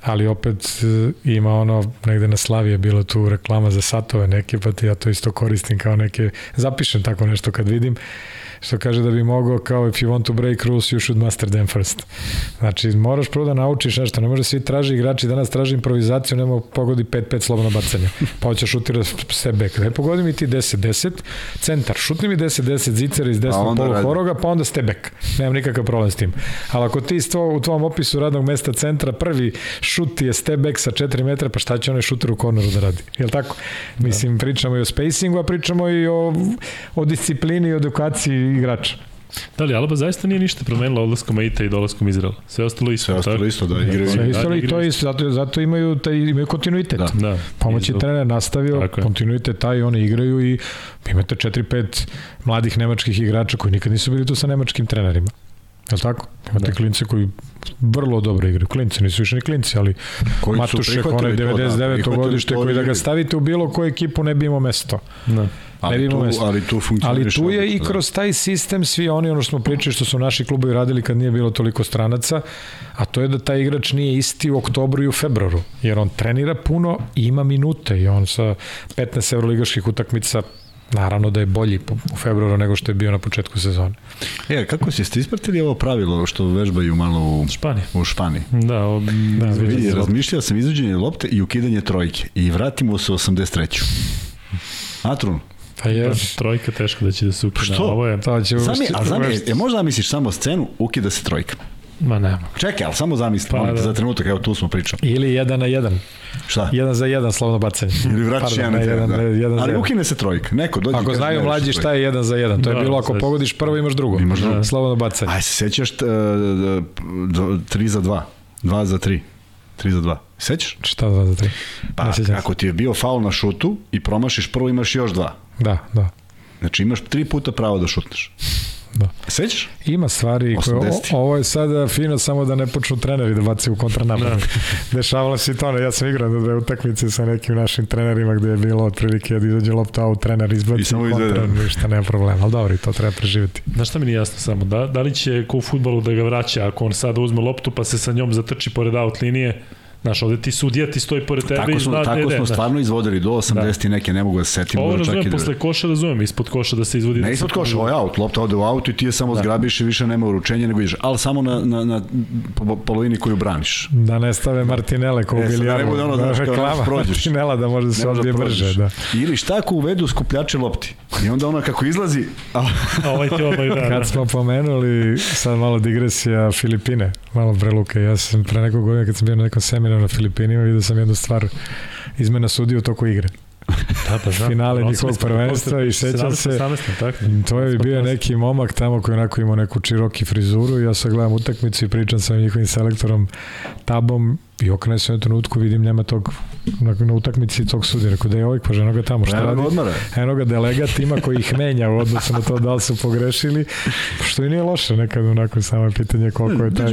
ali opet e, ima ono, negde na Slavi je bilo tu reklama za satove neke, pa ja to isto koristim kao neke, zapišem tako nešto kad vidim, što kaže da bi mogao kao if you want to break rules you should master them first. Znači moraš prvo da naučiš nešto, ne može svi traži igrači danas traži improvizaciju, nema pogodi 5-5 slobodno bacanje. Pa hoće šutira step back. Daj pogodi mi ti 10-10, centar, šutni mi 10-10 zicer iz desnog polu horoga, pa onda step back. Nemam nikakav problem s tim. Ali ako ti stvo, u tvom opisu radnog mesta centra prvi šut je step back sa 4 metra, pa šta će onaj šuter u korneru da radi? Jel tako? Da. Mislim, pričamo i o spacingu, a pričamo i o, o disciplini i edukaciji igrača. Da li Alba zaista nije ništa promenila odlaskom Aita i dolaskom Izraela? Sve ostalo isto. Sve ostalo isto, da. Igraju. Sve isto i to je isto, zato, zato imaju, taj, imaju kontinuitet. Da. da. Pomoći je trener nastavio, kontinuitet taj, oni igraju i imate 4-5 mladih nemačkih igrača koji nikad nisu bili tu sa nemačkim trenerima. Je li tako? Imate da. klince koji vrlo dobro igraju. Klinci, nisu više ni klinci, ali koji Matušek, onaj 99. Da, godište, koji da ga stavite u bilo koju ekipu ne bi imao mesto. Da. Ali, tu, ali tu Ali tu je i da. kroz taj sistem svi oni, ono što smo pričali, što su naši klubovi radili kad nije bilo toliko stranaca, a to je da taj igrač nije isti u oktobru i u februaru, jer on trenira puno i ima minute i on sa 15 evroligaških utakmica naravno da je bolji u februaru nego što je bio na početku sezone. E, kako si, ste ispratili ovo pravilo što vežbaju malo u Španiji? U Španiji. Da, o, da vidi, razmišljao sam izvođenje lopte i ukidanje trojke i vratimo se u 83. Atrun, Pa je. Da, trojka teško da će da se ukida. Što? Ovo je... To će Zami, a zami, je, možda misliš samo scenu, ukida se trojka. Ma nema. Čekaj, ali samo zamisli, pa, da. za trenutak, evo tu smo pričali. Ili jedan na jedan. Šta? Jedan za jedan slovno bacanje. Ili vraćaš jedan, jedan, jedan, da. jedan Ali ukine se trojka. Neko dođe. Ako znaju mlađi šta je jedan za jedan, to je da, bilo ako pogodiš prvo imaš drugo. Imaš drugo. Da. Slobodno bacanje. Aj se sećaš 3 za 2, 2 za 3. 3 za 2. Sećaš? Šta 2 za 3? Pa, ako ti je bio faul na šutu i promašiš prvo, imaš još 2. Da, da. Znači imaš tri puta pravo da šutneš. Da. Sećaš? Ima stvari koje, o, ovo je sada fino samo da ne počnu treneri da baci u kontranapad. Da. Dešavalo se to, ja sam igrao na dve utakmice sa nekim našim trenerima gde je bilo otprilike da izađe lopta u trener izbaci u kontra, ništa, nema problema, ali dobro, i to treba preživeti. Znaš šta mi nije jasno samo, da, da li će ko u futbolu da ga vraća ako on sada uzme loptu pa se sa njom zatrči pored out linije, Znaš, ovde ti sudija ti stoji pored tebe tako smo, i zna Tako smo da. stvarno izvodili do 80 da. i neke, ne mogu da se setim. Ovo razumem, da... posle koša razumem, ispod koša da se izvodi. Ne ispod koša, ovo je aut, lopta ode u auto i ti je samo da. zgrabiš i više nema uručenja nego ideš, ali samo na, na, na polovini koju braniš. Da ne stave Martinele kao e, bilijarno. Da ne bude ono, znaš, kao prođeš. Martinela da može da se odbije brže. Da. Ili šta ako uvedu skupljače lopti. I onda ono kako izlazi... A ovaj ti ovaj, da, Kad smo pomenuli, sad malo digresija Filipine, malo preluke, ja sam pre nekog godina kad sam bio na nekom seminaru na Filipinima vidio sam jednu stvar izmena sudija u toku igre. Da, pa znam. Finale njihovog prvenstva i sećam se, 18, tako, to je bio neki momak tamo koji onako imao neku čiroki frizuru i ja sad gledam utakmicu i pričam sa njihovim selektorom Tabom I okrene se na trenutku, vidim nema tog na, na utakmici tog sudija. Rekao da je ovaj, pa ženo ga tamo, šta radi? Eno ga delegat ima koji ih menja u odnosu na to da li su pogrešili, što i nije loše nekad onako samo pitanje koliko je taj.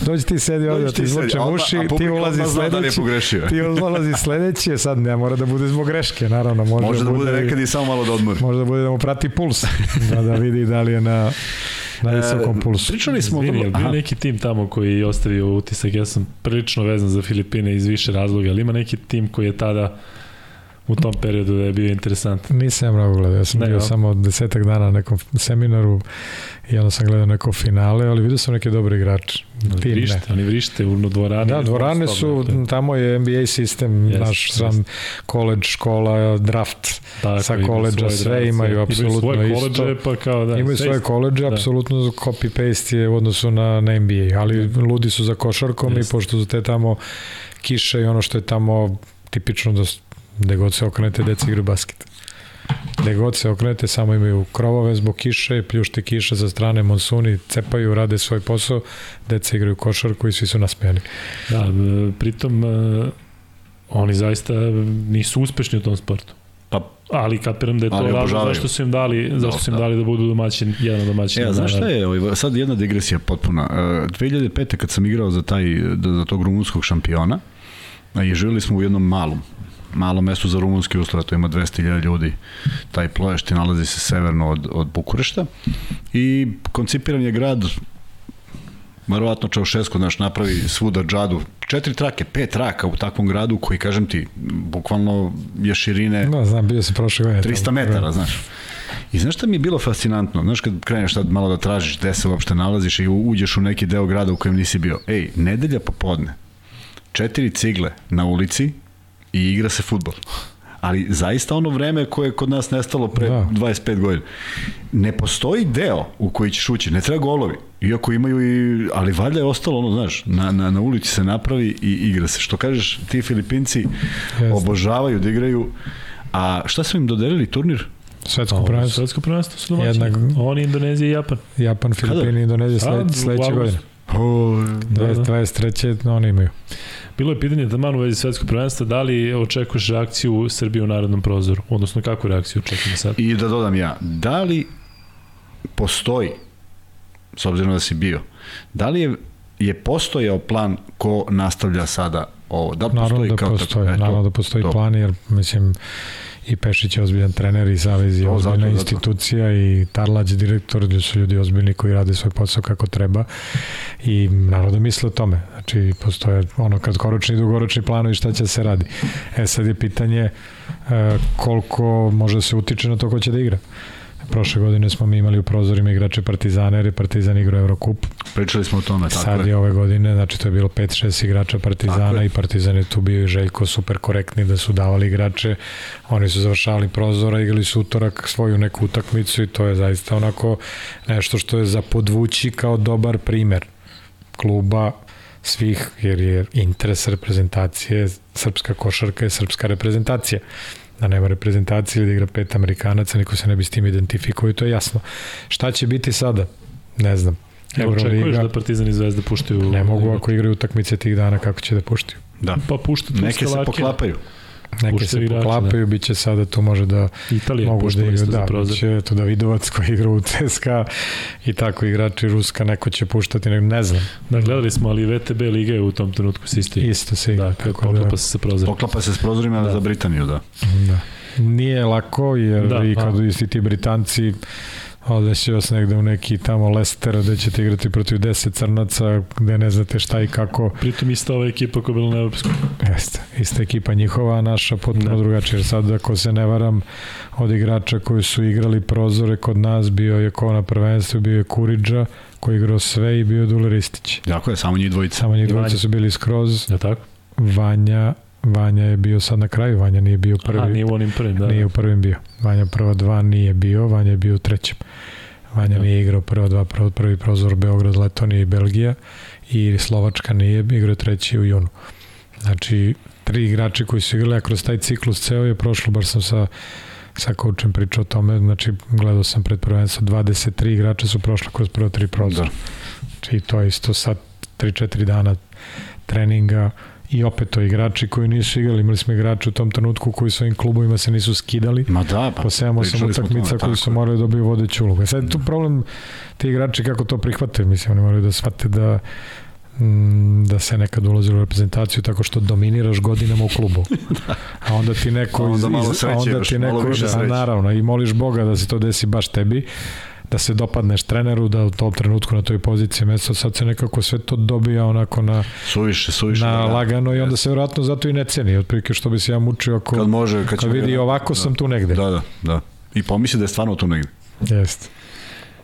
Dođi ti sedi ovdje, ti izvuče uši, ti ulazi da sledeći, ti ulazi sledeći, sad ne mora da bude zbog greške, naravno. Može, može da, da bude nekad i samo malo da odmori. Može da bude da mu prati puls, da, da vidi da li je na na visokom e, pulsu. Pričali smo Izvini, vrlo... bio neki tim tamo koji je ostavio utisak, ja sam prilično vezan za Filipine iz više razloga, ali ima neki tim koji je tada u tom periodu da je bio interesant. Nisam ja mnogo gledao, ja sam ne, bio ja. samo desetak dana na nekom seminaru i onda sam gledao neko finale, ali vidio sam neke dobre igrače. Ali Tim, vrište, ne. oni vrište u dvorane. Da, dvorane su, da. tamo je NBA sistem, yes, naš sam yes. college, škola, draft Tako, sa koleđa, sve draft, imaju apsolutno isto. Imaju svoje pa kao da. Imaju svoje koleđe, da. apsolutno copy-paste je u odnosu na, na NBA, ali da. ludi su za košarkom yes. i pošto su te tamo kiše i ono što je tamo tipično da gde god se okrenete, deca igraju basket. Gde god se okrenete, samo imaju krovove zbog kiše, pljušte kiše za strane, monsuni, cepaju, rade svoj posao, deca igraju košarku i svi su nasmejani. Da, pritom oni zaista nisu uspešni u tom sportu. Pa ali kapiram da je to obožavaju. zašto su im dali, zašto su im Da. dali da budu domaćin, jedan od domaćina. Ja, znaš šta je, ovaj, sad jedna digresija potpuna. E, 2005. kad sam igrao za, taj, za tog rumunskog šampiona, i živjeli smo u jednom malom, malom mestu za rumunski uslov, to ima 200.000 ljudi. Taj Ploješti nalazi se severno od, od Bukurešta i koncipiran je grad verovatno Čaušesko, znaš, napravi svuda džadu. Četiri trake, pet traka u takvom gradu koji, kažem ti, bukvalno je širine Da, znam, bio sam prošle godine. 300 tamo. metara, znaš. I znaš šta mi je bilo fascinantno? Znaš kad kreneš sad malo da tražiš gde se uopšte nalaziš i uđeš u neki deo grada u kojem nisi bio. Ej, nedelja popodne, četiri cigle na ulici i igra se futbol. Ali zaista ono vreme koje je kod nas nestalo pre Da. da. 25 godina. Ne postoji deo u koji ćeš ući, ne treba golovi. Iako imaju i, ali valjda je ostalo ono, znaš, na, na, na ulici se napravi i igra se. Što kažeš, ti Filipinci Jeste. obožavaju da igraju. A šta su im dodelili turnir? Svetsko prvenstvo. Svetsko prvenstvo su domaćini. Jednak- Oni, Indonezija i Japan. Japan, Filipini, Indonezija sled, sledeće godine. O, Da, da. 23. No, oni imaju. Bilo je pitanje taman u vezi svetskog prvenstva, da li očekuješ reakciju Srbije u narodnom prozoru? Odnosno, kakvu reakciju očekujemo sad? I da dodam ja, da li postoji, s obzirom da si bio, da li je, je postojao plan ko nastavlja sada ovo? Da li Naravno postoji da kao postoji, tako? Eto, naravno da postoji to. plan, jer mislim i Pešić je ozbiljan trener i Savez je ozbiljna zato, zato. institucija i Tarlać direktor, gde su ljudi ozbiljni koji rade svoj posao kako treba i naravno da misle o tome. Znači, postoje ono kratkoročni i dugoročni planovi šta će se radi. E sad je pitanje e, koliko može se utiče na to ko će da igra. Prošle godine smo mi imali u prozorima igrače Partizana, jer je Partizan igrao Eurocup. Pričali smo o tome, tako Sad je. ove godine, znači to je bilo 5-6 igrača Partizana i Partizan je tu bio i Željko super korektni da su davali igrače. Oni su završavali prozora, igrali su utorak svoju neku utakmicu i to je zaista onako nešto što je za podvući kao dobar primer kluba svih, jer je interes reprezentacije, srpska košarka je srpska reprezentacija da nema reprezentacije ili da igra pet Amerikanaca, niko se ne bi s tim identifikovao i to je jasno. Šta će biti sada? Ne znam. Evo, očekuješ da Partizan i Zvezda puštaju... ne mogu ako igraju utakmice tih dana kako će da puštaju. Da. Pa pušta tu Neke se poklapaju. Neke se poklapaju, bit će sada tu može da Italija mogu da isto igra, za da, prozor. bit će tu Davidovac koji igra u CSKA i tako igrači Ruska, neko će puštati, ne, ne znam, Da, gledali smo, ali VTB Liga je u tom trenutku se isto se igra. Da, kad tako poklapa se sa prozorom. Poklapa se s prozorima Da. za Britaniju, da. Da. Nije lako, jer Da, da, i pa. kad isti ti Britanci odveće vas negde u neki tamo Leicester gde ćete igrati protiv 10 crnaca gde ne znate šta i kako Pritom ista ova ekipa koja je bila na Evropskom. Jeste, ista ekipa njihova, a naša potpuno Da. da. drugačija. Jer sad, ako se ne varam, od igrača koji su igrali prozore kod nas, bio je ko na prvenstvu, bio je Kuriđa, koji je igrao sve i bio je Dule Ristić. Jako je, samo njih dvojica. Samo njih dvojica su bili skroz. Ja tako? Vanja, Vanja je bio sad na kraju, Vanja nije bio prvi. Aha, nije u onim prvim, da. Nije u prvim bio. Vanja prva dva nije bio, Vanja je bio u trećem. Vanja Da. nije igrao prva dva, prvi prozor Beograd, Letonija i Belgija i Slovačka nije, igrao treći u junu. Znači, tri igrači koji su igrali, a kroz taj ciklus ceo je prošlo, baš sam sa sa koučem pričao o tome, znači gledao sam pred prvenstvo, 23 igrača su prošla kroz prvo tri prozora. Da. Znači to je isto sad 3-4 dana treninga i opet to igrači koji nisu igrali, imali smo igrače u tom trenutku koji svojim klubovima se nisu skidali, Ma da, pa po 7-8 pričali smo o tome, utakmica koji su morali da dobiju vodeću ulogu. E Sad je tu problem ti igrači kako to prihvate, mislim, oni moraju da shvate da mm, da se nekad ulazi u reprezentaciju tako što dominiraš godinama u klubu. A onda ti neko A onda iz, malo sreće a onda ti malo neko, više sreće. naravno, i moliš Boga da se to desi baš tebi, da se dopadneš treneru, da u tom trenutku na toj poziciji mesto, sad se nekako sve to dobija onako na, Suviše, suviše. na da. lagano i onda se vjerojatno zato i ne ceni, otprilike što bi se ja mučio ako Kad može, kad, kad vidi da- ovako da. sam tu negde. Da, da, da. I pomisli da je stvarno tu negde. Jeste.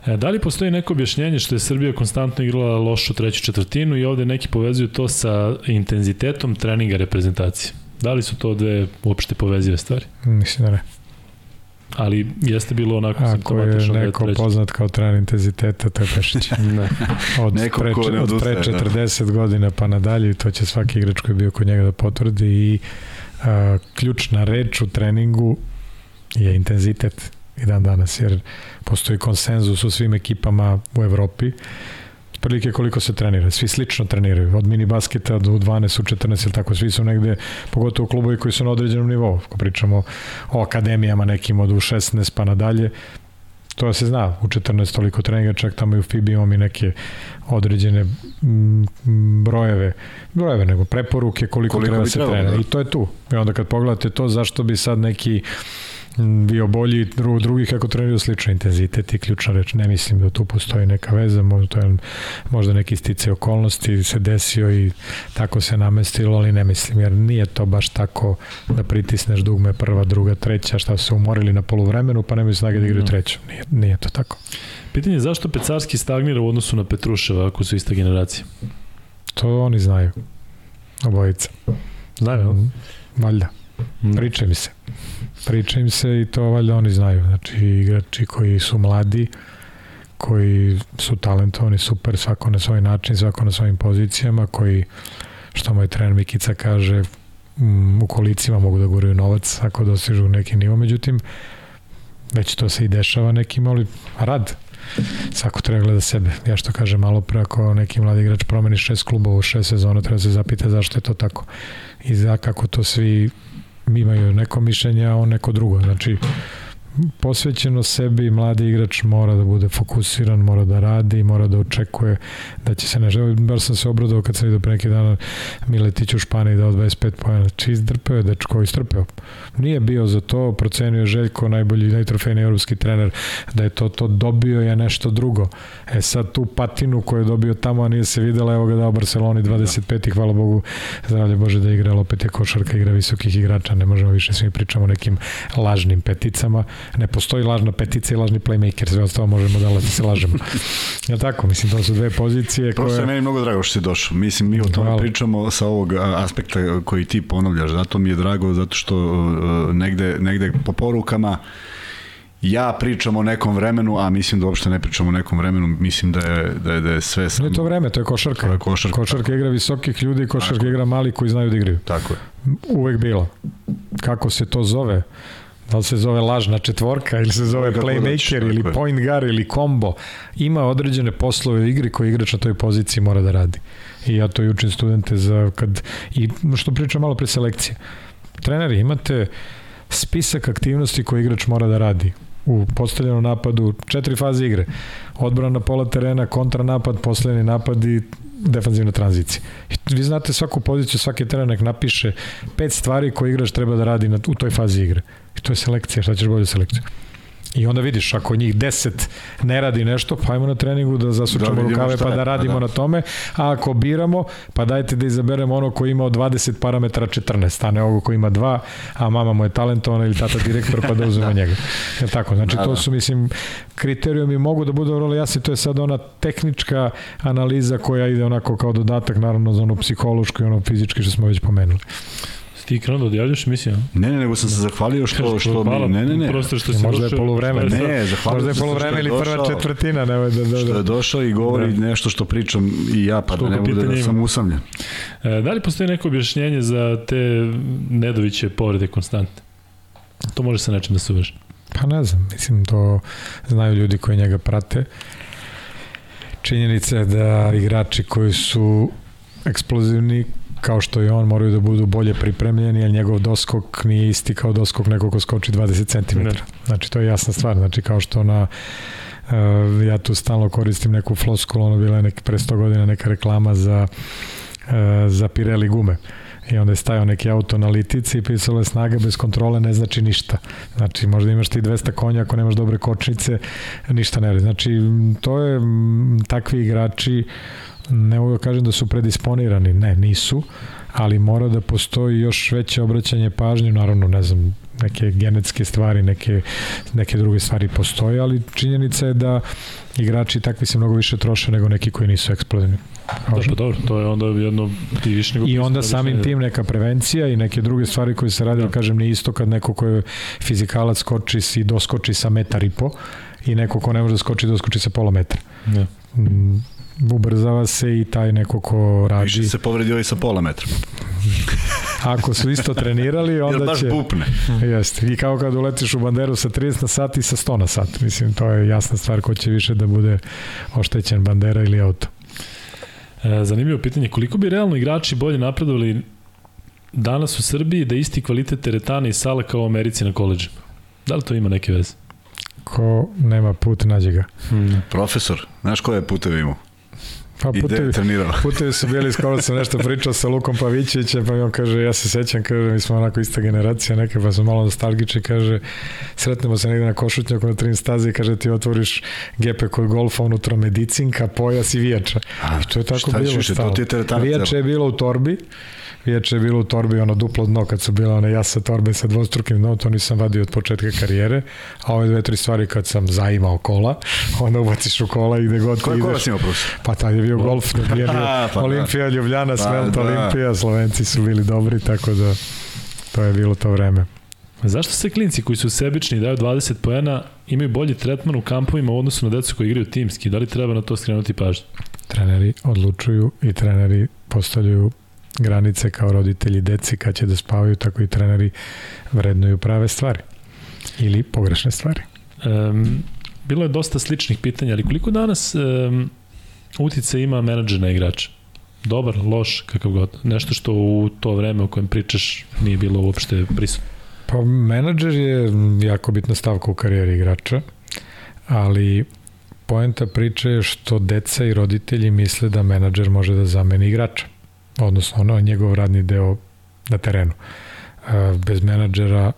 E, da li postoji neko objašnjenje što je Srbija konstantno igrala lošu treću četvrtinu i ovde neki povezuju to sa intenzitetom treninga reprezentacije? Da li su to dve uopšte povezive stvari? Mislim da ne. Ali jeste bilo onako Ako je simptomatično da je neko poznat kao trener intenziteta, to je Pešić. Ne. Od, Neko pre, ko ne od pre odustaje, da. 40 godina pa nadalje, i to će svaki igrač koji je bio kod njega da potvrdi i a, ključna reč u treningu je intenzitet i dan danas, jer postoji konsenzus u svim ekipama u Evropi otprilike koliko se trenira. Svi slično treniraju, od mini basketa do 12 u 14 ili tako, svi su negde, pogotovo klubovi koji su na određenom nivou. Ako pričamo o akademijama nekim od u 16 pa nadalje, to se zna, u 14 toliko treninga, čak tamo i u FIBI imamo i neke određene brojeve, brojeve nego preporuke koliko, koliko treba se trenira. Da. I to je tu. I onda kad pogledate to, zašto bi sad neki bio bolji dru, drugi kako treniraju slično intenzitet i ključna reč. Ne mislim da tu postoji neka veza, možda, to je, možda neki stice okolnosti se desio i tako se namestilo, ali ne mislim, jer nije to baš tako da pritisneš dugme prva, druga, treća, šta su umorili na poluvremenu, pa nemaju snage da igraju treću. Nije, nije to tako. Pitanje je zašto Pecarski stagnira u odnosu na Petruševa ako su ista generacija? To oni znaju. Obojica. Znaju, mm, Valjda. Priča mi se. Priča im se i to valjda oni znaju. Znači, igrači koji su mladi, koji su talentovani, super, svako na svoj način, svako na svojim pozicijama, koji, što moj trener Mikica kaže, mm, u kolicima mogu da guraju novac ako dostižu neki nivo, međutim, već to se i dešava nekim, ali rad, svako treba gleda sebe. Ja što kažem malo pre, ako neki mladi igrač promeni šest klubova u šest sezona, treba se zapita zašto je to tako i za kako to svi imaju neko mišljenje, a on neko drugo. Znači, posvećeno sebi mladi igrač mora da bude fokusiran, mora da radi, mora da očekuje da će se nešto. Bar sam se obradao kad sam vidio pre neki dana Miletić u Španiji dao 25 pojena. Znači izdrpeo je dečko, istrpeo. Nije bio za to, procenio je Željko, najbolji, najtrofejni evropski trener, da je to to dobio je nešto drugo. E sad tu patinu koju je dobio tamo, a nije se videla, evo ga dao Barceloni 25 i hvala Bogu, zdravlje Bože da igra, ali opet je košarka, igra visokih igrača, ne možemo više svi pričamo o nekim lažnim peticama ne postoji lažna petica i lažni playmaker, sve ostalo možemo da se lažemo. Ja tako, mislim, to su dve pozicije koje... Prosto je meni mnogo drago što si došao. Mislim, mi o tome Hvala. pričamo sa ovog aspekta koji ti ponavljaš, zato mi je drago, zato što uh, negde, negde po porukama ja pričam o nekom vremenu, a mislim da uopšte ne pričam o nekom vremenu, mislim da je, da je, da je sve samo... Ne to vreme, to je košarka. To je košarka. Košarka igra visokih ljudi, košarka tako. igra mali koji znaju da igraju. Tako je. Uvek bilo. Kako se to zove? Da li se zove lažna četvorka ili se zove playmaker ili point guard ili combo, ima određene poslove u igri koje igrač na toj poziciji mora da radi. I ja to i učim studente za kad, i što pričam malo pre selekcije. Treneri, imate spisak aktivnosti koje igrač mora da radi u postavljenom napadu, četiri faze igre. Odbrana pola terena, kontranapad, poslednji napad i defanzivna tranzicija. I vi znate svaku poziciju, svaki trener nek napiše pet stvari koje igrač treba da radi na, u toj fazi igre. To je selekcija, šta ćeš bolju selekciju? I onda vidiš, ako njih 10 ne radi nešto, pa ajmo na treningu da zasučemo da rukave pa da radimo da. na tome, a ako biramo, pa dajte da izaberemo ono koji ima od 20 parametara 14, a ne ovo koji ima 2, a mama mu je talentovana ili tata direktor pa da uzmemo da. njega. Je tako? Znači, da, to da. su, mislim, kriterijumi mogu da budu vrlo jasni, to je sad ona tehnička analiza koja ide onako kao dodatak, naravno, za ono psihološko i ono fizički što smo već pomenuli. Ti krenuo da odjavljaš emisiju? Ne, ne, nego sam se zahvalio što, što mi, ne, ne, ne. Prosto što si Možda je polovreme. Ne, zahvalio Možda je polovreme ili prva četvrtina. Ne, da, da, da. Što je došao i govori da. nešto što pričam i ja, pa da ne bude da sam usamljen. E, da li postoji neko objašnjenje za te Nedoviće povrede konstantne? To može sa nečim da se uveže. Pa ne znam, mislim, to znaju ljudi koji njega prate. Činjenica je da igrači koji su eksplozivni, kao što i on moraju da budu bolje pripremljeni, jer njegov doskok nije isti kao doskok nekog ko skoči 20 cm. Ne. Znači, to je jasna stvar. Znači, kao što na uh, ja tu stalno koristim neku floskulu, ono bila je nek, pre 100 godina neka reklama za, uh, za Pirelli gume i onda je stajao neki auto na litici i pisalo je snaga bez kontrole ne znači ništa. Znači možda imaš ti 200 konja ako nemaš dobre kočnice, ništa ne radi. Znači to je takvi igrači ne mogu da kažem da su predisponirani, ne, nisu, ali mora da postoji još veće obraćanje pažnje, naravno, ne znam, neke genetske stvari, neke, neke druge stvari postoje, ali činjenica je da igrači takvi se mnogo više troše nego neki koji nisu eksplozivni. Da, pa dobro, to je onda jedno ti više nego... I onda samim tim neka prevencija i neke druge stvari koje se radi, da. kažem, nije isto kad neko ko je fizikalac skoči i doskoči sa metar i po i neko ko ne može da skoči, doskoči sa pola metra. Da. Mm, ubrzava se i taj neko ko radi. Više se povredi ovaj sa pola metra. Ako su isto trenirali, onda Jer baš će... bupne. Jeste. I kao kad uletiš u banderu sa 30 na sat i sa 100 na sat. Mislim, to je jasna stvar ko će više da bude oštećen bandera ili auto. E, zanimljivo pitanje, koliko bi realno igrači bolje napredovali danas u Srbiji da isti kvalitet teretana i sale kao u Americi na koleđima? Da li to ima neke veze? Ko nema put, nađe ga. Hmm. Profesor, znaš koje puteve imao? Pa putevi, trenirao. putevi su bili, skoro sam nešto pričao sa Lukom Pavićevićem, pa mi on kaže, ja se sećam, kaže, mi smo onako ista generacija neka, pa smo malo nostalgični, kaže, sretnemo se negde na košutnjaku na trin stazi, kaže, ti otvoriš gepe kod golfa, unutra medicinka, pojas i vijača. A, I to je tako bilo stalo. Vijača je bilo u torbi, Viječe je bilo u torbi ono duplo dno kad su bile one jasa torbe sa dvostrukim dnom, to nisam vadio od početka karijere, a ove dve, tri stvari kad sam zaimao kola, onda ubaciš u kola i gde god Koje kola si imao plus? Pa tad je bio golf, dok je bio pa, Olimpija, Ljubljana, pa, Svelt, da. Olimpija, Slovenci su bili dobri, tako da to je bilo to vreme. Zašto se klinci koji su sebični daju 20 poena imaju bolji tretman u kampovima u odnosu na decu koji igraju timski? Da li treba na to skrenuti pažnju? Treneri odlučuju i treneri postavljaju granice kao roditelji deci kad će da spavaju, tako i treneri vrednuju prave stvari ili pogrešne stvari. Um, bilo je dosta sličnih pitanja, ali koliko danas um, utice ima menadžer na igrača? Dobar, loš, kakav god. Nešto što u to vreme o kojem pričaš nije bilo uopšte prisutno. Pa menadžer je jako bitna stavka u karijeri igrača, ali poenta priče je što deca i roditelji misle da menadžer može da zameni igrača odnosno ono njegov radni deo na terenu. Bez menadžera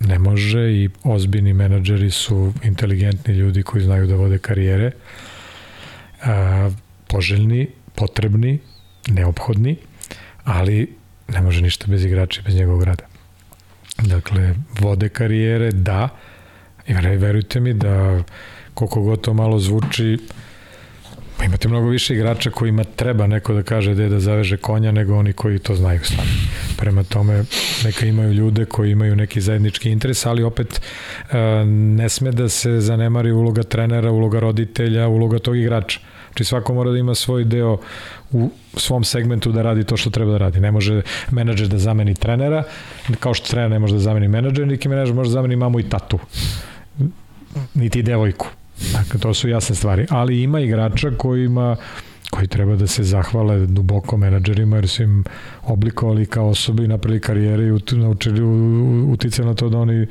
ne može i ozbiljni menadžeri su inteligentni ljudi koji znaju da vode karijere, poželjni, potrebni, neophodni, ali ne može ništa bez igrača i bez njegovog rada. Dakle, vode karijere, da, i verujte mi da koliko god to malo zvuči, Pa imate mnogo više igrača kojima treba neko da kaže gde da zaveže konja nego oni koji to znaju stvarno. Prema tome neka imaju ljude koji imaju neki zajednički interes, ali opet e, ne sme da se zanemari uloga trenera, uloga roditelja, uloga tog igrača. Znači svako mora da ima svoj deo u svom segmentu da radi to što treba da radi. Ne može menadžer da zameni trenera, kao što trener ne može da zameni menadžer, niki menadžer može da zameni mamu i tatu. Niti devojku Dakle, to su jasne stvari. Ali ima igrača kojima koji treba da se zahvale duboko menadžerima jer su im oblikovali kao osobi, napravili karijere i naučili uticali na to da oni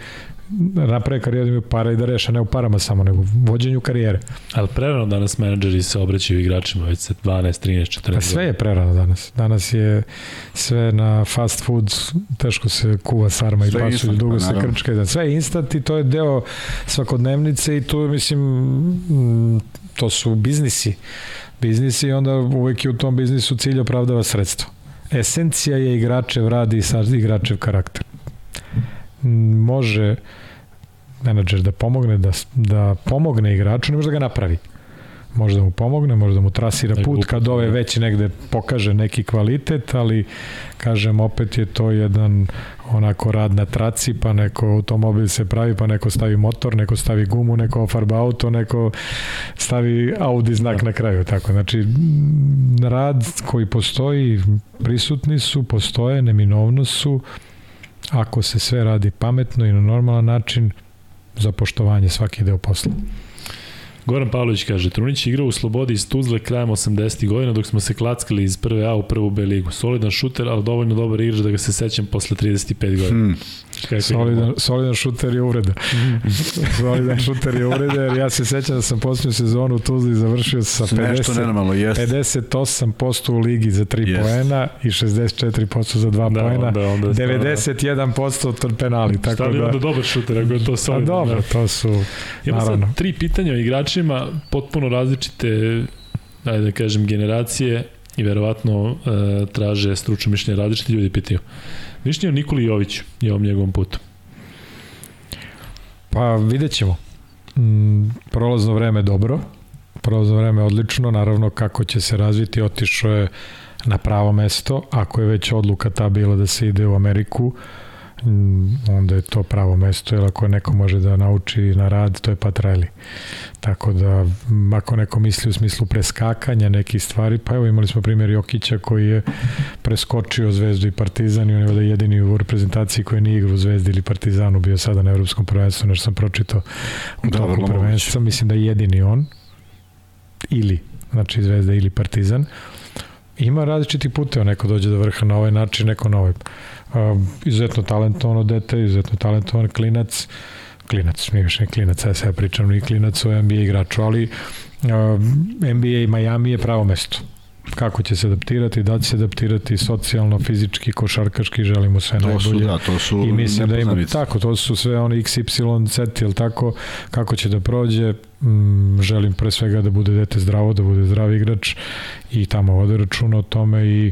naprave karijeru da imaju para i da reše, ne u parama samo, nego u vođenju karijere. Ali prerano danas menadžeri se obraćaju igračima, već se 12, 13, 14 Pa sve je prerano danas. Danas je sve na fast food, teško se kuva sarma i pasu, dugo se krčka. Sve je instant i to je deo svakodnevnice i to mislim, to su biznisi. Biznisi i onda uvek je u tom biznisu cilj opravdava sredstvo. Esencija je igračev rad i sad igračev karakter može menadžer da pomogne, da, da pomogne igraču, ne može da ga napravi. Može da mu pomogne, može da mu trasira put kad ove već negde pokaže neki kvalitet, ali kažem opet je to jedan onako rad na traci, pa neko automobil se pravi, pa neko stavi motor, neko stavi gumu, neko farba auto, neko stavi Audi znak da. na kraju. Tako, znači, rad koji postoji, prisutni su, postoje, neminovno su, ako se sve radi pametno i na normalan način za poštovanje svaki deo posla. Goran Pavlović kaže, Trunić igrao u Slobodi iz Tuzle krajem 80. godina dok smo se klackali iz prve A u prvu B ligu. Solidan šuter, ali dovoljno dobar igrač da ga se sećam posle 35 godina. Hmm. Solidan, solidan šuter je uvreda. solidan šuter je uvreda, jer ja se sećam da sam posljednju sezonu u Tuzli završio sa 50, nenormalno, 58% u ligi za 3 yes. poena i 64% za 2 da, poena, onda, onda 91% od penali. Tako Šta li da, onda dobar šuter, ako je to solidan? Pa dobro, da. to su, Imamo naravno. sad tri pitanja o igračima, potpuno različite, ajde da kažem, generacije i verovatno e, traže stručno mišljenje različiti ljudi pitaju. Mišljenje o Nikoli Joviću i ovom njegovom putu. Pa vidjet ćemo. Mm, prolazno vreme dobro, prolazno vreme odlično, naravno kako će se razviti, otišao je na pravo mesto, ako je već odluka ta bila da se ide u Ameriku, Mm, onda je to pravo mesto, jer ako neko može da nauči na rad, to je Patrelli. Tako da, ako neko misli u smislu preskakanja nekih stvari, pa evo imali smo primjer Jokića koji je preskočio Zvezdu i Partizan i on je ovde jedini u reprezentaciji koji nije igrao u Zvezdi ili Partizanu, bio sada na Evropskom prvenstvu, nešto sam pročitao u da, toku prvenstva, mislim da je jedini on, ili, znači Zvezda ili Partizan, ima različitih puteva, neko dođe do vrha na ovaj način, neko na ovaj. Izuzetno talentovano dete, izuzetno talentovan klinac, klinac, nije više klinac, ja sad pričam ni klinac o NBA igraču, ali NBA Miami je pravo mesto kako će se adaptirati, da će se adaptirati socijalno, fizički, košarkaški, želimo sve to najbolje. Su, da, to su I mislim da ima tako, to su sve one XY set, ili tako, kako će da prođe, mm, želim pre svega da bude dete zdravo, da bude zdrav igrač i tamo vode računa o tome i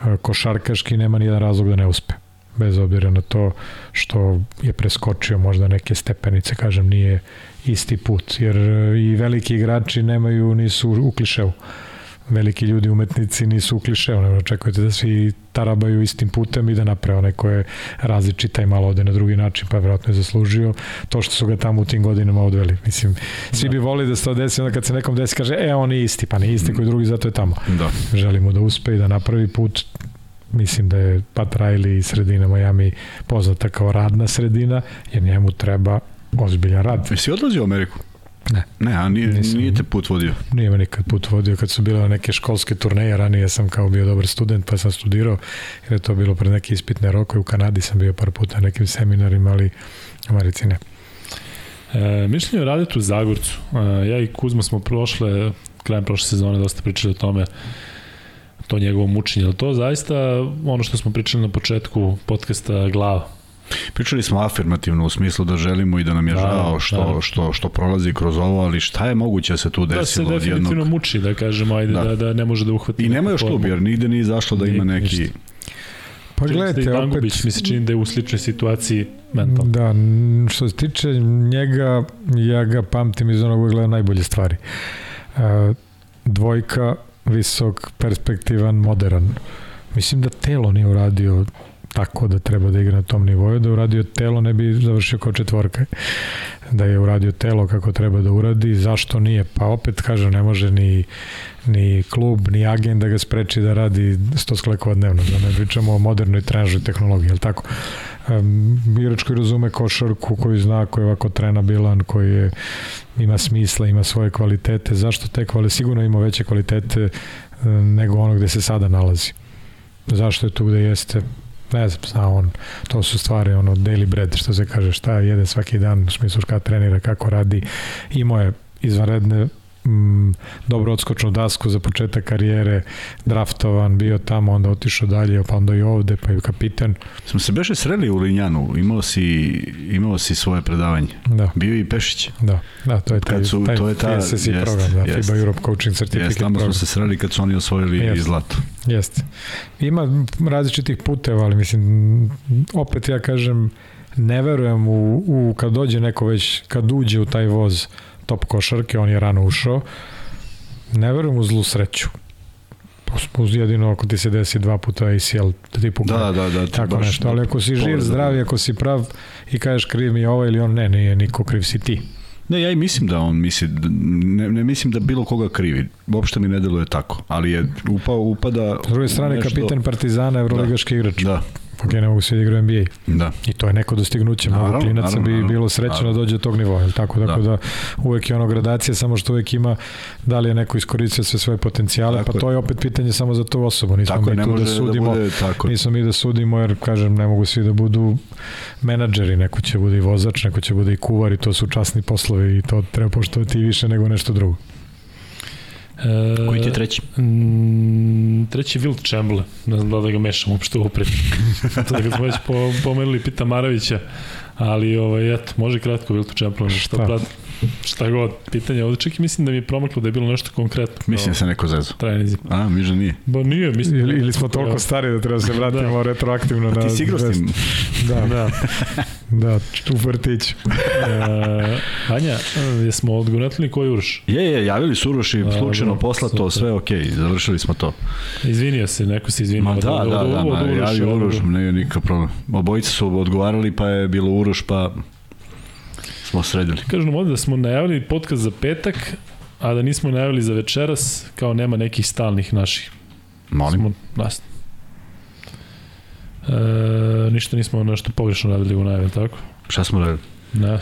a, košarkaški nema nijedan razlog da ne uspe bez obzira na to što je preskočio možda neke stepenice, kažem, nije isti put, jer i veliki igrači nemaju, nisu u kliševu veliki ljudi umetnici nisu u kliševu, ne očekujete da svi tarabaju istim putem i da naprave onaj ko je različita i malo ode na drugi način, pa verovatno je zaslužio to što su ga tamo u tim godinama odveli. Mislim, svi da. bi volili da se to desi, onda kad se nekom desi kaže, e, on je isti, pa nije isti koji drugi, zato je tamo. Da. Želimo da uspe i da napravi put mislim da je Pat Riley i sredina Miami poznata kao radna sredina, jer njemu treba ozbiljan rad. Jesi odlazio u Ameriku? Ne. Ne, a nije, Nisam, nije te put vodio? Nije me nikad put vodio. Kad su bile neke školske turneje, ranije sam kao bio dobar student, pa sam studirao, jer je to bilo pred neke ispitne roke. U Kanadi sam bio par puta na nekim seminarima, ali u Americi ne. E, mišljenje o Radetu Zagorcu. E, ja i Kuzma smo prošle, krajem prošle sezone dosta pričali o tome to njegovo mučenje, ali to zaista ono što smo pričali na početku podcasta Glava, Pričali smo afirmativno u smislu da želimo i da nam je da, žao što, da. što, što prolazi kroz ovo, ali šta je moguće da se tu desilo? Da se definitivno jednog... muči, da kažemo, ajde, da, da, da ne može da uhvati. I nema još klub, jer nigde nije zašlo da ima neki... Ništa. Pa gledajte, da opet... mi se čini da je u sličnoj situaciji mentalno. Da, što se tiče njega, ja ga pamtim iz onog gleda najbolje stvari. Dvojka, visok, perspektivan, modern. Mislim da telo nije uradio tako da treba da igra na tom nivou, da uradio telo ne bi završio kao četvorka. Da je uradio telo kako treba da uradi, zašto nije? Pa opet kažem, ne može ni, ni klub, ni agent da ga spreči da radi 100 sklekova dnevno, da ne pričamo o modernoj trenažnoj tehnologiji, je tako? Um, koji razume košarku, koji zna, koji je ovako trenabilan, koji je, ima smisla, ima svoje kvalitete, zašto te kvalitete, sigurno ima veće kvalitete nego ono gde se sada nalazi. Zašto je tu gde jeste? Ne znam, zna on, to su stvari ono daily bread, što se kaže, šta jede svaki dan, u smislu šta trenira, kako radi, imao je izvanredne mm, dobro odskočnu dasku za početak karijere, draftovan, bio tamo, onda otišao dalje, pa onda i ovde, pa i kapitan. Smo se beše sreli u Linjanu, imao si, imao si svoje predavanje. Da. Bio i Pešić. Da, da, to je taj, su, taj to je ta, TSS jest, program, da, jest, FIBA Europe Coaching Certificate jest, tamo smo se sreli kad su oni osvojili jest. i zlato. Jeste. Ima različitih puteva, ali mislim, opet ja kažem, ne verujem u, u kad dođe neko već, kad uđe u taj voz, top košarke, on je rano ušao. Ne verujem u zlu sreću. Uz jedino ako ti se desi dva puta ACL, da ti pukne. Da, da, da. Tako baš, nešto, ali ako si živ, zdrav, ako si prav i kažeš kriv mi je ovo ili on, ne, nije niko kriv si ti. Ne, ja i mislim da on misli, ne, ne mislim da bilo koga krivi, uopšte mi ne deluje tako, ali je upao, upada... S druge strane, nešto... kapiten Partizana, evroligaški da, igrač. Da, Ok, ne mogu svi da igraju NBA. Da. I to je neko dostignuće. Mnogo klinaca bi bilo srećno da dođe do tog nivoa. Tako, tako da. da uvek je ono gradacija, samo što uvek ima da li je neko iskoristio sve svoje potencijale, tako pa to je opet pitanje samo za tu osobu. Nismo tako mi tu da, sudimo, da bude, tako. nismo mi da sudimo, jer kažem, ne mogu svi da budu menadžeri, neko će bude i vozač, neko će bude i kuvar i to su časni poslovi i to treba poštovati više nego nešto drugo. E, Koji ti je treći? M, treći Wilt Chamberlain. Ne znam da, da ga mešam uopšte u pred. to da ga smo već po, pomenuli Pita Maravića, ali ovaj, eto, može kratko Wilt Chamberlain. Šta, šta? šta god, pitanje ovde, čak i mislim da mi je promaklo da je bilo nešto konkretno. Mislim da se neko zezo. Trajnizi. A, mi že nije. Ba nije, mislim. Ili, ili smo toliko stari da treba se da. vratimo da. retroaktivno na... A ti si igrao s tim? Da, da. da, u vrtiću. e, Anja, jesmo odgonetili koji Uroš? Je, je, javili su Uroš i slučajno posla to, sve okej, okay, završili smo to. Izvinio se, neko se izvinio. Ma da, da, da, da, da javi Uroš, ne je nikakav problem. Obojica su odgovarali, pa je bilo Uroš, pa smo sredili. Kažu nam ovde da smo najavili podcast za petak, a da nismo najavili za večeras, kao nema nekih stalnih naših. Molim. Smo, nas. E, ništa nismo nešto pogrešno radili u najavi, tako? Šta smo radili? Da,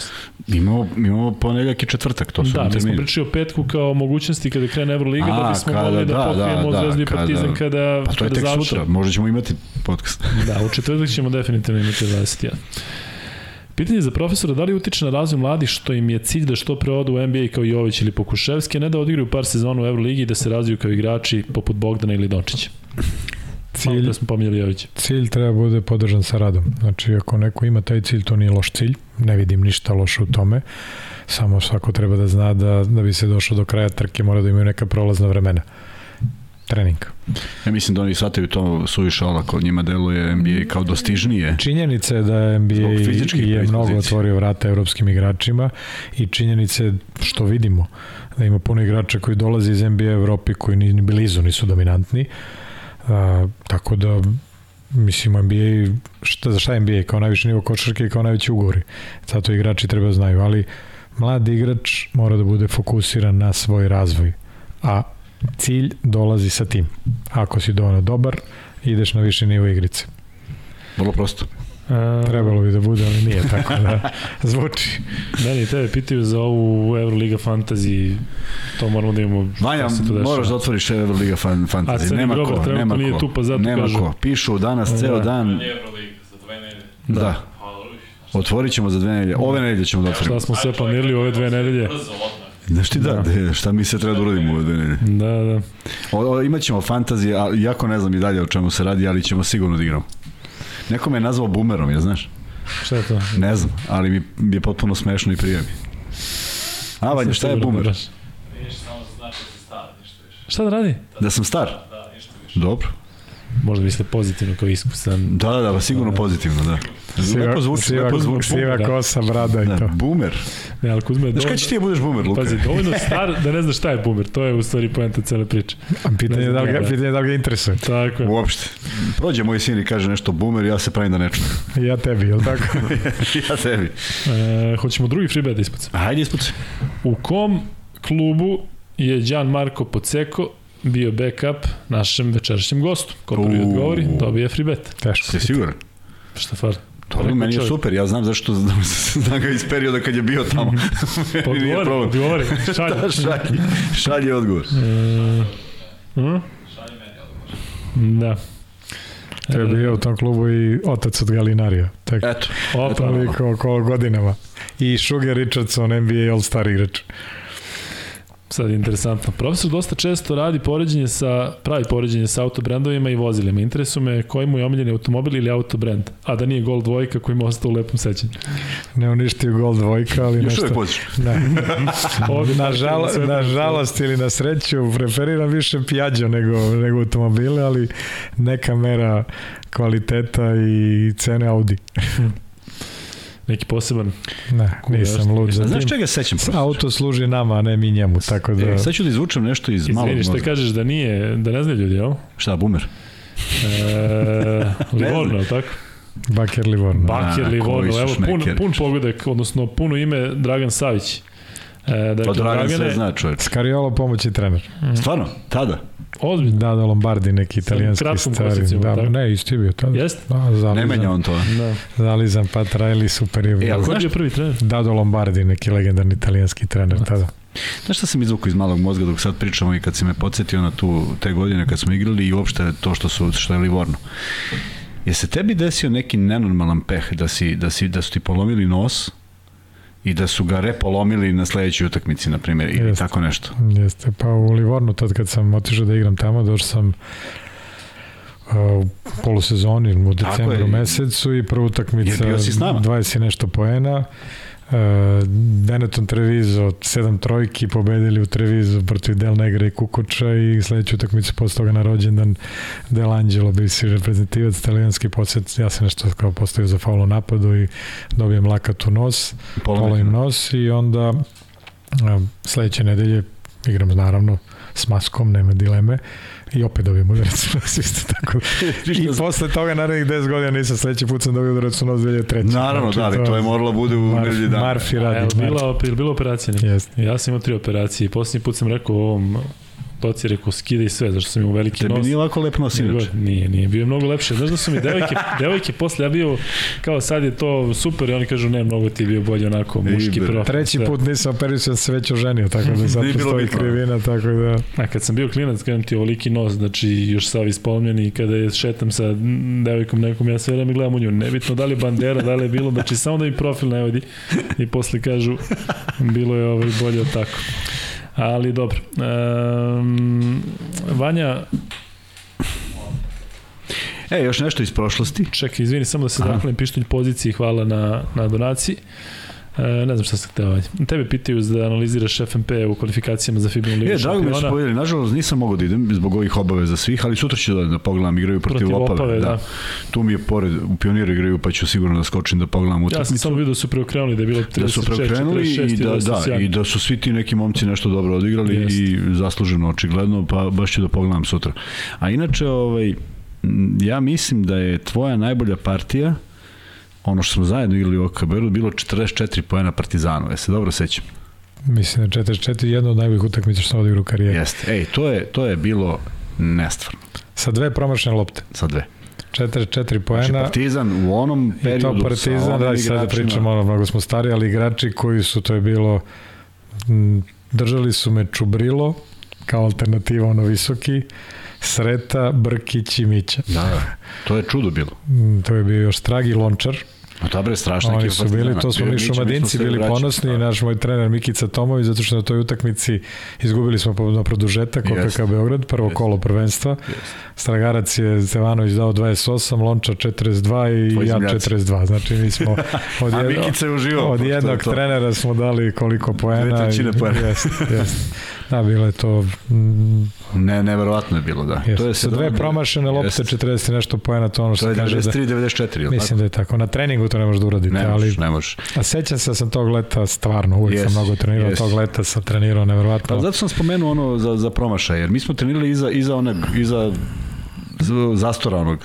Imamo, imamo ponedeljak i četvrtak, to su da nam mi smo termini. pričali o petku kao mogućnosti kada krene Euroliga, da bismo kada, mogli da, da, pokrijemo da, Zvezdu i kada- Partizan kada, Pa to je kada tek sutra, možda ćemo imati podcast. Da, u četvrtak ćemo definitivno imati 21. Pitanje za profesora, da li utiče na razvoj mladih što im je cilj da što pre odu u NBA kao Jović ili Pokuševski, a ne da odigraju par sezona u Euroligi i da se razviju kao igrači poput Bogdana ili Dončića? Malo Cilj, pre smo pominjali Jovića. cilj treba bude podržan sa radom. Znači, ako neko ima taj cilj, to nije loš cilj. Ne vidim ništa loše u tome. Samo svako treba da zna da, da bi se došao do kraja trke, mora da imaju neka prolazna vremena. Trening. Ja mislim da oni shvataju to suviše olako, njima deluje NBA kao dostižnije. Činjenica je da NBA je mnogo otvorio vrata evropskim igračima i činjenica je što vidimo da ima puno igrača koji dolaze iz NBA Evropi koji ni, blizu nisu dominantni. A, tako da mislim NBA šta, za šta NBA kao najviši nivo košarke i kao najveći ugovori zato igrači treba da znaju ali mlad igrač mora da bude fokusiran na svoj razvoj a cilj dolazi sa tim ako si dovoljno dobar ideš na više nivo igrice Vrlo prosto. E, Trebalo bi da bude, ali nije tako da zvuči. Meni i tebe pitaju za ovu Euroliga Fantasy, to moramo da imamo Vanja, dešava. moraš da otvoriš Euroliga fan, A, fantasy. Nema Grobar ko, nema nije ko. tu, pa zato nema kažu. ko. Pišu danas ceo Da. dan. Euroliga za dve nedelje. Da. Hvala Luš. Otvorit ćemo za dve nedelje. Ove nedelje ćemo da otvorimo. Šta smo sve planirali ove dve nedelje. Brzo, odmah. Znaš ti da, Da. de, šta mi se treba da uradimo u nedelje? Da, da. O, o, imaćemo fantazije, a jako ne znam i dalje o čemu se radi, ali ćemo sigurno da igramo. Neko me je nazvao boomerom, ja znaš? Šta je to? Ne znam, ali mi je potpuno smešno i prije mi. A, Vanja, šta je boomer? Ništa samo znači da si star, ništa više. Šta da radi? Da sam star? Da, ništa više. Dobro. Možda misle pozitivno kao iskusan. Da, da, da, pa sigurno pozitivno, da. Lepo zvuči, siva, lepo zvuči. siva da. kosa, brada i Da, to. boomer. Ne, ali Kuzma je Znaš dovoljno... kada ćeš ti da budeš boomer, Luka? Pazi, dovoljno star da ne znaš šta je boomer. To je u stvari poenta cele priče. A pitanje da ga, pitanje je da li ga interesuje. Tako je. Uopšte. Prođe moj sin i kaže nešto boomer, ja se pravim da ne čujem. Ja tebi, jel tako? ja tebi. E, hoćemo drugi free bet da ispucam. Hajde ispuci. U kom klubu je Gian Poceko bio backup našem večerašnjem gostu? Ko prvi odgovori, dobije free bet. Teško. Si siguran? Šta? To Rekao meni je čovjek. super, ja znam zašto znam, znam ga iz perioda kad je bio tamo. Pa Meni nije odgovori, odgovori. Šalje. Da, šalji, šalji odgovor. E, hm? Meni odgovor. Da. Je bio u tom klubu i otac od Galinarija. Tek Eto. Opa, toliko oko godinama. I Sugar Richardson, NBA All-Star igrač. Sad je interesantno. Profesor dosta često radi poređenje sa, pravi poređenje sa autobrendovima i vozilima. Interesuje me koji mu je omiljeni automobil ili autobrend, a da nije Gol dvojka koji mu ostao u lepom sećanju. Ne uništio gol dvojka, ali Još nešto... uvek voziš. Ne. Ovdje na, žal, sve- na žalost ili na sreću preferiram više pijađo nego, nego automobile, ali neka mera kvaliteta i cene Audi. Neki poseban. Ne, nisam lud za Znaš čega se sećam? prosto? Auto služi nama, a ne mi njemu, tako da... E, sad ću da izvučem nešto iz malog Izvini, šta mozga. kažeš da nije, da ne znaju ljudi, jel? Šta, boomer? E, Livorno, tako? Baker Livorno. Bakir A, Livorno, evo pun, pun pogodak, odnosno puno ime Dragan Savić. E, dakle, Pa Dragan sve Dragane, zna čoveč. Skariolo pomoćni trener. Stvarno? Tada? Ozbiljno. Da, da, Lombardi, neki Sa italijanski kratkom stari. Da, tako? ne, isti je bio tada. Jeste? Da, zalizan, Ne menja on to. Da. Zalizan Pat Riley, super je E, bio. ali Ko je bio prvi trener? Dado Lombardi, neki legendarni italijanski trener tada. Znaš šta sam izvukao iz malog mozga dok sad pričamo i kad si me podsjetio na tu, te godine kad smo igrali i uopšte to što, su, što je Livorno. Je se tebi desio neki nenormalan peh da, si, da, si, da su ti polomili nos i da su ga repolomili na sledećoj utakmici, na primjer, ili Jeste. tako nešto? Jeste, pa u Livornu tad kad sam otišao da igram tamo, došao sam u polusezoni u decembru mesecu i prva utakmica Jer bio si s nama. 20 i nešto poena. Uh, Benetton Treviso, sedam trojki, pobedili u Treviso protiv Del Negra i Kukuča i sledeću utakmicu posle toga na rođendan Del Angelo, bivši reprezentativac italijanski posjet, ja sam nešto kao postavio za faul u napadu i dobijem lakat u nos polovim nos i onda a, sledeće nedelje igram naravno s maskom, nema dileme i opet dobijem udarac u nos isto tako. I posle toga narednih 10 godina nisam sledeći put sam dobio udarac u nos 2003. Naravno, da, ali to je moralo bude u Marf, nedelji dana. Marfi radi. Evo, Marfi. bila, bila operacija? Jeste. Ja sam imao tri operacije. Posljednji put sam rekao ovom situacije, rekao skida i sve, zašto sam imao veliki Tebi nos. nije ovako lep nos inače. Nije, nije, bio je mnogo lepše. Znaš da su mi devojke, devojke posle, ja bio, kao sad je to super i oni kažu ne, mnogo ti je bio bolje onako, muški profil. Treći sve. put nisam operisao, se već oženio, tako da sad postoji krivina, tako da... A kad sam bio klinac, kažem ti ovoliki nos, znači još sav ispomljen i kada je šetam sa devojkom nekom, ja sve vreme gledam u nju, nebitno da li je bandera, da li je bilo, znači samo da mi profil ne vodi i posle kažu bilo je ovaj bolje od tako. Ali dobro. Um, Vanja, E, još nešto iz prošlosti. čekaj, izvini, samo da se zahvalim pištolj poziciji, hvala na, na donaciji. E, ne znam šta sam hteo. Tebe pitaju da analiziraš FNP u kvalifikacijama za FIBA ligu E, drago mi je šampiona. povedali. Nažalost, nisam mogao da idem zbog ovih obaveza svih, ali sutra ću da, da pogledam, igraju protiv, Protiv Opave. Opave, da. Tu mi je pored, u pioniru igraju, pa ću sigurno da skočim da pogledam Ja sam utakmicu. samo vidio da su preokrenuli, da je bilo 36, da su preokrenuli 46 i da, da, sjajni. i da su svi ti neki momci nešto dobro odigrali Jeste. i zasluženo očigledno, pa baš ću da pogledam sutra. A inače, ovaj, ja mislim da je tvoja najbolja partija ono što smo zajedno igrali u OKB-u bilo 44 poena Partizanu, ja se dobro sećam. Mislim da 44 jedna od najboljih utakmica što sam odigrao u karijeri. Jeste. Ej, to je, to je bilo nestvarno Sa dve promašene lopte. sa dve. 44 Znači, poena. Partizan u onom I periodu to sa Partizan, da, sada igračima- pričamo, ono, mnogo smo stari, ali igrači koji su, to je bilo, m, držali su me Čubrilo, kao alternativa ono visoki, Sreta, Brkić i Mića. Da, da, to je čudo bilo. To je bio još Stragi Lončar. A dobro je strašna Oni su bili, to smo mi šumadinci bili ponosni, Da. naš moj trener Mikica Tomović, zato što na toj utakmici izgubili smo po- na produžetak. OKK Beograd, prvo Jeste. kolo prvenstva. Jeste. Stragarac je Stevanović dao 28, Lončar 42 i Tvoji ja zemljaci. 42. Znači mi smo od, jedno, Mikica je uživao. od jednog to- trenera smo dali koliko poena. Dve trećine i- poena. Jeste, jeste. Da, bilo je to... Mm, Ne, neverovatno je bilo, da. jeste. To je Sa dve promašene lopte, Jeste. 40 i nešto poena, to ono To što kaže da... 93-94, ili Mislim da je tako. Na treningu to ne možeš da uradite, Ne ali... možeš, ne možeš. A sećam se da sam tog leta stvarno, uvijek sam Jesi, mnogo trenirao, jesi. tog leta sam trenirao neverovatno. Pa zato sam spomenuo ono za, za promašaj, jer mi smo trenirali iza, iza onog, iza zastora onog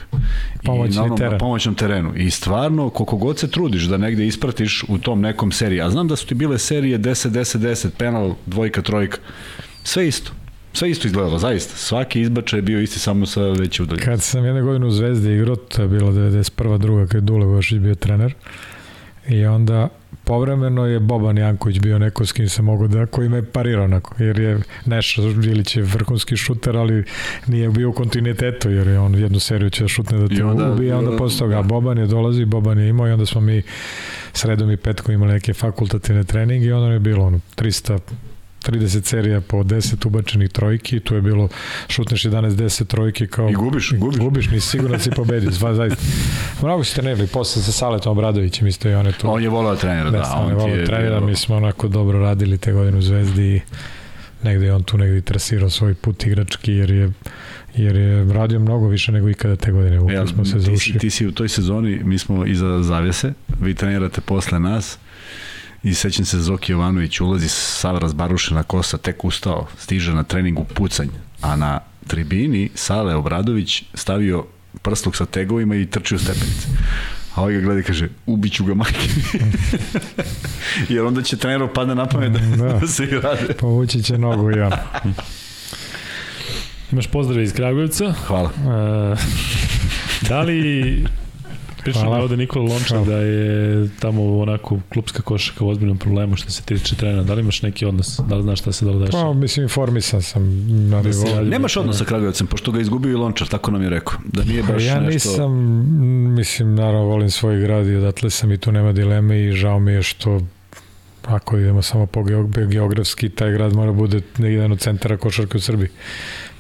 Pomoćni i na onom teren. na pomoćnom terenu i stvarno koliko god se trudiš da negde ispratiš u tom nekom seriji a znam da su ti bile serije 10 10 10 penal dvojka trojka sve isto sve isto izgledalo zaista svaki izbačaj je bio isti samo sa veće udaljine Kad sam jedne godine u Zvezdi igrao, to je bilo 91. druga, kad je Dule Vošić bio trener, i onda povremeno je Boban Janković bio neko s kim se mogu da, koji me parirao onako, jer je Neša Ilić je vrhunski šuter, ali nije bio u kontinuitetu, jer je on jednu seriju će da šutne da te onda- ubije, a onda posle toga da. Boban je dolazi, Boban je imao i onda smo mi sredom i petkom imali neke fakultativne treninge i onda je bilo ono 300 30 serija po 10 ubačenih trojki, tu je bilo šutneš 11-10 trojki kao... I gubiš, gubiš. Gubiš, nisi siguran da si pobedio, zva, zaista. Mnogo si trenirali, posle sa Saletom Obradovićem isto i on je tu. on je volao trenera da, da, on je ti volao trenera, mi smo onako dobro radili te godine u Zvezdi i negde je on tu negde trasirao svoj put igrački jer je jer je radio mnogo više nego ikada te godine. Jel, smo se ti, si, ti si u toj sezoni, mi smo iza zavese, vi trenirate posle nas i sećam se Zoki Jovanović ulazi sav razbarušena kosa, tek ustao, stiže na treningu pucanj, a na tribini Sale Obradović stavio prsluk sa tegovima i trči u stepenice. A ovaj ga gleda i kaže, ubiću ga majke. Jer onda će treneru padne na pamet da, Da. da se igrade. Povući će nogu i on. Imaš pozdrave iz Kragujevca. Hvala. E, da li Priča mi ovde Nikola Lončar Hvala. da je tamo onako klubska košaka u ozbiljnom problemu što se tiče trenera. Da li imaš neki odnos? Da li znaš šta se dole Pa, mislim, informisan sam na Da javi. Nemaš odnos sa Kragujevcem, pošto ga izgubio i Lončar, tako nam je rekao. Da nije baš ja nešto... nisam, mislim, naravno volim svoj grad i odatle sam i tu nema dileme i žao mi je što ako idemo samo po geog- geografski, taj grad mora bude jedan od centara košarke u Srbiji.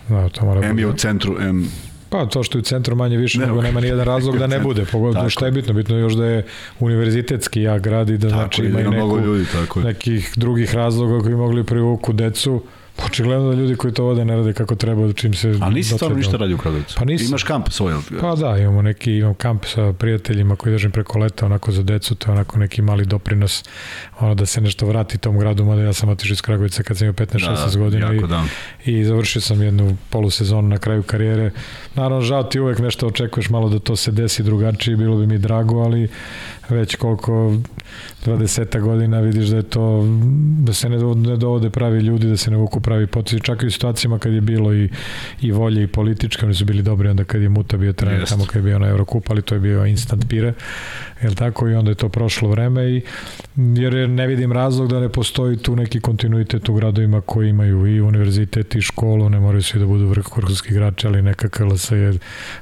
Da, to mora M je u centru, M Pa to što je u centru manje više, Ne, nego nema ni jedan razlog da ne bude. Pogotovo šta je bitno? Bitno je još da je univerzitetski jak grad i da Tako znači ima i neku, ljudi, tako nekih drugih razloga koji mogli privuku decu. Očigledno da ljudi koji to vode ne rade kako treba, čim se... Ali nisi stvarno ništa radio u Kragujevcu? Pa nisam. Imaš kamp svoj? Pa da, imamo neki, imam kamp sa prijateljima koji držim preko leta, onako za decu, to je onako neki mali doprinos, ono da se nešto vrati tom gradu, mada ja sam otišao iz Kragovica kad sam imao 15-16 godina i, da. i završio sam jednu polusezonu na kraju karijere. Naravno, žao ti uvek nešto očekuješ malo da to se desi drugačije, bilo bi mi drago, ali već koliko 20 godina vidiš da je to da se ne dovode, ne dovode pravi ljudi, da se ne vuku pravi potezi. Čak i u situacijama kad je bilo i, i volje i političke, oni su bili dobri onda kad je Muta bio trener tamo kad je bio na Eurocup, ali to je bio instant pire. Jel tako? I onda je to prošlo vreme i jer ne vidim razlog da ne postoji tu neki kontinuitet u gradovima koji imaju i univerzitet i školu, ne moraju svi da budu vrh vrhunski igrači, ali neka KLS je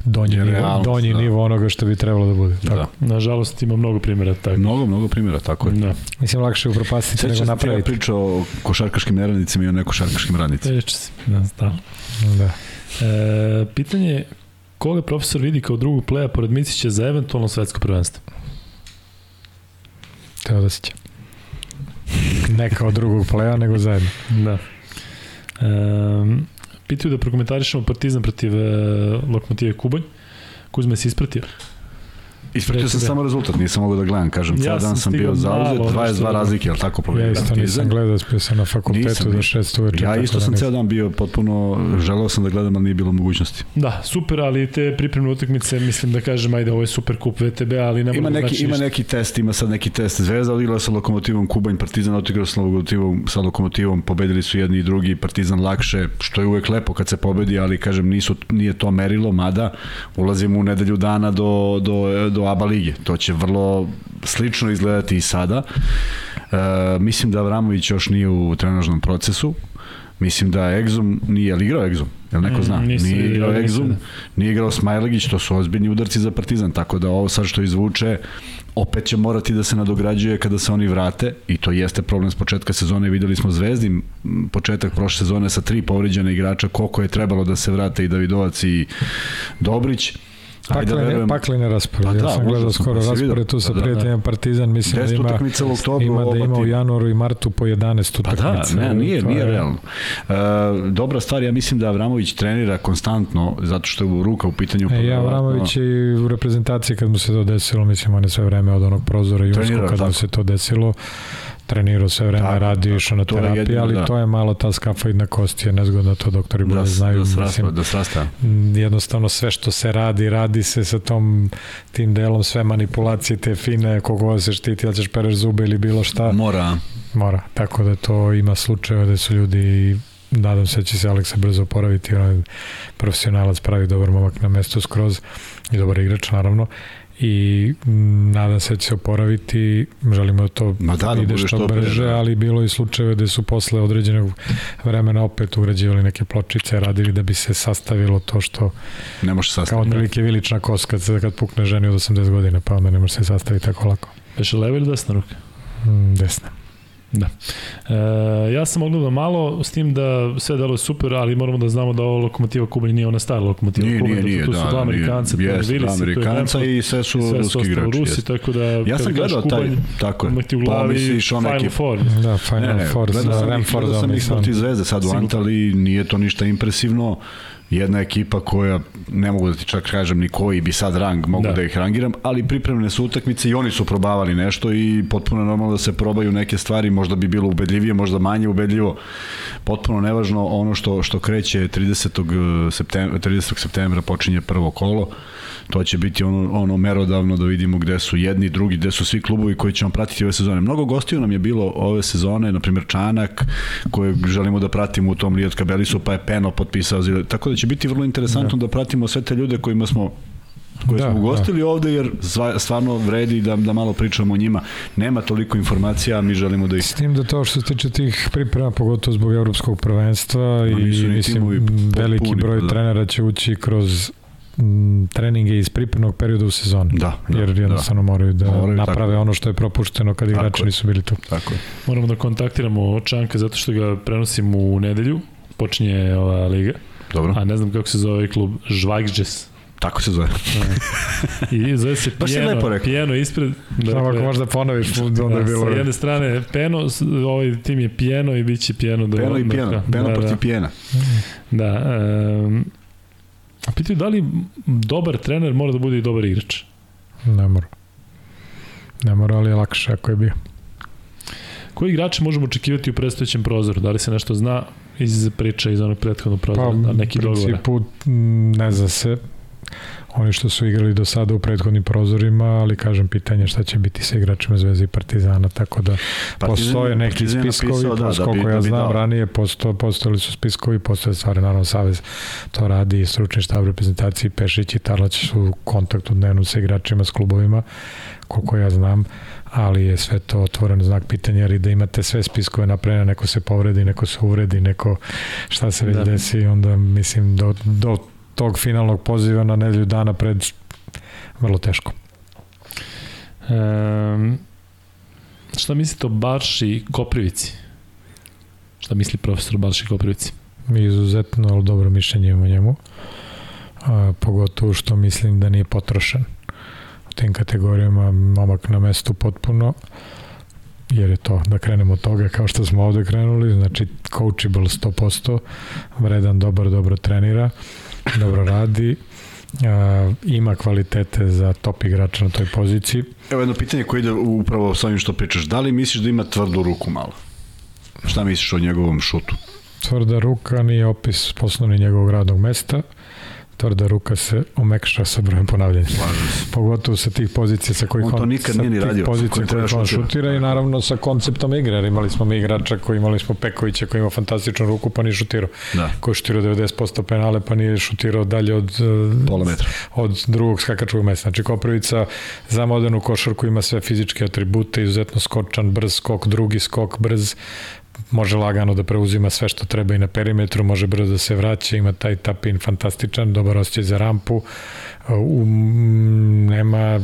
donji, Je nivo, realnost, donji da. nivo onoga što bi trebalo da bude. Tako. Da. Nažalost ima mnogo primjera tako. Mnogo, mnogo primjera, tako je. Da. Mislim, lakše upropastiti nego se ti ja napraviti. pričao o košarkaškim neradnicima i o nekošarkaškim radnicima. Reći si, da, stalno. Da. E, pitanje je koga profesor vidi kao drugog pleja pored Micića za eventualno svetsko prvenstvo? Teodosića. Ne kao drugog pleja, nego zajedno. Da. E, pitaju da prokomentarišemo Partizan protiv e, Lokomotive Kubanj. Kuzma je se ispratio. Ispratio sam Recite. samo rezultat, nisam mogao da gledam, kažem, Ja ceo sam dan sam bio zauzet, malo, 22 nešto- razlike, jel tako Ja povedali isto nisam gledao, spio sam na fakultetu do. 6 uveče. Ja isto da sam ceo dan bio potpuno, želeo sam da gledam, ali nije bilo mogućnosti. Da, super, ali te pripremne utakmice, mislim da kažem, ajde, ovo je super kup VTB, ali ne Ima neki, znači ima neki test, ima sad neki test. Zvezda odigrala sa Lokomotivom, Kubanj, Partizan odigrao sa Lokomotivom, sa Lokomotivom, pobedili su jedni i drugi, Partizan lakše, što je uvek lepo kad se pobedi, ali kažem nisu nije to merilo, mada ulazimo u nedelju dana do do do ABA lige. To će vrlo slično izgledati i sada. E, mislim da Avramović još nije u trenažnom procesu. Mislim da Egzum nije li igrao Egzum, jel neko Mm, zna? nisam nije igrao Egzum, nije igrao Smajlegić, to su ozbiljni udarci za Partizan, tako da ovo sad što izvuče, opet će morati da se nadograđuje kada se oni vrate i to jeste problem s početka sezone, videli smo Zvezdi m, početak prošle sezone sa tri povređene igrača, koliko je trebalo da se vrate i Davidovac i Dobrić. Ajde da Paklene, paklene raspored. Pa ja da, sam gledao skoro pa raspored tu sa Pa da, prijateljem Partizan. Mislim da 10 ima, oktobru, ima da oba ima u januaru i martu po 11 Pa da, ne, nije, nije je- realno. E, dobra stvar, ja mislim da Avramović trenira konstantno, zato što je u ruka u pitanju. E, ja Avramović i u reprezentaciji kad mu se to desilo, mislim on je sve vreme od onog prozora Trenirao, kad mu se to desilo, trenirao sve vreme, Tako, radio, išao na terapiju, jedino, ali da. to je malo ta skafoidna kost, je nezgodno to doktori bolje da, znaju. da, srasta, mislim, da srasta. Mm, jednostavno sve što se radi, radi se sa tom tim delom, sve manipulacije te fine, kogo se štiti, da ćeš pereš zube ili bilo šta, Mora. mora. Tako da to ima slučajeva da su ljudi nadam se da će se Aleksa brzo oporaviti, on je profesionalac, pravi dobar momak na mestu skroz i dobar igrač naravno i mm, nadam se da će se oporaviti, želimo da to Ma da, da ide što, što pre, brže, da. ali bilo i slučajeve da su posle određenog vremena opet ugrađivali neke pločice, radili da bi se sastavilo to što Ne može kao sastaviti. otprilike vilična kost kad, se, kad pukne ženi od 80 godina, pa onda ne može se sastaviti tako lako. Beše leva ili desna ruka? Mm, desna. Da. E, ja sam ogledao malo, s tim da sve delo je super, ali moramo da znamo da ovo lokomotiva Kubanj nije ona stara lokomotiva Nije, Kubanj, nije, nije, tu da, su dva da, nije. Amerikanca, to je Jeste, Willis, dva Amerikanca i sve su i sve ruski igrači. Rusi, jeste. tako da Ja sam gledao taj, tako je. u glavi Pomisliš ona Final ekipa. Four. Da, Final Ne, ne, Four gledao sa sam, ih, gledao sam ih sa... protiv Zvezde sad u. Antali, nije to ništa impresivno. Jedna ekipa koja, ne mogu da ti čak kažem ni koji bi sad rang, mogu Da. da, ih rangiram, ali pripremne su utakmice i oni su probavali nešto i potpuno normalno da se probaju neke stvari, možda bi bilo ubedljivije, možda manje ubedljivo. Potpuno nevažno ono što što kreće 30. septembra, 30. septembra počinje prvo kolo. To će biti ono, ono merodavno da vidimo gde su jedni, drugi, gde su svi klubovi koji ćemo pratiti ove sezone. Mnogo gostiju nam je bilo ove sezone, na primjer Čanak, koje želimo da pratimo u tom Rijat Kabelisu, pa je Peno potpisao. Tako da će biti vrlo interesantno da, da pratimo sve te ljude kojima smo koje Da, smo ugostili ovde, jer stvarno vredi da, da malo pričamo o njima. Nema toliko informacija, a mi želimo da ih S tim da to što se tiče tih priprema, pogotovo zbog evropskog prvenstva i mislim veliki potpuni, broj da. trenera će ući kroz treninge iz pripremnog perioda u sezoni. Da, da, jer jednostavno moraju da Moraju, naprave tako. ono što je propušteno kad igrači je. nisu bili tu. Tako je. Moramo da kontaktiramo Čanka zato što ga prenosim u nedelju, počinje ova liga, Dobro, a ne znam kako se zove ovaj klub, Žvagžđes. tako se zove. I zove se Pijeno. Pijeno ispred. Samo ako možda ponoviš, onda je da, bilo... sa jedne strane Peno, ovaj tim je Pijeno i bit će Pijeno. Do, Peno i do- pijena, peno da, protiv da, pijena. da. Um, pitaju da li dobar trener mora da bude i dobar igrač? Ne mora. Ne mora, ali je lakše ako je bio. Koji igrače možemo očekivati u predstojećem prozoru? Da li se nešto zna iz priča iz onog prethodnog prozora? Pa, da, neki u principu, m, ne zna se. Oni što su igrali do sada u prethodnim prozorima, ali kažem pitanje šta će biti sa igračima Zvezde i Partizana, tako da Partizan- postoje neki Partizan spiskovi, napisao, da, da bi- koliko da ja bi znam dao. ranije posto, postojali su spiskovi, postoje stvari, naravno Savez to radi, stručni štab reprezentacije, Pešić i Tarlać su u kontaktu dnevno sa igračima, s klubovima, koliko ja znam, ali je sve to otvoren znak pitanja, jer i da imate sve spiskove napravljene, neko se povredi, neko se uvredi, neko šta se već Da. da. desi, onda mislim do, do tog finalnog poziva na nedelju dana pred vrlo teško. Um, šta mislite o Barši Koprivici? Šta misli profesor Barši Koprivici? Mi izuzetno ali dobro mišljenje o njemu, a, pogotovo što mislim da nije potrošen u tim kategorijama momak na mestu potpuno jer je to, da krenemo od toga kao što smo ovde krenuli, znači coachable 100%, vredan, dobar, dobro trenira, dobro radi, a, ima kvalitete za top igrača na toj poziciji. Evo jedno pitanje koje ide upravo sa ovim što pričaš. Da li misliš da ima tvrdu ruku malo? Šta misliš o njegovom šutu? Tvrda ruka nije opis poslovni njegovog radnog mesta, tvrda ruka se omekša sa brojem ponavljanja. Pogotovo sa tih pozicija sa kojih On to nikad sa nije ni radio, pozicija koje on šutira. šutira i naravno sa konceptom igre. Jer imali smo mi igrača koji imali smo Pekovića koji ima fantastičnu ruku pa nije šutirao. Da. Koji je šutirao 90% penale pa nije šutirao dalje od eh, Pola metra. od drugog skakačkog mesta. Znači Koprivica za modernu košarku ima sve fizičke atribute, izuzetno skočan, brz skok, drugi skok, brz, može lagano da preuzima sve što treba i na perimetru, može brzo da se vraća, ima taj tapin fantastičan, dobar osjećaj za rampu, um, nema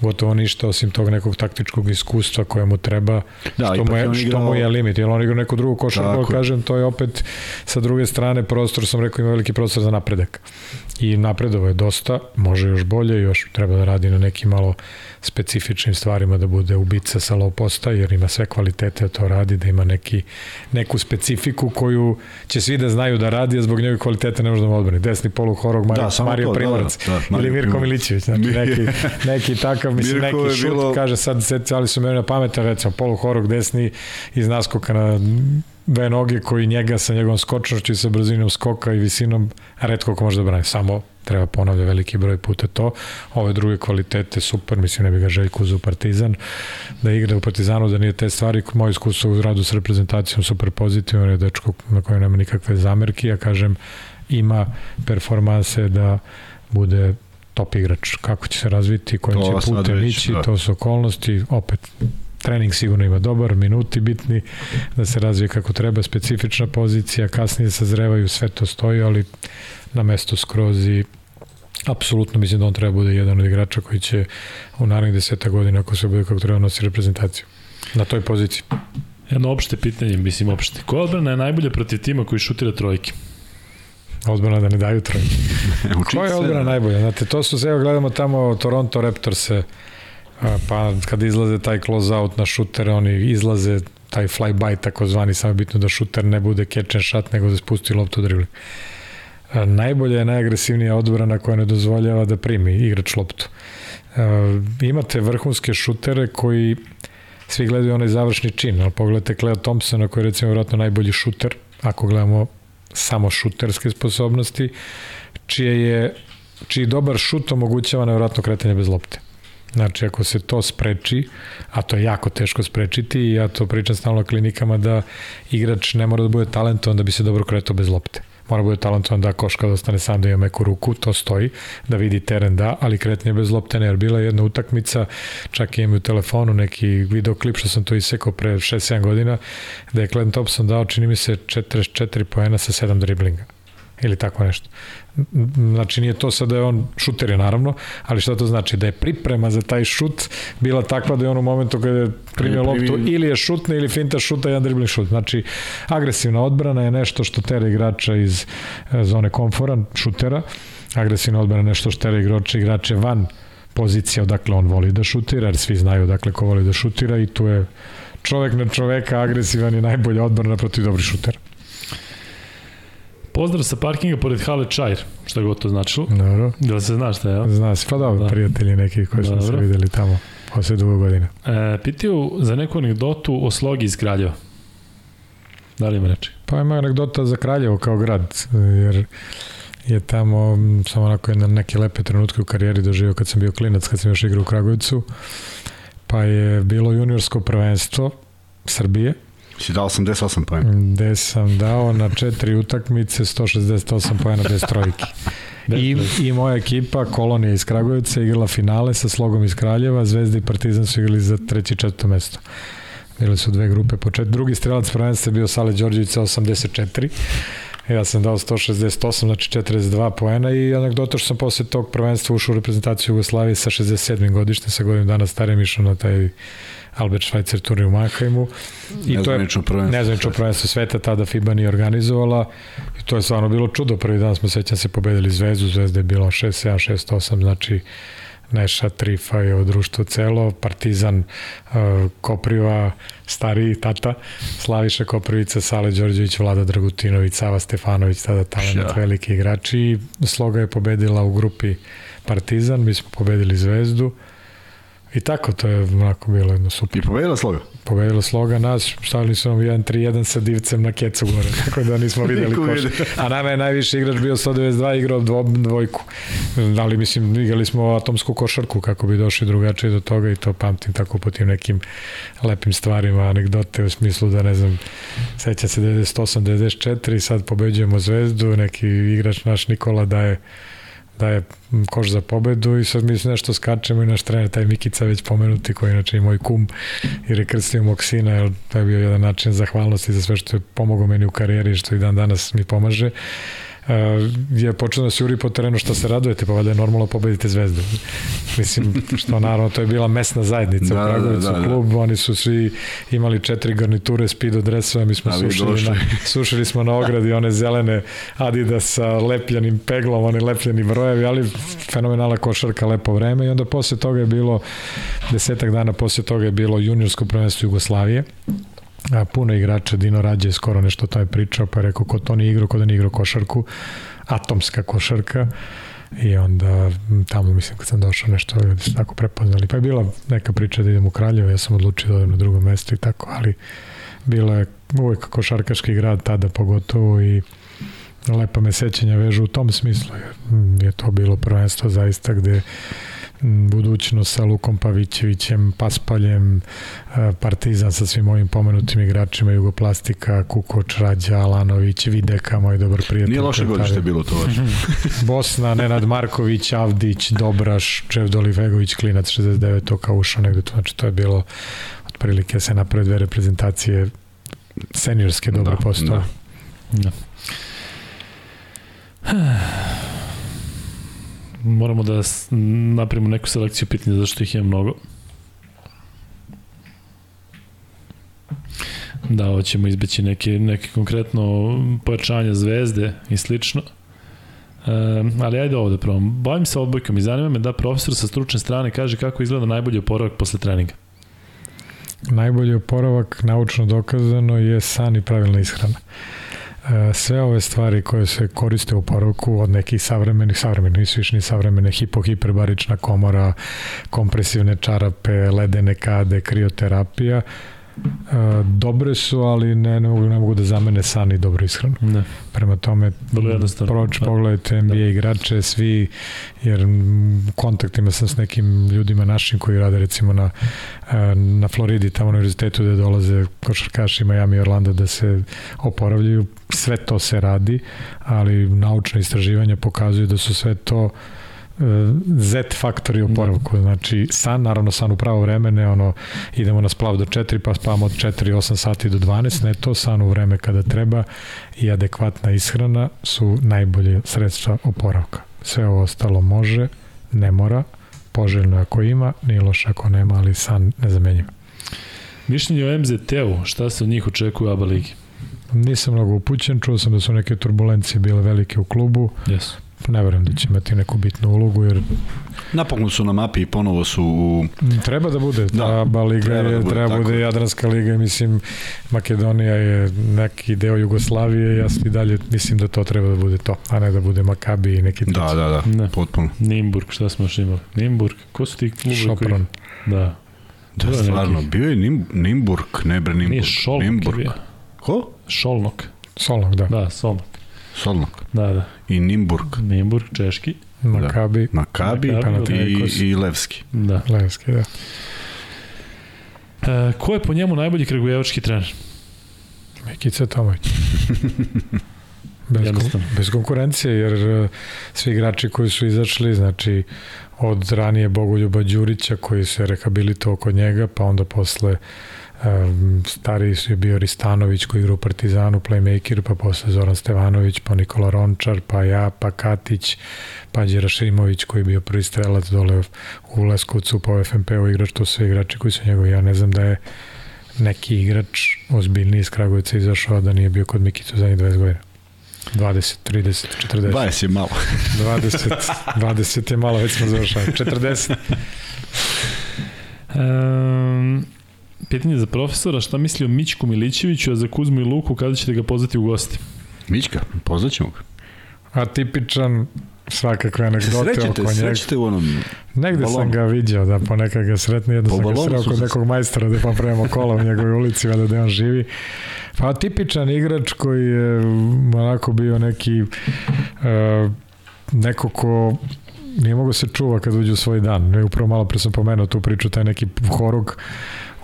gotovo ništa osim tog nekog taktičkog iskustva koje mu treba, Da, što, mu je on što igrao- mu je limit, jer on igra neku drugu košarku, je. kažem, to je opet sa druge strane prostor, sam rekao, ima veliki prostor za napredak. I napredovo je dosta, može još bolje, još treba da radi na nekim malo specifičnim stvarima da bude ubica sa low posta, jer ima sve kvalitete da to radi, da ima neki, neku specifiku koju će svi da znaju da radi, a zbog njegove kvalitete ne može da mu odbrani. Desni polu horog Mario, Da, Mario to, da, Primorac da, da, Mario ili Mirko Primorac. Milićević, znači neki, neki takav, mislim, Mirko neki šut, bilo- kaže sad, secali su mene na pameta, recimo, polu horog desni iz naskoka na dve noge koji njega sa njegovom skočnošću i sa brzinom skoka i visinom redko ko može da brani. Samo treba ponavlja veliki broj puta to. Ove druge kvalitete super, mislim ne bi ga Željko uzeo u Partizan, da igra u Partizanu, da nije te stvari, moje iskustvo u radu s reprezentacijom super pozitivno, je dečko na kojem nema nikakve zamerki, ja kažem ima performanse da bude top igrač. Kako će se razviti, kojim To će putem ići, da. to su okolnosti, opet trening sigurno ima dobar, minuti bitni da se razvije kako treba, specifična pozicija, kasnije sazrevaju, sve to stoji, ali na mesto skroz i apsolutno mislim da on treba bude jedan od igrača koji će u narednih deseta godina, ako se bude kako treba nosi reprezentaciju na toj poziciji. Jedno opšte pitanje, mislim opšte. Koja odbrana je najbolje protiv tima koji šutira trojke? Odbrana da ne daju trojke. Koja je se, odbrana da. najbolja? Znate, to su, evo gledamo tamo Toronto Raptorse, pa kad izlaze taj close out na šutere, oni izlaze taj fly-by takozvani, samo je bitno da šuter ne bude catch and shot, nego da spusti loptu dribling. Najbolja je najagresivnija odbrana koja ne dozvoljava da primi igrač loptu. Imate vrhunske šutere koji svi gledaju onaj završni čin, ali pogledajte Cleo Thompsona koji je recimo vjerojatno najbolji šuter, ako gledamo samo šuterske sposobnosti, čije je čiji dobar šut omogućava nevjerojatno kretanje bez lopte. Znači, ako se to spreči, a to je jako teško sprečiti, i ja to pričam stalno klinikama da igrač ne mora da bude talentovan da bi se dobro kretao bez lopte. Mora bude talentovan da koška da ostane sam da ima meku ruku, to stoji, da vidi teren da, ali kretanje bez lopte ne, jer bila je jedna utakmica, čak imam u telefonu neki videoklip što sam to isekao pre 6-7 godina, da je Glenn Thompson dao, čini mi se, 44 poena sa 7 driblinga ili tako nešto. Znači nije to sad da je on šuter je naravno, ali šta to znači? Da je priprema za taj šut bila takva da je on u momentu kada je primio je loptu ili je šutne ili finta šuta jedan dribling šut. Znači agresivna odbrana je nešto što tera igrača iz e, zone komfora, šutera. Agresivna odbrana je nešto što tera igrača, igrače van pozicija odakle on voli da šutira, jer svi znaju odakle ko voli da šutira i tu je čovek na čoveka agresivan i najbolja odbrana protiv dobrih šutera. Pozdrav sa parkinga pored Hale Čajr, šta god to značilo. Dobro. Da se znaš šta je, ja? Zna se, pa dobro, Da. prijatelji neki koji smo se videli tamo posle dugo godina. E, pitaju za neku anegdotu o slogi iz Kraljeva. Da li ima reči? Pa ima anegdota za Kraljevo kao grad, jer je tamo samo onako jedna neke lepe trenutke u karijeri doživio kad sam bio klinac, kad sam još igrao u Kragujevcu. Pa je bilo juniorsko prvenstvo Srbije, Si dao 88 pojena. gde sam dao na četiri utakmice 168 pojena bez trojki. I, I moja ekipa, Kolonija iz Kragujevca, je igrala finale sa Slogom iz Kraljeva, Zvezda i Partizan su igrali za treće i četvrto mesto. Bile su dve grupe po četiri. Drugi strelac prvenstva je bio Sale Đorđević sa 84. Ja sam dao 168, znači 42 poena i anegdota što sam posle tog prvenstva ušao u reprezentaciju Jugoslavije sa 67. godišnjem, sa godinu dana starim išao na taj Albert Schweitzer turnir u Mannheimu. I to je Nezvanično prvenstvo. sveta, tada FIBA nije organizovala i to je stvarno bilo čudo. Prvi dan smo sećam se pobedili Zvezdu, Zvezda je bilo 6-7, 6-8, znači Neša, Trifa je od društvo celo, Partizan, uh, Kopriva, stariji tata, Slaviša Koprivica, Sale Đorđević, Vlada Dragutinović, Sava Stefanović, tada talent, Ša. veliki igrači Sloga je pobedila u grupi Partizan, mi smo pobedili Zvezdu i tako, to je onako bilo jedno super I pobedila sloga. pobedila sloga nas, stavili su nam 1-3-1 sa divcem na kecu gore, tako da nismo videli koš. A nama je najviši igrač bio 192, igrao dvo, dvojku. Ali mislim, igrali smo atomsku košarku kako bi došli drugačije do toga i to pamtim tako po tim nekim lepim stvarima, anegdote u smislu da ne znam, seća se 98, 94 i sad pobeđujemo zvezdu, neki igrač naš Nikola daje daje koš za pobedu i sad mi se nešto skačemo i naš trener, taj Mikica već pomenuti, koji inače i moj kum, jer je krstio mog sina, jer to je bio jedan način zahvalnosti za sve što je pomogao meni u karijeri što i dan danas mi pomaže. Uh, je počeo da se juri po terenu šta se radujete, pa valjda je normalno pobedite zvezdu. Mislim, što naravno, to je bila mesna zajednica Da, u da, Kragujevcu, da, da. klub, oni su svi imali četiri garniture speedo dresova, mi smo A vi sušili, na, sušili smo na ogradi one zelene Adidas sa lepljanim peglom, oni lepljeni brojevi, ali fenomenalna košarka, lepo vreme. I onda posle toga je bilo desetak dana posle toga je bilo juniorsko prvenstvo Jugoslavije a, puno igrača, Dino Rađe je skoro nešto o tome pričao, pa je rekao ko to nije igrao, ko da nije igrao košarku, atomska košarka. I onda tamo mislim kad sam došao nešto ljudi su tako prepoznali, pa je bila neka priča da idem u Kraljevo, ja sam odlučio da odem na drugo mesto i tako, ali bilo je uvek košarkaški grad tada pogotovo i lepa me sećanja vežu u tom smislu, je to bilo prvenstvo zaista gde budućnost sa Lukom Pavićevićem, Paspaljem, e, Partizan sa svim ovim pomenutim igračima, Jugoplastika, Kukoč, Rađa, Alanović, Videka, moj dobar prijatelj. Nije loše godište bilo to vaše. Bosna, Nenad Marković, Avdić, Dobraš, Čevdo Olivegović, Klinac 69, to kao ušao negde tu, znači to je bilo otprilike se naprave dve reprezentacije seniorske dobro Da, postale. Da. Moramo da napravimo neku selekciju pitanja zašto ih je mnogo. Da, hoćemo izbeći neke, neke konkretno pojačanja zvezde i slično. E, ali ajde ovo da probam. Bavim se odbojkom i zanima me da profesor sa stručne strane kaže kako izgleda najbolji oporavak posle treninga. Najbolji oporavak, naučno dokazano, je san i pravilna ishrana. Sve ove stvari koje se koriste u oporavku od nekih savremenih, savremenih, nisu više ni savremene, hipohiperbarična komora, kompresivne čarape, ledene kade, krioterapija, dobre su, ali ne, ne, mogu, ne mogu da zamene san i dobru ishranu. Ne. Prema tome, proč, Da. pogledajte NBA igrače, svi, jer kontaktima sam s nekim ljudima našim koji rade recimo na, e, na Floridi, tamo na univerzitetu gde dolaze košarkaši Miami i Orlando da se oporavljaju. Sve to se radi, ali naučna istraživanja pokazuju da su sve to e, Z faktori oporavku, znači san, naravno san u pravo vreme, ne ono idemo na splav do 4 pa spavamo od 4-8 sati do 12, ne to san u vreme kada treba i adekvatna ishrana su najbolje sredstva oporavka. Sve ovo ostalo može, ne mora, poželjno je ako ima, nije loše ako nema, ali san nezamenjiv. Mišljenje o MZT-u, šta se od njih očekuje u ABA ligi? Nisam mnogo upućen, čuo sam da su neke turbulencije bile velike u klubu, Jesu. Ne verujem da će imati neku bitnu ulogu, jer Napokon su na mapi i ponovo su u... Treba da bude, Da, da, ABA liga treba treba, da je, bude, treba tako bude je. Jadranska liga i mislim Makedonija je neki deo Jugoslavije, ja i dalje mislim da to treba da bude to, a ne da bude Makabi i neki treći. Da, da, da, Ne. potpuno. Nimburg, šta smo još imali? Nimburg, ko su ti klubovi Šopron. koji... Da. Da, Bilo je stvarno, nekih. bio je Nim, Nimburg, ne bre Nimburg. Nije Šolnok je Nimburg. bio. Ko? Šolnok. Solnog, da. Da, Solnok. Solnok. Da, da. I Nimburg. Nimburg, češki. Makabi, Makabi, Makabi, Panathinaikos. i, i Levski. Da. Levski, da. E, ko je po njemu najbolji kragujevački trener? Mikica Tomović. Bez, kon, bez konkurencije, jer e, svi igrači koji su izašli, znači od ranije Bogoljuba Đurića koji se rehabilitovao kod njega, pa onda posle um, stariji su je bio Ristanović koji igra u Partizanu, playmaker, pa posle Zoran Stevanović, pa Nikola Rončar, pa ja, pa Katić, pa Đera Šimović koji je bio prvi strelac dole u Leskovcu, pa u FNP-u igrač, to su sve igrači koji su njegovi. Ja ne znam da je neki igrač ozbiljniji iz Kragujevca izašao da nije bio kod Mikicu zadnjih 20 godina. 20, 30, 40. 20 je malo. 20, 20 je malo, već smo završali. 40. Um, pitanje za profesora, šta misli o Mićku Milićeviću, a za Kuzmu i Luku, kada ćete ga pozvati u gosti? Mićka, pozvaćemo ga. Atipičan, svakakve anegdote Srećete, oko njega. srećete u onom... Negde balonu. sam ga vidio, da ponekad ga sretne, jedno Po sam ga sreo kod nekog majstora da popravimo kola u njegovoj ulici, valjda da on živi. Pa tipičan igrač koji je mm, onako bio neki uh, neko ko nije mogo se čuva kad uđe u svoj dan. Ne, upravo malo pre sam pomenuo tu priču, taj neki horog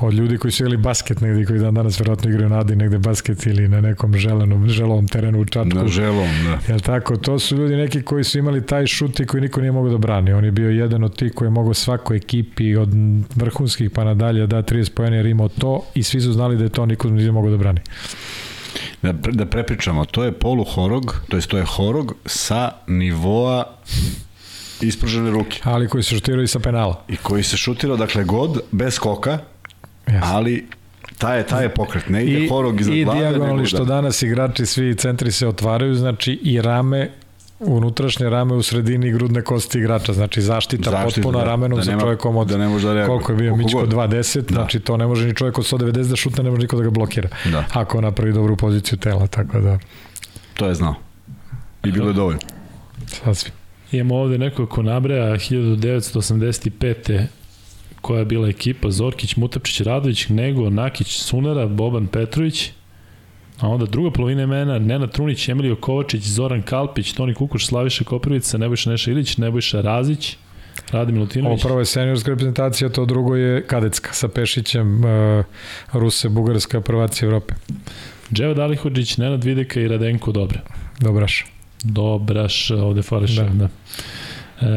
od ljudi koji su igrali basket negde koji dan danas verovatno igraju na Adi negde basket ili na nekom želenom, želovom terenu u Čačku. Na želom, da. Jel tako? To su ljudi neki koji su imali taj šut i koji niko nije mogao da brani. On je bio jedan od tih koji je mogao svakoj ekipi od vrhunskih pa nadalje da 30 pojene jer imao to i svi su znali da je to niko nije mogao da brani. Da, da prepričamo, to je poluhorog, to jest to je horog sa nivoa ispružene ruke. Ali koji se šutirao i sa penala. I koji se šutirao, dakle, god, bez skoka, Yes. ali taj je, taj je pokret. Ne ide I, horog iznad i glave, dijagonalni nego što da. danas igrači svi centri se otvaraju, znači i rame unutrašnje rame u sredini grudne kosti igrača, znači zaštita, Zaštita, potpuna da. ramenom Da sa nema- čovjekom od da ne može da reaguje. koliko je bio Mićko god. 2.10, Da. znači to ne može ni čovjek od 190 da šutne, ne može niko da ga blokira. Da. Ako napravi dobru poziciju tela, tako da To je znao. I bilo je dovoljno. sasvim. Imamo ovde neko ko nabraja 1985. koja je bila ekipa Zorkić, Mutapčić, Radović, Nego, Nakić, Sunara, Boban Petrović, a onda druga polovina imena Nenad Trunić, Emilio Kovačić, Zoran Kalpić, Toni Kukuš, Slaviša Koprivica, Nebojša Neša Ilić, Nebojša Razić, Ovo Milutinović. prvo je seniorska reprezentacija, to drugo je kadetska sa Pešićem, uh, Ruse, Bugarska, prvaci Evrope. Dževa Dalihođić, Nenad Videka i Radenko Dobre. Dobraš. Dobraš, ovde fališ. Da. da. E,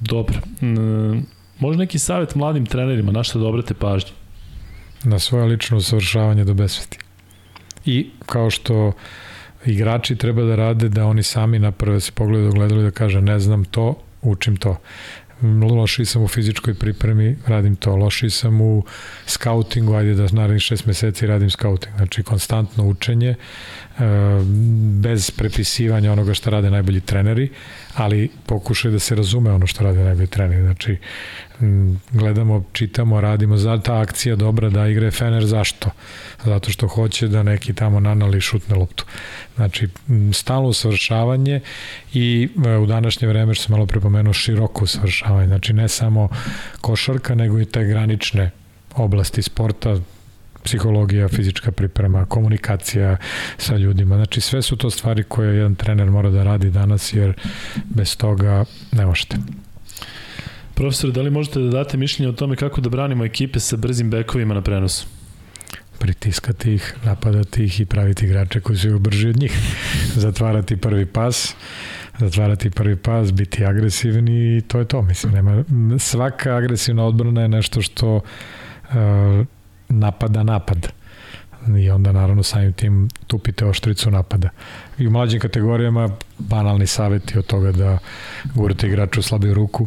dobro. E, može neki savjet mladim trenerima, na šta da obrate pažnju? na svoje lično usavršavanje do besvesti. I kao što igrači treba da rade da oni sami naprave da se pogledaju ogledalo i da kaže ne znam to, učim to. Loši sam u fizičkoj pripremi, radim to. Loši sam u skautingu, ajde da narednih šest meseci radim skauting. Znači, konstantno učenje, e, bez prepisivanja onoga što rade najbolji treneri, ali pokušaj da se razume ono što rade najbolji treneri. Znači, gledamo, čitamo, radimo, za ta akcija dobra da igre Fener, zašto? Zato što hoće da neki tamo nanali šutne loptu. Znači, m, stalno usavršavanje i e, u današnje vreme, što sam malo prepomenuo, široko usavršavanje. Znači, ne samo košarka, nego i te granične oblasti sporta, psihologija, fizička priprema, komunikacija sa ljudima. Znači sve su to stvari koje jedan trener mora da radi danas jer bez toga ne možete. Profesor, da li možete da date mišljenje o tome kako da branimo ekipe sa brzim bekovima na prenosu? Pritiskati ih, napadati ih i praviti igrače koji su brži od njih. Zatvarati prvi pas, zatvarati prvi pas, biti agresivni i to je to. Mislim, nema, svaka agresivna odbrana je nešto što uh, napada napad i onda naravno samim tim tupite oštricu napada. I u mlađim kategorijama banalni saveti od toga da gurate igraču u slabiju ruku,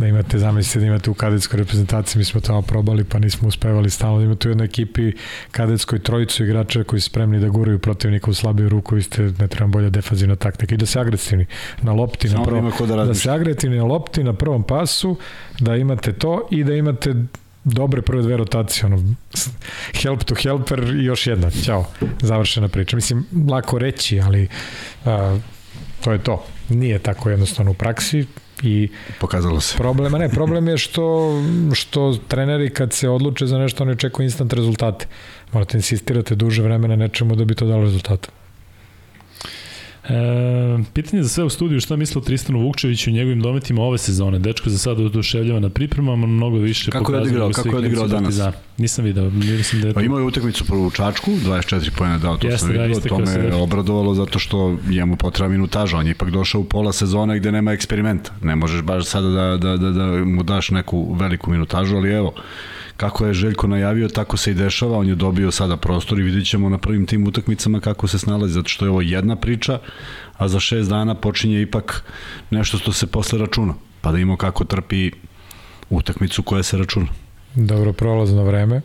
da imate, zamislite da imate u kadetskoj reprezentaciji, mi smo tamo probali pa nismo uspevali stalno, da imate u jednoj ekipi kadetskoj trojicu igrača koji su spremni da guraju protivnika u slabiju ruku, vi ste, ne trebam bolja defanzivna taktika. I da se agresivni na lopti, Samo na prvom, da da se agresivni na lopti na prvom pasu, da imate to i da imate dobre prve dve rotacije, ono, help to helper i još jedna, ćao, završena priča. Mislim, lako reći, ali a, to je to. Nije tako jednostavno u praksi i Pokazalo se. problema ne, problem je što, što treneri kad se odluče za nešto oni očekuju instant rezultate. Morate insistirate duže vremena nečemu da bi to dalo rezultate. E, pitanje za sve u studiju, šta misle o Tristanu Vukčeviću i njegovim dometima ove sezone? Dečko za sada oduševljava na pripremama, mnogo više Kako je odigrao, kako je odigrao danas? Partizan. Nisam video, mislim da je Pa imao je utakmicu prvu u Čačku, 24 pojena dao, to Jeste, sam da, vidio, to me je obradovalo zato što njemu potreba minutaža, on je ipak došao u pola sezone gde nema eksperimenta. Ne možeš baš sada da, da, da, da mu daš neku veliku minutažu, ali evo, kako je Željko najavio, tako se i dešava, on je dobio sada prostor i vidit ćemo na prvim tim utakmicama kako se snalazi, zato što je ovo jedna priča, a za šest dana počinje ipak nešto što se posle računa, pa da imamo kako trpi utakmicu koja se računa. Dobro prolazno vreme,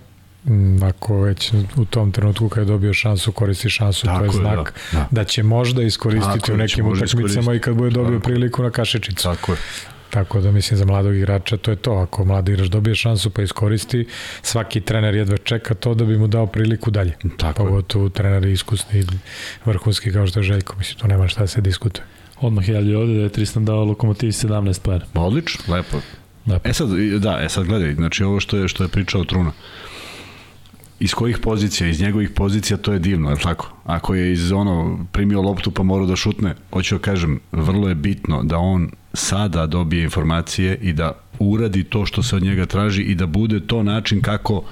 mm, ako već u tom trenutku kada je dobio šansu, koristi šansu, Tako to je znak da, da. da će možda iskoristiti Tako u da nekim utakmicama i kad bude dobio Tako. priliku na kašičicu. Tako je. Tako da mislim za mladog igrača to je to. Ako mladi igrač dobije šansu pa iskoristi, svaki trener jedva čeka to da bi mu dao priliku dalje. Tako Pogotovo treneri iskusni i vrhunski kao što je Željko. Mislim, to nema šta da se diskutuje. Odmah javlja ovde da je Tristan dao lokomotivi 17 pojena. Odlično, lepo. lepo. E sad, da, e sad gledaj, znači ovo što je, što je pričao Truna iz kojih pozicija, iz njegovih pozicija to je divno, je tako? Ako je iz ono primio loptu pa mora da šutne, hoću da kažem, vrlo je bitno da on sada dobije informacije i da uradi to što se od njega traži i da bude to način kako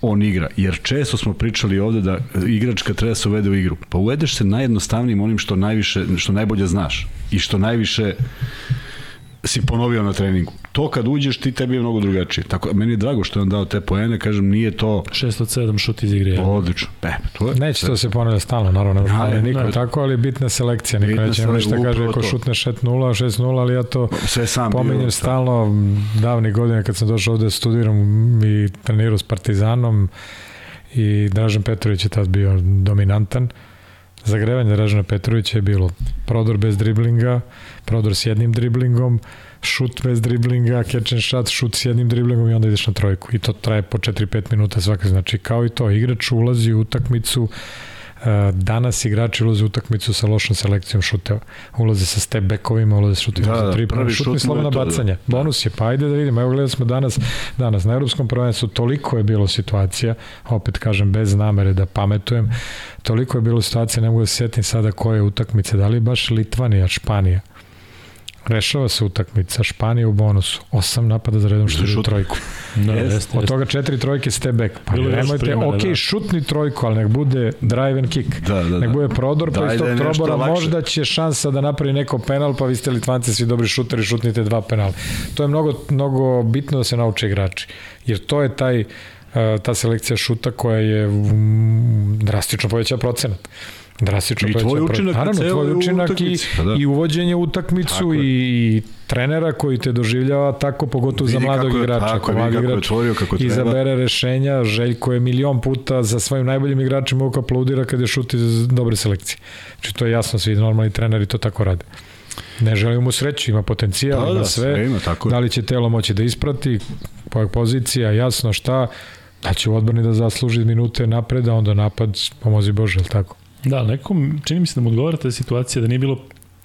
on igra. Jer često smo pričali ovde da igračka treba se uvede u igru. Pa uvedeš se najjednostavnijim onim što najviše, što najbolje znaš i što najviše si ponovio na treningu. To kad uđeš ti tebi je mnogo drugačije. Tako meni je drago što je on dao te poene, kažem nije to 6 od 7 šut iz igre. Odlično. E, to je. Neće to se ponavlja stalno, naravno, ne, ne, niko ne, tako, ali bitna selekcija. Niko neće ništa kaže ako šutne 6-0, 6-0, ali ja to sve sam pominjem bio, stalno davnih godina kad sam došao ovde da studiram i trenirao s Partizanom i Dražan Petrović je tad bio dominantan. Zagrevanje Dražana Petrovića je bilo prodor bez driblinga, prodor s jednim driblingom, šut bez driblinga, catch and shot, šut s jednim driblingom i onda ideš na trojku. I to traje po 4-5 minuta svaka. Znači, kao i to, igrač ulazi u utakmicu, e, danas igrači ulaze u utakmicu sa lošom selekcijom šuteva. Ulaze sa step backovima, ulaze sa šutima da, za tri, prvi šut, šut slobodna bacanja. Da. Bonus je, pa ajde da vidimo. Evo gledali smo danas, danas na Evropskom prvenstvu toliko je bilo situacija, opet kažem bez namere da pametujem, toliko je bilo situacija, ne mogu da se sjetim sada koje utakmice, da li baš Litvanija, Španija, Rešava se utakmica, Španija u bonusu, osam napada za redom što je trojku. Da, jeste, jeste. Od toga četiri trojke step back. Pa Bilo nemojte, ok, da. šutni trojku, ali nek bude drive and kick. Da, da, da. Nek bude prodor, pa iz tog trobora možda će šansa da napravi neko penal, pa vi ste Litvanci svi dobri šuteri, šutnite dva penala. To je mnogo, mnogo bitno da se nauče igrači. Jer to je taj, ta selekcija šuta koja je drastično poveća procenat drastično I tvoj učinak Naravno, tvoj učinak i, pa da. i uvođenje u utakmicu i, trenera koji te doživljava tako, pogotovo vidi za mladog igrača. Tako, mladi igrač otvorio, kako treba. izabere rešenja, Željko je milion puta za svojim najboljim igračima uvijek aplaudira kad je šuti iz dobre selekcije. Znači to je jasno, svi normalni treneri to tako rade. Ne želim mu sreću, ima potencijal, da, ima da, sve. sve ima, tako da li će telo moći da isprati, pozicija, jasno šta, da će u odbrani da zasluži minute napred, a onda napad, pomozi Bože, ali tako? Da, nekom, čini mi se da mu odgovara ta situacija da nije bilo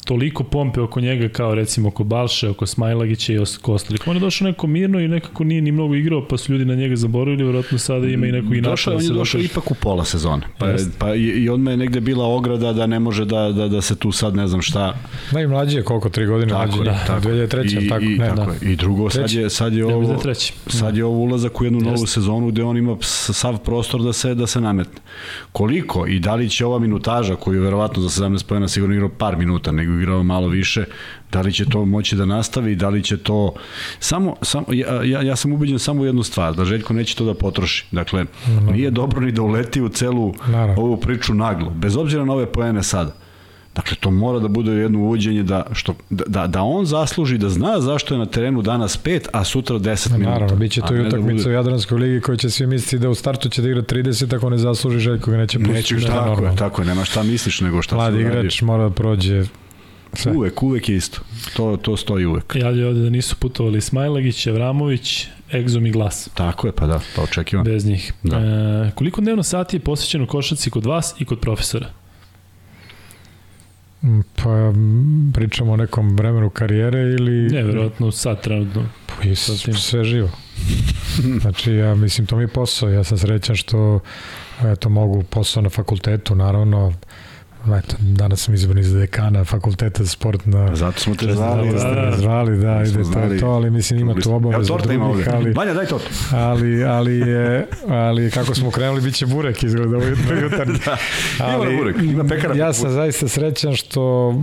toliko pompe oko njega kao recimo oko Balše, oko Smajlagića i oko ostalih. On je došao neko mirno i nekako nije ni mnogo igrao, pa su ljudi na njega zaboravili, verovatno sada ima i nekog i Došao, on je došao ipak u pola sezone. Pa, Jest. pa i, i odme je negde bila ograda da ne može da, da, da se tu sad ne znam šta... Da i mlađi je koliko, tri godine tako, mlađi, da, tako. 2003. I, tako, i, ne, tako da. I drugo, sad je, sad je ovo, sad je ovo ulazak u jednu Jest. novu sezonu gde on ima sav prostor da se, da se nametne. Koliko i da li će ova minutaža koju verovatno za 17 pojena sigurno igrao par minuta, nego igrao malo više, da li će to moći da nastavi, da li će to samo, samo ja, ja, ja sam ubeđen samo u jednu stvar, da Željko neće to da potroši. Dakle, nije dobro ni da uleti u celu Naravno. ovu priču naglo, bez obzira na ove poene sada. Dakle, to mora da bude jedno uvođenje da, što, da, da on zasluži, da zna zašto je na terenu danas 5, a sutra 10 minuta. Naravno, bit će to i da utakmica da bude... u Jadranskoj ligi koji će svi misliti da u startu će da igra 30, ako ne zasluži Željko ga neće pustiti. Neće, tako, je, tako je, nema šta misliš nego šta Mladi igrač mora da prođe Sve. Uvek, uvek je isto. To, to stoji uvek. Javlja ovde da nisu putovali Smajlagić, Evramović, Egzom i Glas. Tako je, pa da, pa očekivam. Bez njih. Da. E, koliko dnevno sati je posvećeno košaci kod vas i kod profesora? Mm, pa pričamo o nekom vremenu karijere ili... Ne, verovatno sad trenutno. Pa i sve živo. znači, ja mislim, to mi je posao. Ja sam srećan što eto, mogu posao na fakultetu, naravno, eto, danas sam izabran iz dekana fakulteta za sport na Zato smo te zvali. Da, da, da, da. zvali, da, ide to, je to, ali mislim ima tu obaveza torta ima ovde. drugih, ali, Vanja, daj tortu. ali, ali, je, ali kako smo krenuli, bit će burek izgleda ovo jutro jutarnji. Ima na burek, ima pekara Ja sam zaista srećan što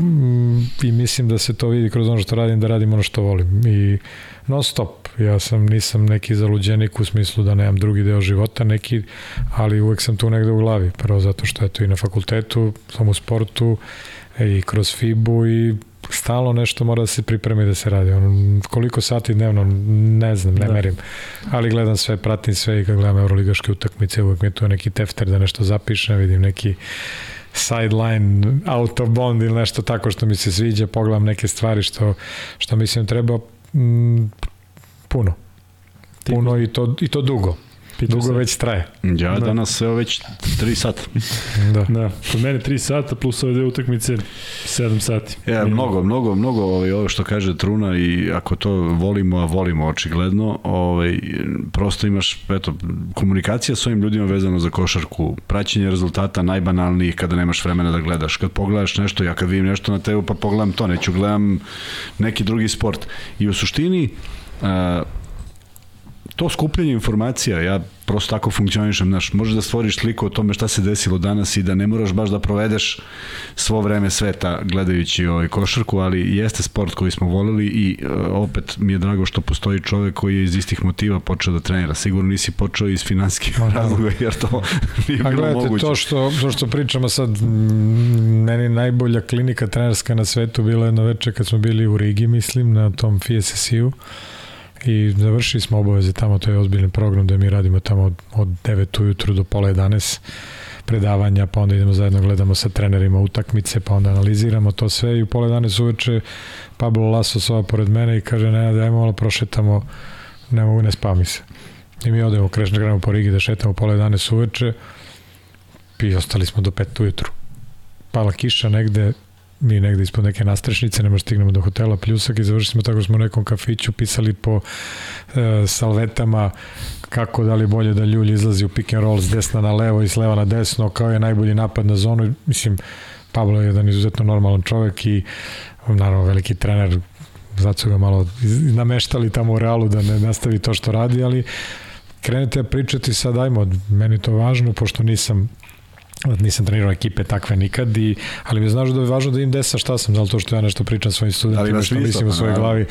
i mislim da se to vidi kroz ono što radim, da radim ono što volim. I non stop. Ja sam, nisam neki zaluđenik u smislu da nemam drugi deo života, neki, ali uvek sam tu negde u glavi. Prvo zato što eto i na fakultetu, sam u sportu e, i kroz FIBU i stalno nešto mora da se pripremi da se radi. Ono, koliko sati dnevno, ne znam, ne Da. merim. Ali gledam sve, pratim sve i kad gledam euroligaške utakmice, uvek mi je tu neki tefter da nešto zapišem, vidim neki sideline, out of bond ili nešto tako što mi se sviđa, pogledam neke stvari što, što mislim treba mm, puno. Puno i to, i to dugo. Pitao Dugo sam- već traje. Ja Da. danas evo već 3 sata. Da. Da, kod mene 3 sata plus ove dve utakmice 7 sati. Ja, Minimum. mnogo, mnogo, mnogo ovaj, ovo što kaže Truna i ako to volimo, a volimo očigledno, ovaj, prosto imaš, eto, komunikacija s ovim ljudima vezano za košarku, praćenje rezultata najbanalnijih kada nemaš vremena da gledaš. Kad pogledaš nešto, ja kad vidim nešto na tebu, pa pogledam to, neću gledam neki drugi sport. I u suštini, a, to skupljanje informacija, ja prosto tako funkcionišem, znaš, možeš da stvoriš sliku o tome šta se desilo danas i da ne moraš baš da provedeš svo vreme sveta gledajući ovaj košarku, ali jeste sport koji smo voleli i e, opet mi je drago što postoji čovek koji je iz istih motiva počeo da trenira. Sigurno nisi počeo iz finanskih Ma, da. razloga, jer to nije A bilo gledajte, moguće. to što, to što pričamo sad, meni najbolja klinika trenerska na svetu bila jedno veče kad smo bili u Rigi, mislim, na tom FSSU i završili smo obaveze tamo, to je ozbiljni program da mi radimo tamo od, od 9 ujutru do pola 11 predavanja, pa onda idemo zajedno gledamo sa trenerima utakmice, pa onda analiziramo to sve i u pola 11 uveče Pablo Laso sova pored mene i kaže ne, dajmo malo prošetamo, ne mogu, ne spavam mi se. I mi odemo, krešno gremo po Rigi da šetamo pola 11 uveče i ostali smo do 5 ujutru. Pala kiša negde, mi negde ispod neke nastrešnice, ne možemo stignemo do hotela Pljusak i završili smo tako da smo u nekom kafiću pisali po e, salvetama kako da li bolje da ljulj izlazi u pick and roll s desna na levo i s leva na desno, kao je najbolji napad na zonu. Mislim, Pablo je jedan izuzetno normalan čovek i naravno veliki trener, zato su ga malo nameštali tamo u realu da ne nastavi to što radi, ali krenete pričati sad, ajmo, meni to važno, pošto nisam nisam trenirao ekipe takve nikad, i, ali mi znaš da je važno da im desa šta sam, da li to što ja nešto pričam svojim Da studentima, što smisla? mislim u Pa, svojoj glavi,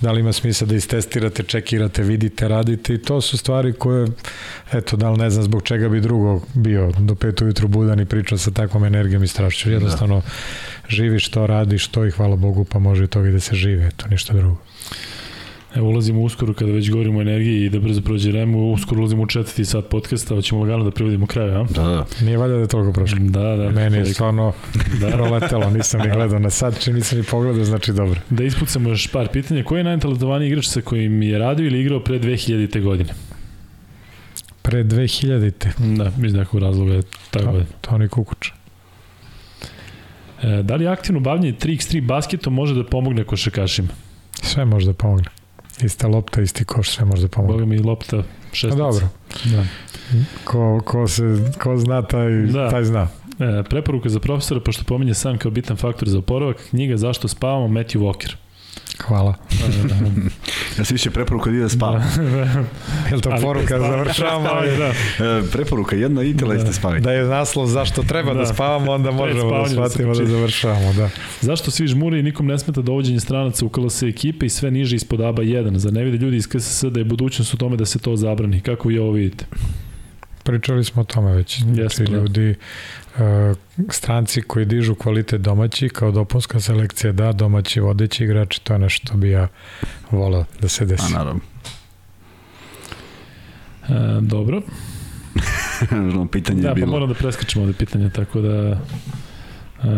da li ima smisla da istestirate, čekirate, vidite, radite i to su stvari koje, eto, da li ne znam zbog čega bi drugo bio do pet ujutru budan i pričao sa takvom energijom i strašću. Jednostavno, živiš to, radiš to i hvala Bogu, pa može i toga i da se žive, to ništa drugo. Evo ulazimo uskoro kada već govorimo o energiji i da brzo prođe vreme, uskoro ulazimo u četvrti sat podcasta, hoćemo lagano da privodimo kraju, a? Da, da. Nije valjda da je toliko prošlo. Da, da. Meni je stvarno da. proletelo, nisam ni gledao na sat, čim nisam ni pogledao, znači dobro. Da ispucamo još par pitanja. Koji je najtalentovaniji igrač sa kojim je radio ili igrao pre 2000. godine? Pre 2000-te, Da, iz nekog razloga je tako da. Toni Kukuč. E, da li aktivno bavljanje 3x3 basketom može da pomogne košarkašima? Sve može da pomogne. Ista lopta, isti koš, sve može da pomogne. Boga mi lopta A šestica. dobro, Da. ko, ko, se, ko zna, taj, Da. da. taj zna. E, preporuka za profesora, pošto pominje san kao bitan faktor za oporavak, knjiga Zašto spavamo, Matthew Walker. Hvala. Ja se više preporuka da ide da spava. Je li to Ali poruka, završavamo? da. E, preporuka jedna i tela Da. da. spavanje. Da je naslov zašto treba da, Da. da spavamo, onda možemo da da shvatimo da, završavamo. Da. Zašto svi žmuri i nikom ne smeta dovođenje stranaca u KLS ekipe i sve niže ispod ABA 1? Zar ne vide ljudi iz KSS da je budućnost u tome da se to zabrani? Kako vi ovo vidite? Pričali smo o tome već. Znači, Jesmo, da. ljudi, stranci koji dižu kvalitet domaći, kao dopunska selekcija, da, domaći vodeći igrači, to je nešto što bi ja volao da se A desi. naravno. E, dobro. Ono pitanje Da, je pa bilo. moram da preskačemo ovde pitanje, tako da... E,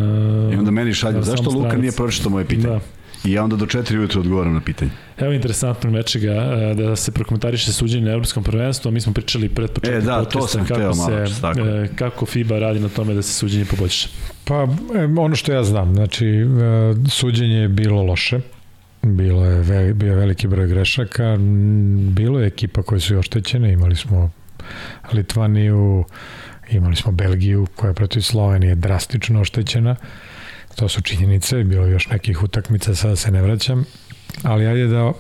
I onda meni šalju, Da, zašto Luka stranac. nije pročitao moje pitanje? Da. I ja onda do 4 ujutru odgovaram na pitanje. Evo interesantnog nečega, e, da se prokomentariše suđenje na Evropskom prvenstvu, a mi smo pričali pred početkom E, da, to sam kako, se, tako. e, kako FIBA radi na tome da se suđenje poboljša. Pa, e, ono što ja znam, znači, suđenje je bilo loše, bilo je ve, bio veliki broj grešaka, bilo je ekipa koje su i oštećene, imali smo Litvaniju, Imali smo Belgiju koja je protiv Slovenije drastično oštećena. To su činjenice, bilo je još nekih utakmica, sada se ne vraćam. Ali ajde da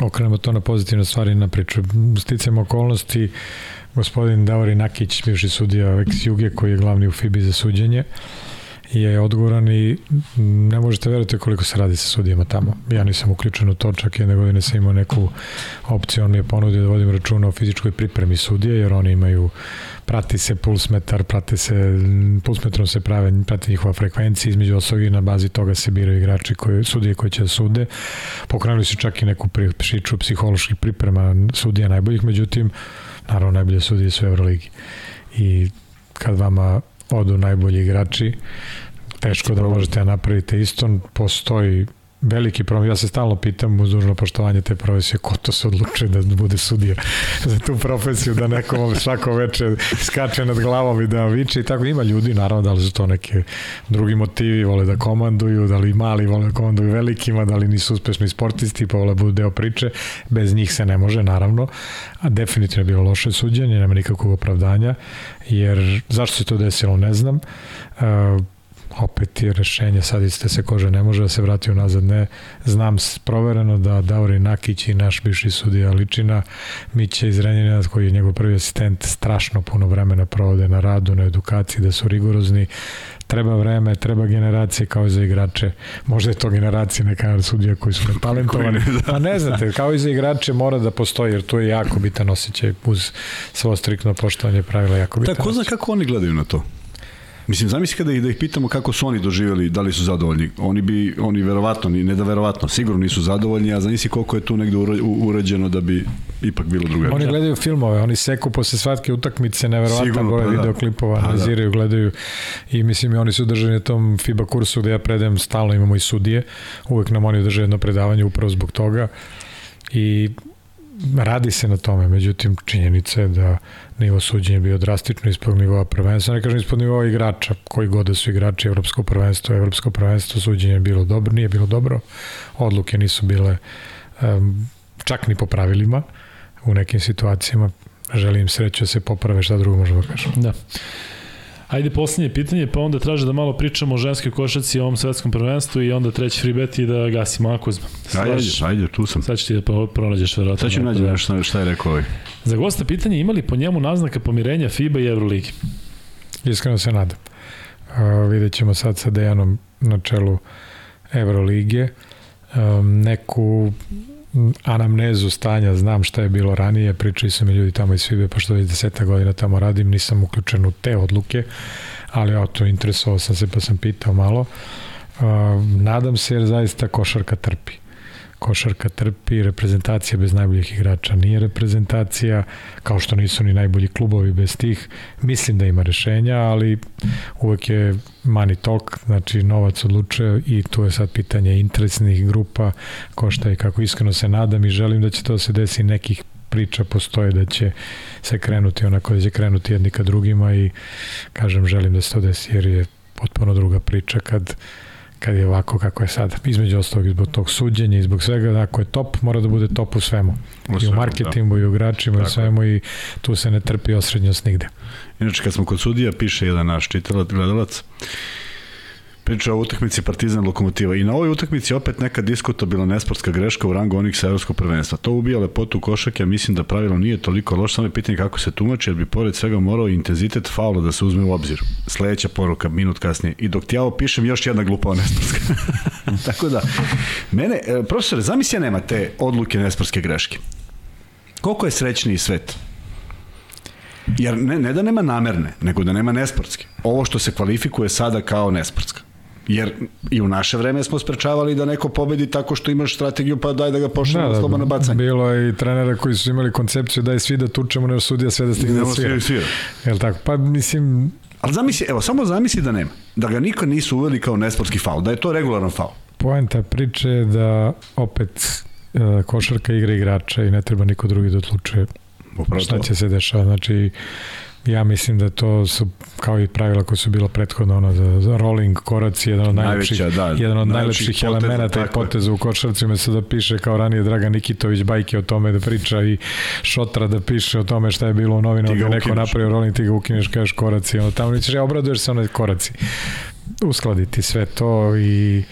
okrenemo to na pozitivne stvari na priču. Sticamo okolnosti, gospodin Davori Nakić, bivši sudija ex Juge, koji je glavni u FIBI za suđenje, je odgovoran i ne možete verati koliko se radi sa sudijama tamo. Ja nisam uključen u to, čak jedne godine sam imao neku opciju, on mi je ponudio da vodim računa o fizičkoj pripremi sudije, jer oni imaju prati se pulsmetar, prate se, pulsmetrom se prave, prati njihova frekvencija, između ostalog i na bazi toga se biraju igrači koji, sudije koji će da sude. Pokrenuli su čak i neku priču psiholoških priprema sudija najboljih, međutim, naravno najbolje sudije su u Euroligi. I kad vama odu najbolji igrači, teško da možete da napravite isto, postoji veliki problem. Ja se stalno pitam uz dužno poštovanje te profesije, ko to se odlučuje da bude sudija za tu profesiju, da neko svako veče skače nad glavom i da viče i tako. Ima ljudi, naravno, da li su to neke drugi motivi, vole da komanduju, da li mali vole da komanduju velikima, da li nisu uspešni sportisti, pa vole da budu deo priče. Bez njih se ne može, naravno. A definitivno je bilo loše suđenje, nema nikakvog opravdanja, jer zašto se to desilo, ne znam. Uh, opet je rešenje, sad iste se kože ne može da se vrati unazad, ne. Znam provereno da Dauri Nakić i naš bivši sudija Ličina, Mića iz Renjanina, koji je njegov prvi asistent, strašno puno vremena provode na radu, na edukaciji, da su rigorozni, treba vreme, treba generacije kao i za igrače. Možda je to generacija neka sudija koji su netalentovani. Pa ne znate, kao i za igrače mora da postoji, jer to je jako bitan osjećaj uz svo striktno poštovanje pravila, jako bitan Tako, ko zna kako oni gledaju na to? Mislim, zamisli kada ih, da ih pitamo kako su oni doživjeli, da li su zadovoljni. Oni bi, oni verovatno, ne da verovatno, sigurno nisu zadovoljni, a zamisli koliko je tu negde urađeno da bi ipak bilo drugačije. Oni gledaju filmove, oni seku posle svatke utakmice, neverovatno gore pa, da. videoklipova, pa, analiziraju, da. gledaju i mislim i oni su držani na tom FIBA kursu gde ja predajem stalno, imamo i sudije, uvek nam oni drže jedno predavanje upravo zbog toga i radi se na tome, međutim činjenica je da nivo suđenja bio drastično ispod nivoa prvenstva, ne kažem ispod nivoa igrača, koji god da su igrači evropsko prvenstvo, evropsko prvenstvo suđenje je bilo dobro, nije bilo dobro, odluke nisu bile um, čak ni po pravilima u nekim situacijama, želim sreću da se poprave, šta drugo možemo kažem. Da. Ajde poslednje pitanje, pa onda traže da malo pričamo o ženskoj košaci i ovom svetskom prvenstvu i onda treći free bet i da gasimo Akuzma. Ajde, ajde, tu sam. Sad ću ti da pronađeš verovatno. Sad ću nađe nešto šta je rekao ovaj. Za gosta pitanje imali po njemu naznaka pomirenja FIBA i Euroligi? Iskreno se nadam. Uh, vidjet ćemo sad sa Dejanom na čelu Euroligije. Um, neku anamnezu stanja, znam šta je bilo ranije, pričali su mi ljudi tamo iz Fibe, pošto već deseta godina tamo radim, nisam uključen u te odluke, ali ja to interesovao sam se pa sam pitao malo. Uh, nadam se jer zaista košarka trpi košarka trpi, reprezentacija bez najboljih igrača nije reprezentacija, kao što nisu ni najbolji klubovi bez tih. Mislim da ima rešenja, ali uvek je money talk, znači novac odlučuje i tu je sad pitanje interesnih grupa, ko šta i kako iskreno se nadam i želim da će to se desi nekih priča postoje da će se krenuti onako da će krenuti jedni ka drugima i kažem želim da se to desi jer je potpuno druga priča kad kad je ovako kako je sada. Između ostalog zbog tog suđenja i zbog svega, ako je top, mora da bude top u svemu. U I u marketingu, da. i u igračima, i u svemu i tu se ne trpi osrednjost nigde. Inače, kad smo kod sudija, piše jedan naš čitalac, gledalac, priča o utakmici Partizan Lokomotiva i na ovoj utakmici opet neka diskutabilna nesportska greška u rangu onih sa evropskog prvenstva. To ubija lepotu košake, ja mislim da pravilo nije toliko loše, samo je pitanje kako se tumači, jer bi pored svega morao intenzitet faula da se uzme u obzir. Sledeća poruka, minut kasnije. I dok ti ja ovo pišem, još jedna glupa nesportska. Tako da, mene, e, profesore, zamisli ja nema te odluke nesportske greške. Koliko je srećniji svet? Jer ne, ne da nema namerne, nego da nema nesportske. Ovo što se kvalifikuje sada kao nesportska. Jer i u naše vreme smo sprečavali da neko pobedi tako što imaš strategiju pa daj da ga pošaljemo da, da, slobodno bacanje. Bilo je i trenera koji su imali koncepciju daj svi da tučemo, ne sudija sve da stigne da svira. svira. Jel tako? Pa mislim... Ali zamisli, evo, samo zamisli da nema. Da ga nikad nisu uveli kao nesportski faul, da je to regularan faul. Poenta priče je da opet uh, košarka igra igrača i ne treba niko drugi da odlučuje Upravo šta to. će se dešava. Znači, Ja mislim da to su kao i pravila koje su bila prethodno ono za, rolling koraci jedan od najlepših Najveća, da, jedan od najlepših najlepših poteza, elemenata i poteza u košarci umesto da piše kao ranije Dragan Nikitović bajke o tome da priča i Šotra da piše o tome šta je bilo u novinama da neko napravio rolling ti ga ukineš kažeš koraci ono tamo nećeš ja obraduješ se onaj koraci. Uskladiti sve to i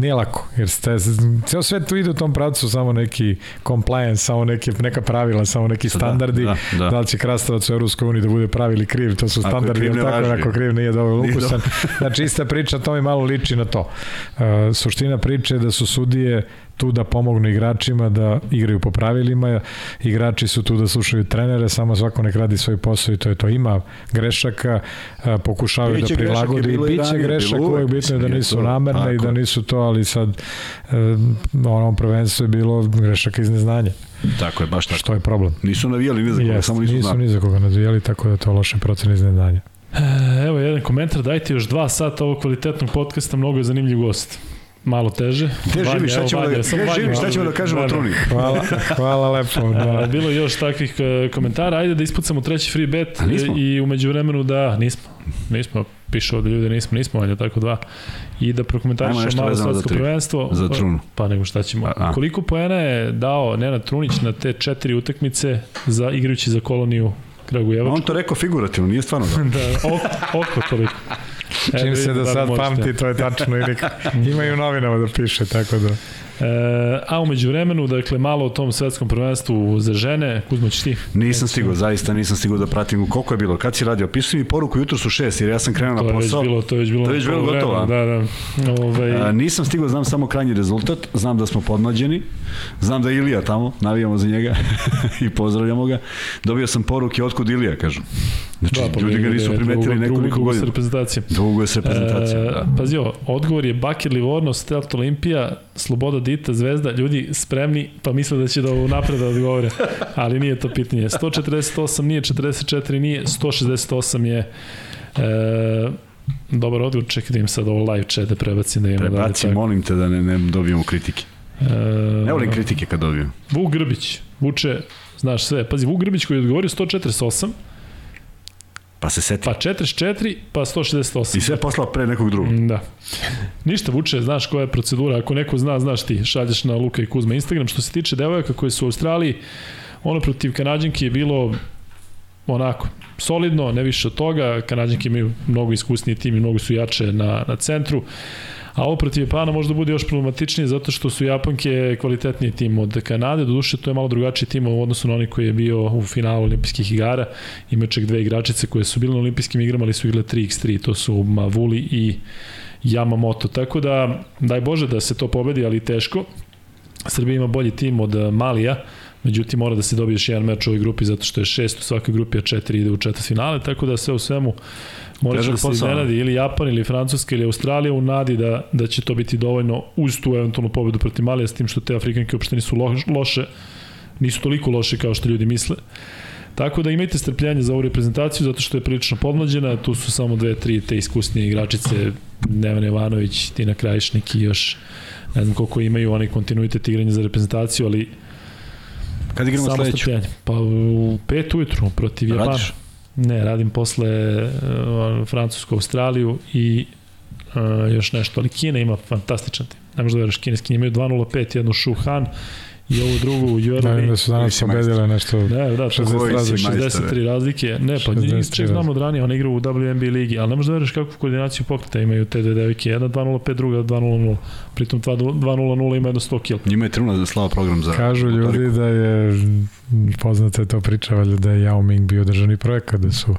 Nije lako, jer ste, ceo svet tu ide u tom pravcu, samo neki compliance, samo neke, neka pravila, samo neki Da, standardi. da, da. da li će krastavac u Europskoj uniji da bude pravi ili kriv, to su Ako je standardi, jel ne tako, važi. ako kriv nije dovoljno Nije ukusan. Znači, ista priča, to mi malo liči na to. Uh, suština priče je da su sudije tu da pomognu igračima da igraju po pravilima, igrači su tu da slušaju trenere, samo svako nek radi svoj posao i to je to. Ima grešaka, pokušavaju Biće da prilagode i je biće bilo uvek, bitno je da nisu to- namerne i tako da je. nisu to, ali sad e, na onom prvenstvu je bilo grešaka iz neznanja, Tako je, baš tako. što je problem. Nisu navijali ni za koga, Jest, samo nisu, nisu znali. ni za koga nadvijali, tako da je to loše procene iz neznanja. E, Evo jedan komentar, dajte još dva sata ovog kvalitetnog podcasta, mnogo je zanimljiv gost. Malo teže. Gde živiš, šta ćemo, Vanja, da, samo gde Vanja živiš, šta ćemo da kažemo. Truni? Hvala, hvala lepo. Da. Bilo još takvih e, komentara, ajde da ispucamo treći free bet nismo? i umeđu vremenu da, nismo, nismo, piše ovde ljudi, nismo, nismo, Vanja, tako dva. I da prokomentarišemo malo tri. prvenstvo. Za Trunu. Pa nego šta ćemo. A, a. Koliko poena je dao Nenad Trunić na te četiri utakmice za igrajući za koloniju Kragujevačku? On to rekao figurativno, nije stvarno da. Da, oko, oko toliko. Čim se da sad pamti, to je tačno. I nek... imaju novinama da piše, tako da... E, a umeđu vremenu, dakle, malo o tom svetskom prvenstvu za žene. Kuzmo, ćeš ti? Nisam stigao, zaista nisam stigao da pratim koliko je bilo. Kad si radio? Pisuj mi poruku, jutro su šest, jer ja sam krenuo na posao. bilo, to je već bilo, To je već bilo gotovo, Da, da. Ovaj, A, nisam stigao, znam samo krajnji rezultat, znam da smo podmlađeni, znam da je Ilija tamo, navijamo za njega i pozdravljamo ga. Dobio sam poruke otkud Ilija, kažu. Znači, da, pa ljudi ga da nisu je primetili drugo- nekoliko drugo- drugo godina. s reprezentacijom. Dugo je s reprezentacijom, E, da. Pazi ovo, odgovor je Bakir Livorno, Stelt Olimpija, Sloboda Dita, Zvezda, ljudi spremni pa misle da će da ovo napred odgovore, ali nije to pitanje. 148 nije, 44 nije, 168 je e, dobar odgovor, čekaj da im sad ovo live chat da prebacim da imamo Prebaci, dalje. molim te da ne, ne dobijemo kritike. E, Ne volim kritike kad dobijem. Vuk Grbić, Vuče, znaš sve. Pazi, Vuk Grbić koji je odgovorio 148, Pa se seti. pa 44, pa 168. I sve poslao pre nekog drugog. Da. Ništa, Vuče, znaš koja je procedura. Ako neko zna, znaš ti, šalješ na Luka i Kuzma Instagram. Što se tiče devojaka koje su u Australiji, ono protiv Kanadžanki je bilo onako, solidno, ne više od toga. Kanadžanke imaju mnogo iskusniji tim i mnogo su jače na, na centru. A ovo protiv Japana možda bude još problematičnije zato što su Japanke kvalitetniji tim od Kanade, doduše to je malo drugačiji tim u odnosu na oni koji je bio u finalu olimpijskih igara. Ima čak dve igračice koje su bile na olimpijskim igrama, ali su igrale 3x3, to su Mavuli i Yamamoto. Tako da, daj Bože da se to pobedi, ali teško. Srbija ima bolji tim od eh, Malija, međutim mora da se dobije još jedan meč u ovoj grupi zato što je šest u svakoj grupi, a četiri ide u četvrt finale, tako da sve u svemu mora Težak da se iznenadi ili Japan ili Francuska ili Australija u nadi da, da će to biti dovoljno uz tu eventualnu pobedu protiv Malija, s tim što te Afrikanke uopšte nisu lo- loše, nisu toliko loše kao što ljudi misle. Tako da imajte strpljenje za ovu reprezentaciju zato što je prilično podmlađena, tu su samo dve, tri te iskusnije igračice, Neven Jovanović, Tina Krajišnik i još ne znam koliko imaju onaj kontinuitet igranja za reprezentaciju, ali Kad igramo samo sledeću? strpljenje. Pa u pet ujutru protiv Japana. Radiš? Ne, radim posle uh, Francusku, Australiju i uh, još nešto, ali Kina ima fantastičan tim. Ne možda veruješ, kineski imaju 2.05, jednu Shuhan i ovu drugu u Da, Jurali. da su danas pobedile nešto... Ne, da, to 60 je razlike. 63 razlike. Ne, pa 63 njih čak znam od ranije, ona igra u WNBA ligi, ali ne možda veruješ kakvu koordinaciju pokreta imaju te dve devike. Jedna 2.05, druga 2.00. Pritom 2.00 ima jedno 100 kila. Njima je trudno da slava program za... Kažu motoriku. ljudi da je poznata je to priča, valjda da je Yao Ming bio državni projekat, da su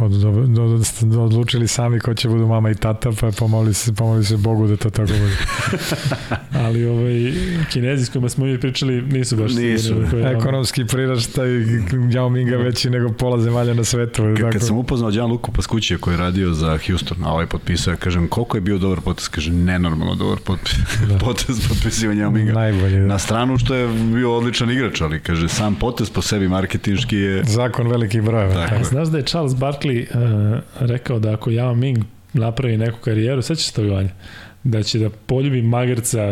od, od, od, od, odlučili sami ko će budu mama i tata, pa pomoli se, pomoli se Bogu da to tako bude. Ali ovaj, kinezi s kojima smo mi pričali nisu baš Nisu. sigurni on. Ekonomski priraštaj Yao Minga veći nego pola zemalja na svetu. Kad, tako. kad sam upoznao Đan Luku Paskućija koji je radio za Houston, a ovaj potpisao, ja kažem koliko je bio dobar potez, kaže nenormalno dobar potez, Da. potez potpisivanja Omiga. Najbolji, da. Na stranu što je bio odličan igrač, ali kaže sam potez po sebi marketinški je Zakon velikih brojeva. Tako tako. Znaš da je Charles Barkley uh, rekao da ako Yao Ming napravi neku karijeru, se toga Vanja? Da će da poljubi magarca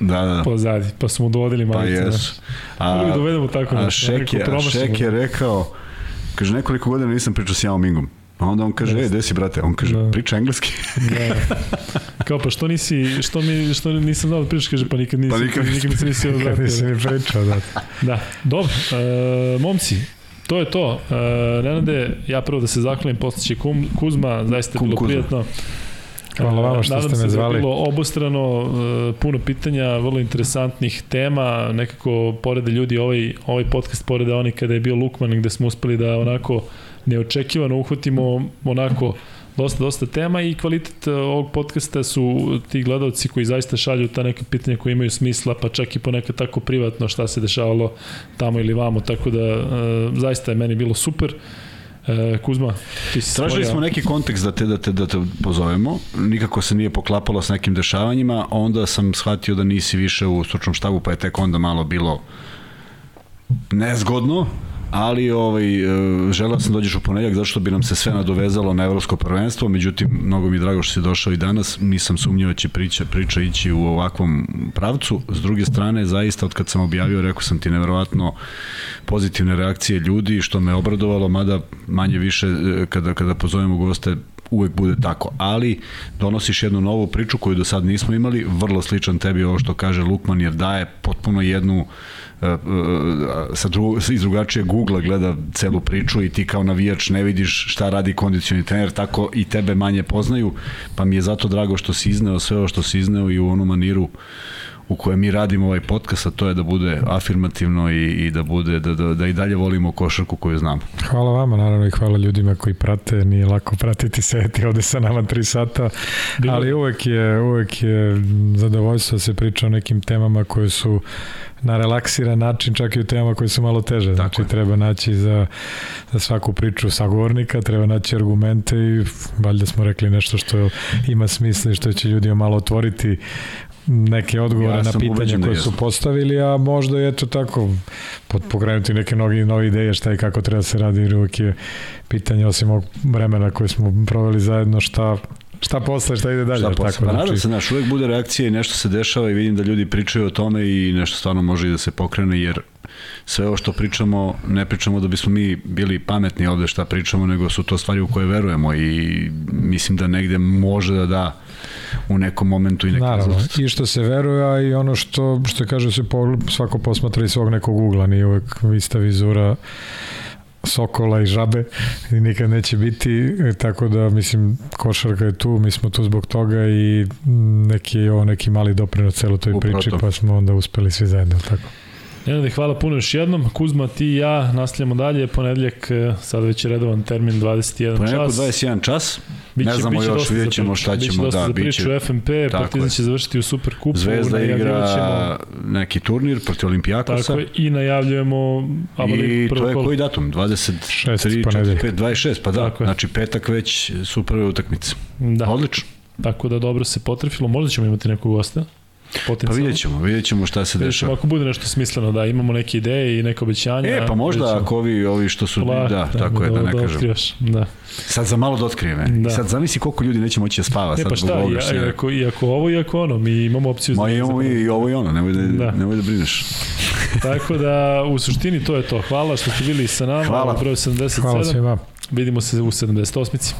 da, da, pozadi, pa su mu dovodili pa magarca. jesu. A, da A, dovedemo tako a nešto, Šek je. Šek je rekao Kaže, nekoliko godina nisam pričao s Yao Mingom. A onda on kaže, ej, gde si, brate? On kaže, Da. priča engleski. Da. Kao pa što nisi, što mi, što nisam znao da pričaš, kaže pa nikad nisam, Pa pa nikad nikad, nisam da Kad vratio. nisi ni pričao, da. Da, dobro. E, momci, to je to. E, Nenade, ja prvo da se zahvalim, posle će Kum, Kuzma, zaista je bilo Kuzma. prijatno. Hvala vama što Nadam ste me se da je zvali. bilo obostrano, e, puno pitanja, vrlo interesantnih tema, nekako porede ljudi ovaj, ovaj podcast porede oni kada je bio Lukman gde smo uspeli da onako neočekivano uhvatimo onako dosta, dosta tema i kvalitet e, ovog podcasta su ti gledalci koji zaista šalju ta neka pitanja koja imaju smisla, pa čak i ponekad tako privatno šta se dešavalo tamo ili vamo, tako da e, zaista je meni bilo super. E, Kuzma, ti si Tražili stvorio- smo neki kontekst da te, da te, da te pozovemo, nikako se nije poklapalo s nekim dešavanjima, onda sam shvatio da nisi više u stručnom štabu, pa je tek onda malo bilo nezgodno, ali ovaj, e, želeo sam da dođeš u ponedjak zato što bi nam se sve nadovezalo na evropsko prvenstvo, međutim, mnogo mi je drago što si došao i danas, nisam sumnjao da će priča, priča ići u ovakvom pravcu. S druge strane, zaista, od kad sam objavio, rekao sam ti neverovatno pozitivne reakcije ljudi, što me obradovalo, mada manje više e, kada, kada pozovemo goste uvek bude tako, ali donosiš jednu novu priču koju do sad nismo imali, vrlo sličan tebi ovo što kaže Lukman, jer daje potpuno jednu e, sa drugo, iz drugačije Google gleda celu priču i ti kao navijač ne vidiš šta radi kondicioni trener, tako i tebe manje poznaju, pa mi je zato drago što si izneo sve ovo što si izneo i u onu maniru u kojoj mi radimo ovaj podcast, a to je da bude afirmativno i, i da bude da, da, da i dalje volimo košarku koju znamo. Hvala vama, naravno i hvala ljudima koji prate, nije lako pratiti sedeti ovde sa nama tri sata, Bilo- ali uvek je, uvek je zadovoljstvo da se priča o nekim temama koje su na relaksiran način, čak i u temama koje su malo teže. znači je. treba naći za, za svaku priču sagovornika, treba naći argumente i valjda smo rekli nešto što ima smisla i što će ljudima malo otvoriti neke odgovore Ja na pitanja da koje su jesmo. postavili, a možda je to tako pod, pokrenuti neke novi, nove ideje šta i kako treba da se radi, jer uvijek je pitanje osim ovog vremena koje smo proveli zajedno, šta, šta posle, šta ide dalje. Šta posle? tako, Pa nadam znači, se, znaš, uvek bude reakcija i nešto se dešava i vidim da ljudi pričaju o tome i nešto stvarno može i da se pokrene, jer sve ovo što pričamo, ne pričamo da bismo mi bili pametni ovde šta pričamo, nego su to stvari u koje verujemo i mislim da negde može da da u nekom momentu i neki Naravno, rezultat. i što se veruje, a i ono što, što kaže se pogled, svako posmatra iz svog nekog ugla, nije uvek ista vizura sokola i žabe i nikad neće biti, tako da mislim košarka je tu, mi smo tu zbog toga i neki je ovo neki mali doprinos celo toj Upravo priči, to. pa smo onda uspeli svi zajedno, tako. Nenade, hvala puno još jednom. Kuzma, ti i ja nastavljamo dalje. Ponedeljak, e, sad već je redovan termin 21 Ponedjeljak u čas. 21 čas, Biće, ne znamo biće još, vidjet ćemo šta Biće ćemo, dosta da, za biće. priču FNP, Tako Partizan će završiti u Superkupu. Zvezda ćemo- igra neki turnir protiv Olimpijakosa. Tako je, i najavljujemo I to je koji datum? 23, Šest 4, ponedeljak. 5, 26, pa da, Tako je. znači petak već su prve utakmice. Da, Odlično. tako da dobro se potrefilo. Možda ćemo imati nekog gosta. Pa Potencijalno. vidjet ćemo, vidjet ćemo šta se Vidjet ćemo dešava. ako bude nešto smisleno, da imamo neke ideje i neke obećanja. E, pa možda ako ovi, ovi što su, Polako, da, tako je, da ne kažem. otkrivaš, Da. Sad za malo da otkrijem, e. Da. Sad zamisli koliko ljudi neće moći da spava. Ne, sad pa zbog šta, ovoga i, rekao. ako, i ako ovo i ako ono, mi imamo opciju Ma za imamo za- i, i ovo i ono, nemoj da, Da. da. nemoj da brineš. Tako da, u suštini to je to. Hvala što ste bili sa nama. Hvala. Broj 77. Hvala svima. Vidimo se u 78.